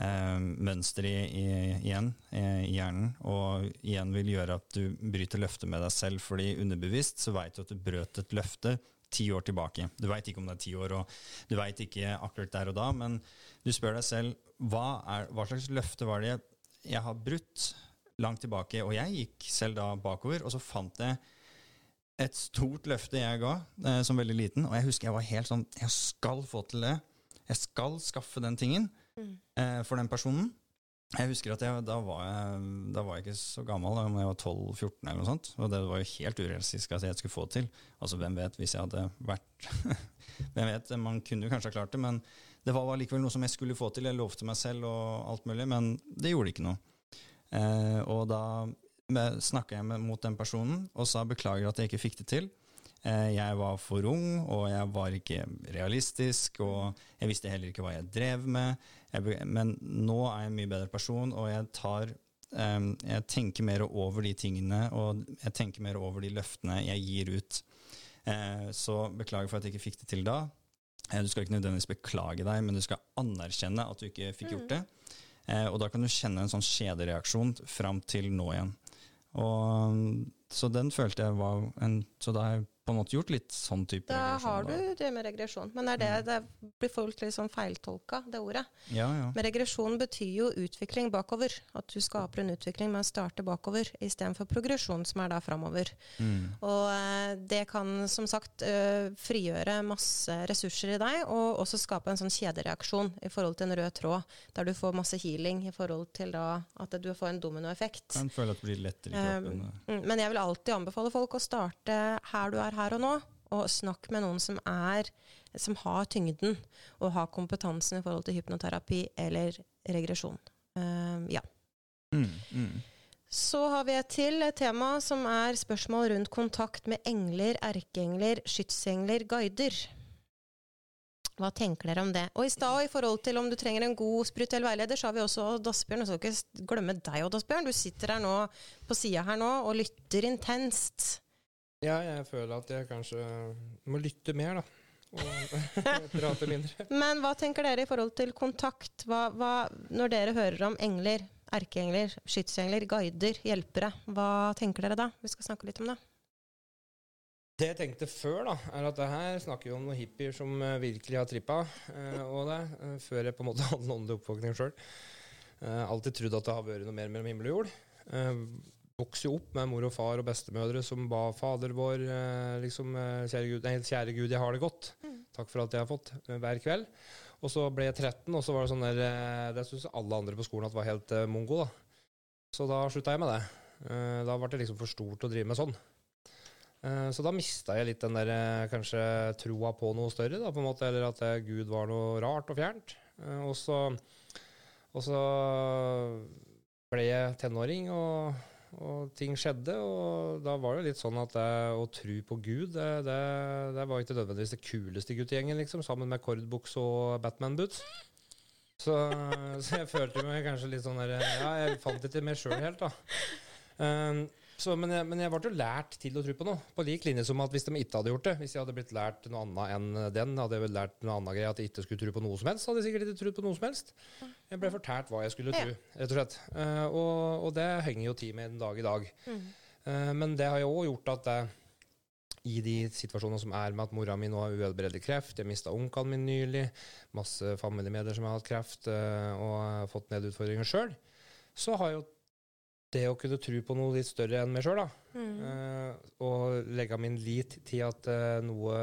C: eh, mønster i, i, igjen i hjernen, og igjen vil gjøre at du bryter løftet med deg selv, fordi underbevisst så veit du at du brøt et løfte ti år tilbake. Du veit ikke om det er ti år, og du veit ikke akkurat der og da, men du spør deg selv hva, er, hva slags løfte var det jeg har brutt langt tilbake? Og jeg gikk selv da bakover, og så fant jeg et stort løfte jeg ga eh, som veldig liten, og jeg husker jeg var helt sånn Jeg skal få til det. Jeg skal skaffe den tingen mm. eh, for den personen. Jeg husker at jeg, da, var jeg, da var jeg ikke så gammel, om jeg var 12-14 eller noe sånt. Og det var jo helt urealistisk at jeg skulle få til. Altså, hvem vet, hvis jeg hadde vært Hvem vet, man kunne jo kanskje ha klart det, men det var likevel noe som jeg skulle få til. Jeg lovte meg selv og alt mulig, men det gjorde ikke noe. Eh, og da snakka jeg med, mot den personen og sa beklager at jeg ikke fikk det til. Eh, jeg var for ung, og jeg var ikke realistisk, og jeg visste heller ikke hva jeg drev med. men nå er jeg en mye bedre person, og jeg tar jeg tenker mer over de tingene, og jeg tenker mer over de løftene jeg gir ut. Eh, så beklager for at jeg ikke fikk det til da. Eh, du skal ikke nødvendigvis beklage deg, men du skal anerkjenne at du ikke fikk gjort det. Og da kan du kjenne en sånn kjedereaksjon fram til nå igjen. Og, så den følte jeg var en Så da har jeg på en måte gjort litt sånn type
A: da regresjon. Da har du det med regresjon. Men er det, mm. det blir folk litt sånn feiltolka, det ordet.
C: Ja, ja.
A: Men regresjon betyr jo utvikling bakover. At du skaper en utvikling med å starte bakover istedenfor progresjon, som er da framover. Mm. Og eh, det kan som sagt øh, frigjøre masse ressurser i deg, og også skape en sånn kjedereaksjon i forhold til en rød tråd, der du får masse healing i forhold til da at du får en dominoeffekt.
C: Kan føle at det blir lettere i kroppen.
A: Um, men jeg vil alltid anbefale folk å starte her du er her og nå, og snakk med noen som, er, som har tyngden og har kompetansen i forhold til hypnoterapi eller regresjon. Uh, ja. Mm, mm. Så har vi et til et tema som er spørsmål rundt kontakt med engler, erkeengler, skytsengler, guider. Hva tenker dere om det? Og i stad, i forhold til om du trenger en god spirituell veileder, så har vi også Odd Asbjørn. Jeg skal ikke glemme deg, Odd Asbjørn. Du sitter her nå på sida her nå og lytter intenst
B: Ja, jeg føler at jeg kanskje må lytte mer, da. Og prate mindre.
A: Men hva tenker dere i forhold til kontakt? Hva, hva, når dere hører om engler, erkeengler, skytsengler, guider, hjelpere, hva tenker dere da? Vi skal snakke litt om det.
B: Det jeg tenkte før, da, er at det her snakker vi om noen hippier som uh, virkelig har trippa. Uh, og det, før jeg på en måte hadde en åndelig oppvåkning sjøl. alltid trodd at det har vært noe mer mellom himmel og jord. Vokste jo opp med mor og far og bestemødre som ba Fader vår, liksom, kjære Gud, nei, kjære Gud, jeg har det godt. Mm. Takk for alt jeg har fått, hver kveld. Og så ble jeg 13, og så var det sånn der Det syntes alle andre på skolen at var helt mongo, da. Så da slutta jeg med det. da ble det liksom for stort å drive med sånn. Eh, så da mista jeg litt den der eh, kanskje troa på noe større, da, på en måte, eller at eh, Gud var noe rart og fjernt. Og så, og så ble jeg tenåring, og, og, ting skjedde. Og da var det litt sånn at det, å tro på Gud, det, det, det var ikke nødvendigvis det kuleste guttegjengen, liksom, sammen med kordbukse og Batman-boots. Så, så, jeg følte meg kanskje litt sånn der Ja, jeg fant ikke meg sjøl helt, da. Um, så, men, jeg, men jeg ble jo lært til å tro på noe. På lik linje som at hvis de ikke hadde gjort det, hvis jeg hadde blitt lært noe annet enn den, hadde jeg vel lært noe annet greie at jeg ikke skulle tro på noe som helst, hadde jeg sikkert ikke trodd på noe som helst. Jeg ble fortalt hva jeg skulle tro, rett og slett. Uh, og, og, det henger jo tid med en dag i dag. Mm. Uh, men det har jo òg gjort at det, i de situasjonene som er med at mora mi nå har uhelbredelig kreft, jeg mista onkelen min nylig, masse familiemedlemmer som har hatt kreft og har fått ned utfordringer sjøl, så har jo det å kunne tro på noe litt større enn meg sjøl, da. Mm. Uh, og legge min lit til at uh, noe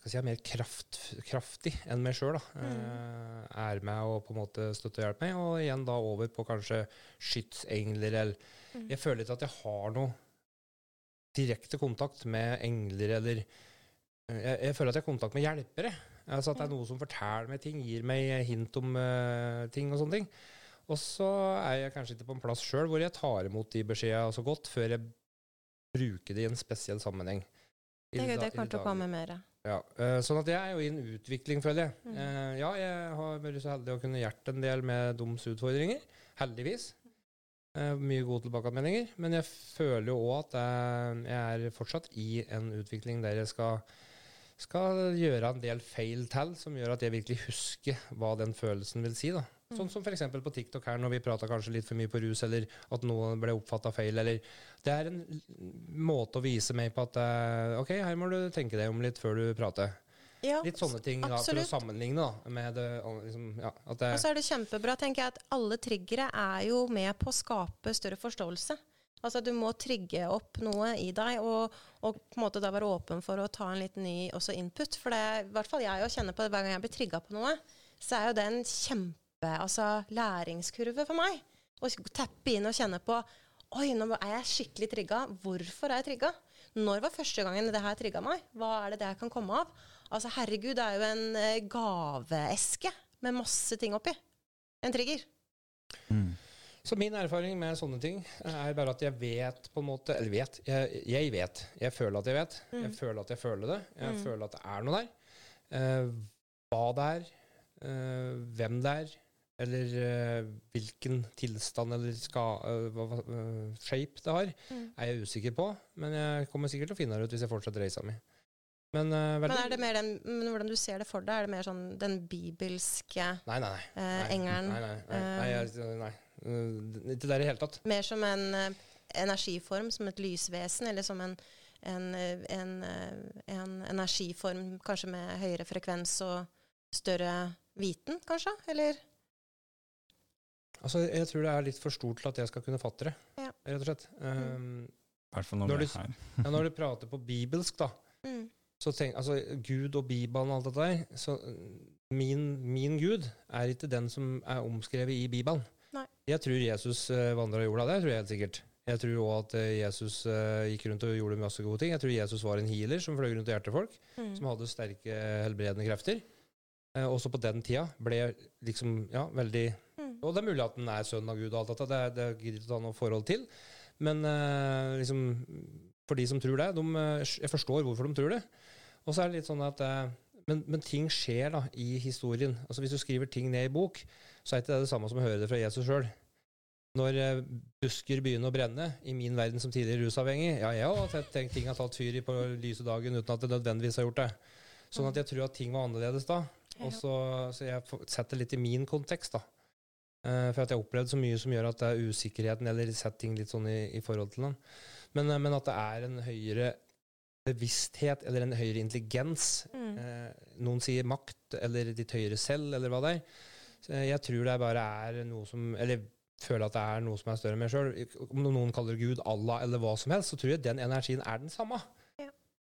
B: skal si, mer kraft, kraftig enn meg sjøl mm. uh, er med og på en måte støtter og hjelper meg. Og igjen da over på kanskje skytsengler eller mm. Jeg føler ikke at jeg har noe direkte kontakt med engler eller jeg, jeg, føler at jeg har kontakt med hjelpere. Altså At det er noe som forteller meg ting, gir meg hint om ting og sånne ting. Og så er jeg kanskje ikke på en plass sjøl hvor jeg tar imot de beskjedene så godt, før jeg bruker det i en spesiell sammenheng.
A: det, det kommer til å komme mer.
B: Ja, uh, sånn at jeg er jo i en utvikling, føler jeg. Mm. Uh, ja, jeg har vært så heldig å kunne hjerte en del med deres utfordringer. Heldigvis. Uh, mye gode tilbakemeldinger. Men jeg føler jo òg at jeg er fortsatt i en utvikling der jeg skal, skal gjøre en del feil til, som gjør at jeg virkelig husker hva den følelsen vil si. da. Sånn som f.eks. på TikTok her, når vi prata kanskje litt for mye på rus, eller at noe ble oppfatta feil, eller Det er en måte å vise meg på at uh, OK, her må du tenke deg om litt før du prater. Ja, litt sånne ting da, for å sammenligne da, med det, liksom, ja,
A: det Og så er det kjempebra, tenker jeg, at alle triggere er jo med på å skape større forståelse. Altså Du må trigge opp noe i deg, og, og, på en måte da være åpen for å ta en litt ny input. For det i hvert fall jeg jo kjenner på det hver gang jeg blir trigga på noe, så er jo det en kjempe altså, læringskurve for meg. Å tappe inn og kjenne på Oi, nå er jeg skikkelig trigga. Hvorfor er jeg trigga? Når var første gangen det her trigga meg? Hva er det det jeg kan komme av? Altså, herregud, det er jo en uh, gaveeske med masse ting oppi. En trigger.
B: Mm. Så min erfaring med sånne ting er bare at jeg vet på en måte Eller vet. Jeg, jeg vet. Jeg føler at jeg vet. Mm. Jeg føler at jeg føler det. Jeg mm. føler at det er noe der. Uh, hva det er, uh, hvem det er, eller uh, hvilken tilstand eller ska, uh, uh, shape det har, mm. er jeg usikker på. Men jeg kommer sikkert til å finne det ut hvis jeg fortsetter reisa mi.
A: Men, men, er det mer den, men hvordan du ser det for deg? Er det mer sånn den bibelske
B: nei, nei, nei. engelen? Nei, nei, nei, nei. Ikke der i hele tatt.
A: Mer som en energiform, som et lysvesen, eller som en, en, en, en energiform kanskje med høyere frekvens og større viten, kanskje? Eller?
B: Altså, jeg tror det er litt for stort til at jeg skal kunne fatte det, ja. rett og slett. Um,
C: når, når, du,
B: ja, når du prater på bibelsk, da, mm. så tenk altså Gud og Bibelen og alt dette der så min, min, Gud er ikke den som er omskrevet i Bibelen. Nei. Jeg tror Jesus uh, eh, vandra jorda, det tror jeg helt sikkert. Jeg tror òg at uh, Jesus uh, gikk rundt og gjorde masse gode ting. Jeg tror Jesus var en healer som fløy rundt og hjertet folk, mm. som hadde sterke helbredende krefter. Uh, også på den tida ble liksom, ja, veldig og det er mulig at den er sønn av Gud, og alt dette, det, det gidder ikke ta noe forhold til. Men eh, liksom, for de som tror det, de, eh, jeg forstår hvorfor de tror det. Og så er det litt sånn at eh, men, men, ting skjer da i historien. Altså Hvis du skriver ting ned i bok, så er ikke det det samme som å høre det fra Jesus sjøl. når eh, busker begynner å brenne, i min verden som tidligere rusavhengig Ja, jeg har sett tenkt ting har tatt fyr i på lyse dagen uten at det nødvendigvis har gjort det. Sånn at jeg tror at ting var annerledes da. Og så, så jeg setter litt i min kontekst, da. Uh, for at jeg har opplevd så mye som gjør at det er usikkerheten, eller sett ting litt sånn i, i forhold til den. Men, uh, men, at det er en høyere bevissthet eller en høyere intelligens. Mm. Uh, noen sier makt eller ditt høyere selv, eller hva det er. Så jeg tror det bare er noe som Eller føler at det er noe som er større enn meg sjøl. Om noen kaller Gud, Allah eller hva som helst, så tror jeg den energien er den samme.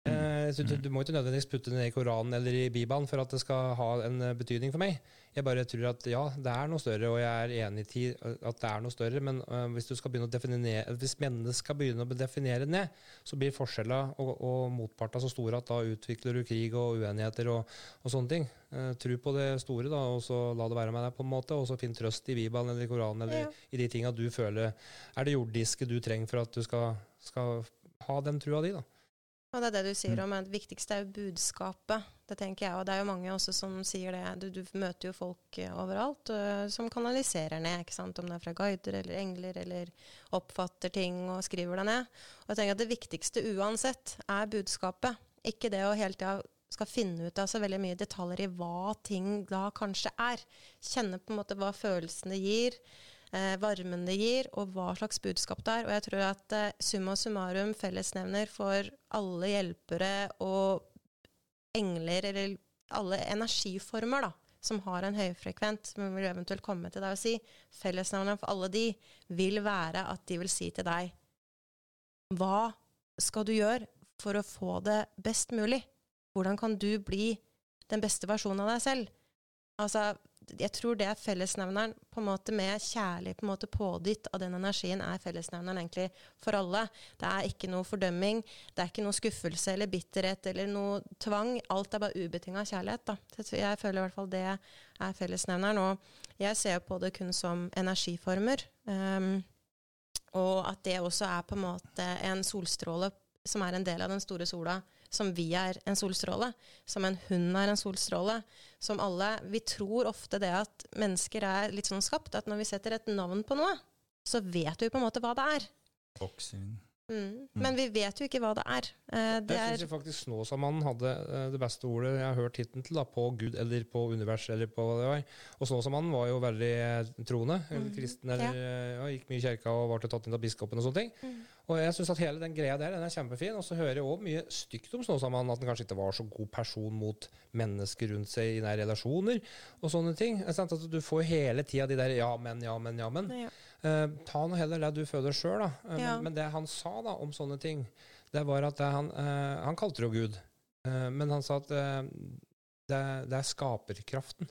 B: Eh, du, du, må ikke nødvendigvis putte den i Koranen eller i Bibelen for at det skal ha en eh, betydning for meg. Jeg bare tror at ja, det er noe større, og jeg er enig i at det er noe større. Men uh, hvis du skal begynne å definere, hvis mennesker skal begynne å definere ned, så blir forskjellene og, og motpartene så store at da utvikler du krig og uenigheter og, og sånne ting. Uh, tro på det store, da, og så la det være med deg, på en måte, og så finn trøst i Bibelen eller i Koranen eller ja. i de tinga du føler er det jordiske du trenger for at du skal, skal ha den trua di. da.
A: Og det er det du sier mm. om at det viktigste er jo budskapet. Det tenker jeg, og det er jo mange også som sier det. Du, du møter jo folk uh, overalt uh, som kanaliserer ned, ikke sant? om det er fra guider eller engler, eller oppfatter ting og skriver det ned. Og jeg tenker at det viktigste uansett er budskapet. Ikke det å hele tida skal finne ut av så veldig mye detaljer i hva ting da kanskje er. Kjenne på en måte hva følelsene gir eh, varmen det gir, og hva slags budskap det er. Og jeg tror at eh, summa summarum fellesnevner for alle hjelpere og engler, eller alle energiformer, da, som har en høyfrekvent, som vil eventuelt komme til deg og si, fellesnevneren for alle de vil være at de vil si til deg Hva skal du gjøre for å få det best mulig? Hvordan kan du bli den beste versjonen av deg selv? Altså, jeg tror det er fellesnevneren på en måte med kjærlig på en måte pådytt av den energien er fellesnevneren egentlig for alle. Det er ikke noe fordømming, det er ikke noe skuffelse eller bitterhet eller noe tvang. Alt er bare ubetinga kjærlighet. Da. Jeg føler i hvert fall det er fellesnevneren. Og jeg ser på det kun som energiformer. Um, og at det også er på en måte en solstråle som er en del av den store sola som vi er en solstråle, som en hund er en solstråle, som alle Vi tror ofte det at mennesker er litt sånn skapt at når vi setter et navn på noe, så vet vi på en måte hva det er.
C: Boksing.
A: Mm. Men vi vet jo ikke hva det er.
B: Eh, det jeg syns faktisk Snåsamannen hadde eh, det beste ordet jeg har hørt hittil, til, da, på Gud eller på univers eller på hva det var. Og Snåsamannen var jo veldig eh, troende, mm. kristen, eller ja. Ja, gikk mye i kjerka og ble tatt inn av biskopen og sånne ting. Mm. Og jeg syns at hele den greia der den er kjempefin. Og så hører jeg òg mye stygt om Snåsamannen, at han kanskje ikke var så god person mot mennesker rundt seg i nære relasjoner og sånne ting. At du får hele tida de der ja, men, ja, men, ja, men. Ja. Uh, ta nå heller det du føler sjøl, da. Uh, ja. men, men, det han sa da om sånne ting, det var at det, han, uh, han kalte det jo Gud. men han sa at det, det, er skaperkraften.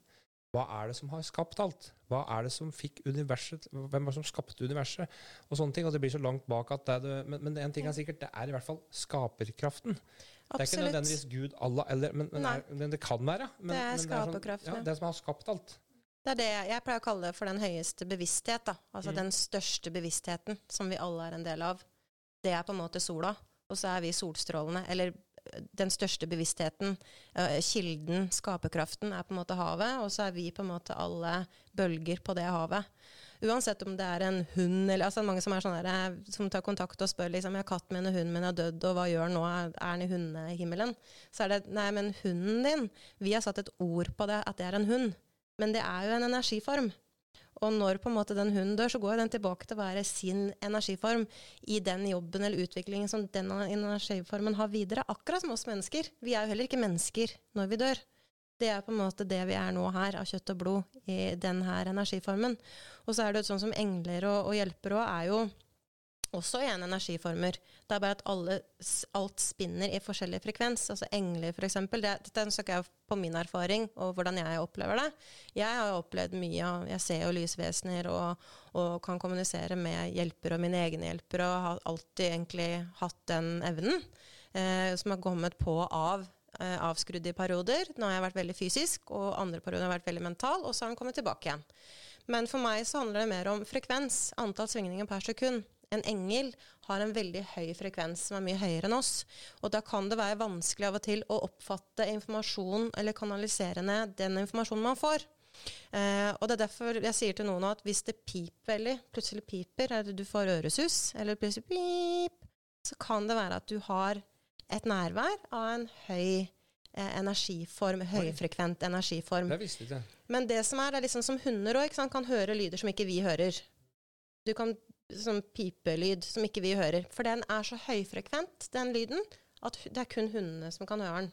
B: Hva er det som har skapt alt? Hva er det som fikk universet Hvem var det som skapte universet? Og sånne ting, og det blir så langt bak at det, er men, men en ting er sikkert, det er i hvert fall skaperkraften. Absolutt. Det er ikke nødvendigvis Gud, Allah, eller, men, men, er, men det kan være.
A: det er skaperkraften.
B: Sånn, ja, det som har skapt alt.
A: Det er det jeg pleier å kalle det for den høyeste bevissthet. da. Altså mm. den største bevisstheten som vi alle er en del av. Det er på en måte sola, og så er vi solstrålene. Eller den største bevisstheten, uh, kilden, skaperkraften, er på en måte havet, og så er vi på en måte alle bølger på det havet. Uansett om det er en hund eller altså Mange som sånne der, som tar kontakt og spør liksom, ja, katten min og hunden min er dødd, og hva gjør den nå? Er den i hundehimmelen? Så er det nei, men hunden din Vi har satt et ord på det, at det er en hund. Men det er jo en energiform. Og når på en måte den hunden dør, så går den tilbake til å være sin energiform i den jobben eller utviklingen som den energiformen har videre. Akkurat som oss mennesker. Vi er jo heller ikke mennesker når vi dør. Det er på en måte det vi er nå her, av kjøtt og blod, i denne energiformen. Og så er det jo sånn som engler og, og hjelpere òg er jo også igjen energiformer. Det er bare at alle, alt spinner i forskjellig frekvens. Altså engler, f.eks. Dette snakker jeg på min erfaring og hvordan jeg opplever det. Jeg har opplevd mye Jeg ser jo lysvesener og, og, kan kommunisere med hjelpere og mine egne hjelpere, og har alltid egentlig hatt den evnen. Eh, som har kommet på av. Eh, avskrudd i perioder. Nå har jeg vært veldig fysisk, og andre perioder har jeg vært veldig mental, og så har den kommet tilbake igjen. Men for meg så handler det mer om frekvens, antall svingninger per sekund en engel har en veldig høy frekvens som er mye høyere enn oss. Og da kan det være vanskelig av og til å oppfatte informasjon eller kanalisere ned den informasjonen man får. Uh, og det er derfor jeg sier til noen at hvis det piper veldig, plutselig piper, eller du får øresus, eller plutselig pip, så kan det være at du har et nærvær av en høy eh, energiform, høyfrekvent energiform.
B: Det visste ikke
A: Men det som er, det er liksom som hunder òg, kan høre lyder som ikke vi hører. Du kan Sånn pipelyd som ikke vi hører. For den er så høyfrekvent, den lyden, at det er kun hundene som kan høre den.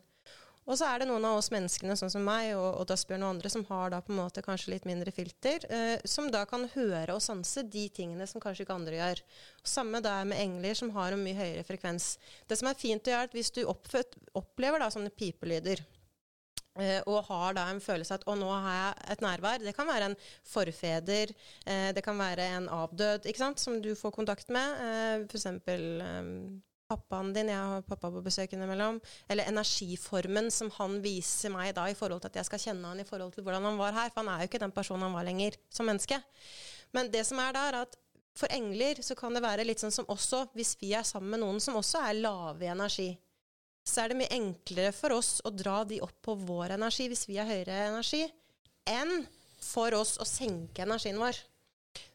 A: Og så er det noen av oss menneskene, sånn som meg og, og Dassbjørn og andre, som har da på en måte kanskje litt mindre filter, eh, som da kan høre og sanse de tingene som kanskje ikke andre gjør. Samme da med engler, som har en mye høyere frekvens. Det som er fint å gjøre, er at hvis du opplever da sånne pipelyder, og har da en følelse at 'å, nå har jeg et nærvær'. Det kan være en forfeder, eh, det kan være en avdød, ikke sant, som du får kontakt med. Eh, F.eks. Eh, pappaen din, jeg har pappa på besøk innimellom, eller energiformen som han viser meg da i forhold til at jeg skal kjenne han i forhold til hvordan han var her. For han er jo ikke den personen han var lenger som menneske. Men det som er da, er at for engler så kan det være litt sånn som også hvis vi er sammen med noen som også er lave i energi, så er det mye enklere for oss å dra de opp på vår energi hvis vi har høyere energi, enn for oss å senke energien vår.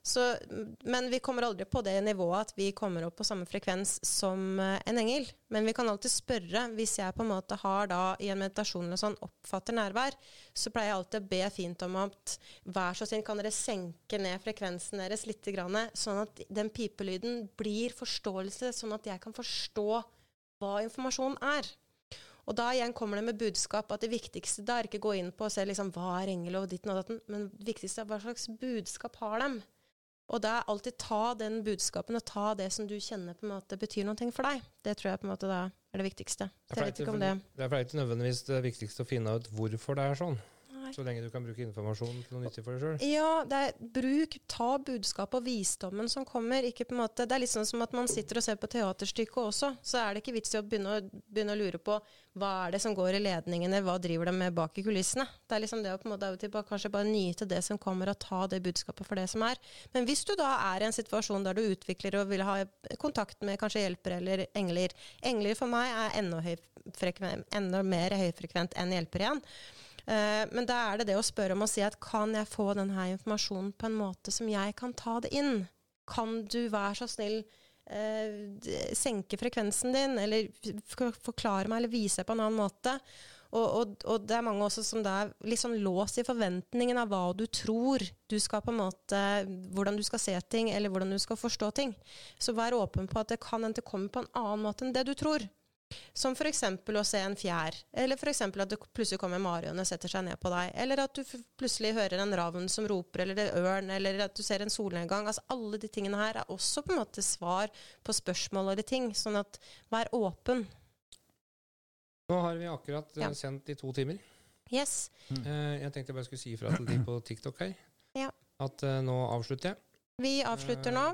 A: Så, men vi kommer aldri på det nivået at vi kommer opp på samme frekvens som uh, en engel. Men vi kan alltid spørre. Hvis jeg på en måte har da i en meditasjon eller sånn oppfatter nærvær, så pleier jeg alltid å be fint om at vær så snill, kan dere senke ned frekvensen deres litt, sånn at den pipelyden blir forståelse, sånn at jeg kan forstå hva informasjon er. Og da igjen kommer det med budskap at det viktigste da er ikke gå inn på og se liksom, hva er engel og ditten og datten, men det viktigste er hva slags budskap har dem. Og da er alltid ta den budskapen og ta det som du kjenner på en måte betyr noe for deg. Det tror jeg på en måte da er det viktigste.
B: Så jeg vet ikke om det. Det er ikke nødvendigvis det viktigste å finne ut hvorfor det er sånn. Så lenge du kan bruke informasjonen til noe nyttig for deg sjøl?
A: Ja, det er bruk, ta budskapet og visdommen som kommer. Ikke på en måte, det er litt sånn som at man sitter og ser på teaterstykket også. Så er det ikke vits i å begynne, å begynne, å lure på hva er det som går i ledningene, hva driver de med bak i kulissene. Det er liksom det å på en måte av og til bare, kanskje bare nyte det som kommer, og ta det budskapet for det som er. Men hvis du da er i en situasjon der du utvikler og vil ha kontakt med kanskje hjelpere eller engler Engler for meg er enda, enda mer høyfrekvent enn hjelpere igjen. Uh, men da er det det å spørre om å si at kan jeg få denne informasjonen på en måte som jeg kan ta det inn? Kan du være så snill uh, senke frekvensen din, eller forklare meg eller vise på en annen måte? Og, og, og, det er mange også som da er litt sånn låst i forventningen av hva du tror du skal på en måte, hvordan du skal se ting, eller hvordan du skal forstå ting. Så vær åpen på at det kan hende komme på en annen måte enn det du tror. Som f.eks. å se en fjær, eller f.eks. at det plutselig kommer en marihøne og setter seg ned på deg, eller at du plutselig hører en ravn som roper, eller en ørn, eller at du ser en solnedgang. Altså Alle de tingene her er også på en måte svar på spørsmål eller ting, sånn at vær åpen.
B: Nå har vi akkurat ja. sendt i to timer.
A: Yes.
B: Mm. jeg tenkte jeg bare skulle si ifra til de på TikTok her
A: ja.
B: at uh, nå avslutter jeg.
A: Vi avslutter nå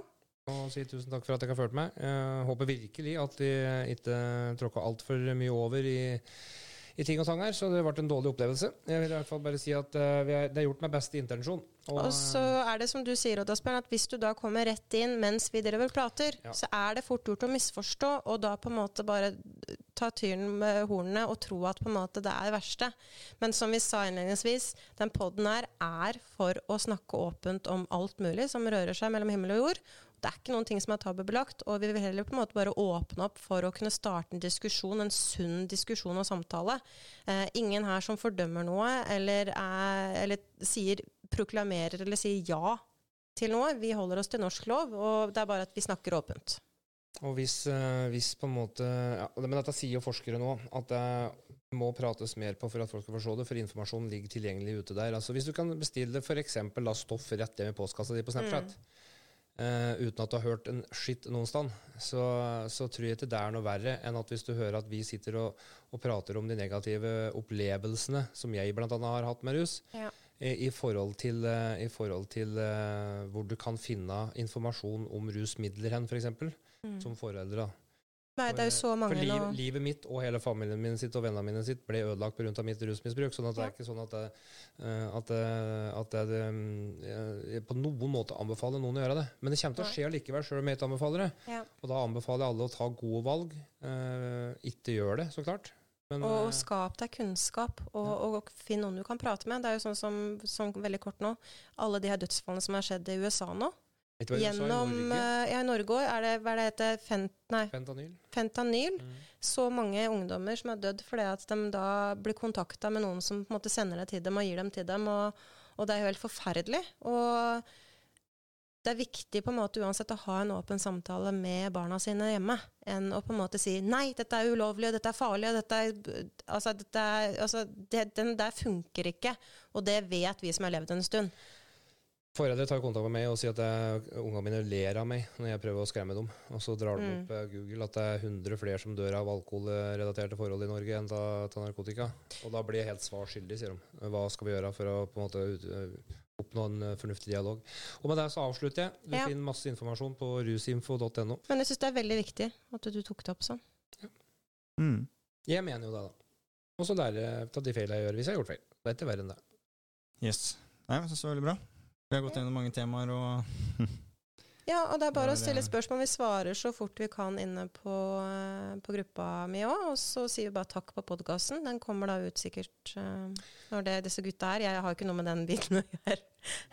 B: og si tusen takk for at dere har fulgt meg. Jeg håper virkelig at de ikke tråkka altfor mye over i, i, ting og tang her, så det ble en dårlig opplevelse. Jeg vil i hvert fall bare si at uh, er, det er gjort med beste intensjon.
A: Og, og, så er det som du sier, Oddasbjørn, at hvis du da kommer rett inn mens vi driver prater, ja. så er det fort gjort å misforstå, og da på en måte bare ta tyren med hornene og tro at på en måte det er det verste. Men som vi sa innledningsvis, den poden her er for å snakke åpent om alt mulig som rører seg mellom himmel og jord. Det er ikke noen ting som er tabubelagt, og vi vil heller på en måte bare åpne opp for å kunne starte en diskusjon, en sunn diskusjon og samtale. Eh, ingen her som fordømmer noe, eller, er, eller sier, proklamerer eller sier ja til noe. Vi holder oss til norsk lov, og det er bare at vi snakker åpent.
B: Og hvis, uh, hvis, på en måte ja, Men dette sier jo forskere nå, at det må prates mer på for at folk skal forstå det, for informasjonen ligger tilgjengelig ute der. Altså Hvis du kan bestille f.eks. stoff rett hjem i postkassa di på Snapchat, mm. Uh, uten at du har hørt en skitt noen sted, så, så, tror jeg ikke det er noe verre enn at hvis du hører at vi sitter og, og prater om de negative opplevelsene som jeg bl.a. har hatt med rus, ja. i, i, forhold til, uh, i forhold til uh, hvor du kan finne informasjon om rusmidler hen, f.eks., for mm. som foreldre.
A: Nei, det er jo så mange
B: For liv, livet mitt og hele familien min sitt og vennene mine sitt ble ødelagt pga. mitt rusmisbruk. sånn at det er ikke sånn at, det, eh, at, jeg, at jeg, jeg på noen måte anbefaler noen å gjøre det. Men det kommer til å skje likevel, sjøl om jeg ikke anbefaler det. Ja. Og da anbefaler jeg alle å ta gode valg. Eh, ikke gjør det, så klart.
A: Men, og, og skap deg kunnskap, og, ja. og, finn noen du kan prate med. Det er jo sånn som, som veldig kort nå, alle de her dødsfallene som har skjedd i USA nå. Gjennom i Norge? Ja, i Norge er det hva er det heter fent, nei,
B: Fentanyl.
A: Fentanyl. Mm. Så mange ungdommer som er dødd fordi at de da blir kontakta med noen som på en måte sender det til dem og gir dem til dem. Og, og det er jo helt forferdelig. Og det er viktig på en måte uansett å ha en åpen samtale med barna sine hjemme, enn å på en måte si 'nei, dette er ulovlig, og dette er farlig', og dette er, altså, dette er, altså det, Den der funker ikke, og det vet vi som har levd en stund.
B: Foreldre tar kontakt med meg og sier at ungene mine ler av meg når jeg prøver å skremme dem. Og så drar de mm. opp eh, Google at det er 100 flere som dør av alkoholrelaterte forhold i Norge enn av narkotika. Og da blir jeg helt svar skyldig, sier de. Hva skal vi gjøre for å på en måte oppnå en eh, fornuftig dialog. Og med det så avslutter jeg. Du ja. finner masse informasjon på rusinfo.no.
A: Men jeg syns det er veldig viktig at du tok det opp sånn. Ja.
B: Mm. Jeg mener jo det, da. Og så lære av de feil jeg gjør, hvis jeg har gjort feil. Det er ikke verre enn det.
C: Yes. Nei, men jeg det var veldig bra. Vi har gått gjennom mange temaer og
A: Ja, og det er bare å stille spørsmål. Vi svarer så fort vi kan inne på, eh, på gruppa mi òg. Og så sier vi bare takk på podkasten. Den kommer da ut sikkert uh, når det, disse gutta er. Jeg har ikke noe med den biten å gjøre.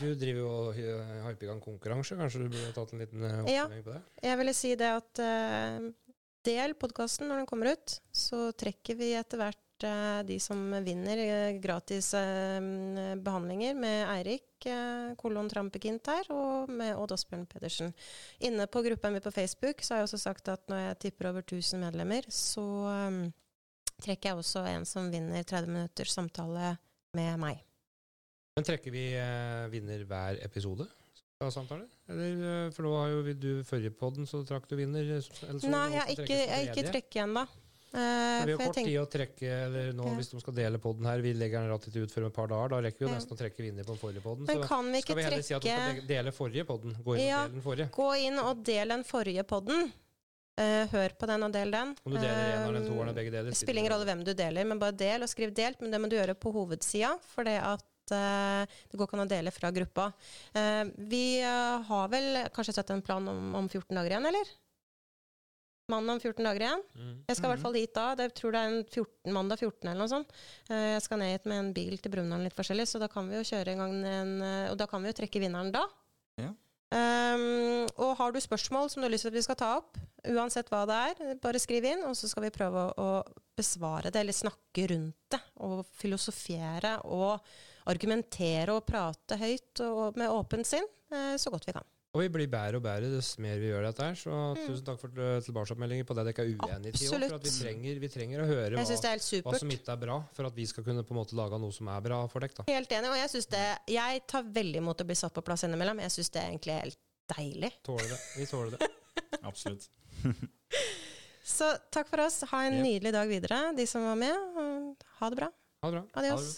B: Du driver jo og hyper i gang konkurranse. Kanskje du burde tatt en liten eh, oppfølging ja, på det?
A: Ja, Jeg ville si det at uh, del podkasten når den kommer ut. Så trekker vi etter hvert uh, de som vinner gratis behandlinger med Eirik kolon Trampekint her, og med Odd Asbjørn Pedersen. Inne på gruppa mi på Facebook så har jeg også sagt at når jeg tipper over 1000 medlemmer, så trekker jeg også en som vinner 30 minutters samtale med meg.
B: Men trekker vi vinner hver episode? samtale? Eller, for nå har jo du forrige podden, så trakk du vinner.
A: Nei, jeg har ikke, ikke trekket igjen, da.
B: Uh, vi har kort tid å trekke eller nå ja. hvis de skal dele poden her. Vi legger den relativt ut for et par dager. Da rekker vi jo ja. nesten å trekke vinner på den forrige poden.
A: Så kan vi
B: skal vi heller si at du skal dele forrige poden. Gå inn ja, og del den forrige.
A: Gå inn og del den forrige poden. Uh, hør på den og del den.
B: Om du deler en eller to eller begge deler.
A: Spiller ingen rolle hvem du deler, men bare del og skriv delt. Men det må du gjøre på hovedsida, for det at det går ikke an å dele fra gruppa. Vi har vel kanskje sett en plan om, om 14 dager igjen, eller? Mandag om 14 dager igjen. Mm. Jeg skal i hvert fall dit da. Jeg tror det er 14, mandag 14 eller noe sånt. Eh, jeg skal ned hit med en bil til Brumunddal litt forskjellig, så da kan vi jo kjøre en gang en, eh, Og da kan vi jo trekke vinneren da. Ja. Um, og har du spørsmål som du har lyst til at vi skal ta opp, uansett hva det er, bare skriv inn, og så skal vi prøve å, å besvare det, eller snakke rundt det, og filosofere og argumentere og prate høyt og med åpent sinn uh, så godt vi kan.
B: Og vi blir bedre og bedre dess mer vi gjør dette her. Så mm. tusen takk for tilbakemeldinger på det dere er uenige i. For at vi trenger, vi trenger å høre hva, hva, som ikke er bra, for at vi skal kunne på en måte lage noe som er bra for dere.
A: Helt enig. Og jeg, synes det, jeg tar veldig imot å bli satt på plass innimellom. Jeg syns det er egentlig helt deilig.
B: Tåler det. Vi tåler det.
C: Absolutt.
A: Så takk for oss. Ha en nydelig dag videre, de som var med. Ha det bra.
B: Ha det bra.
A: Adios.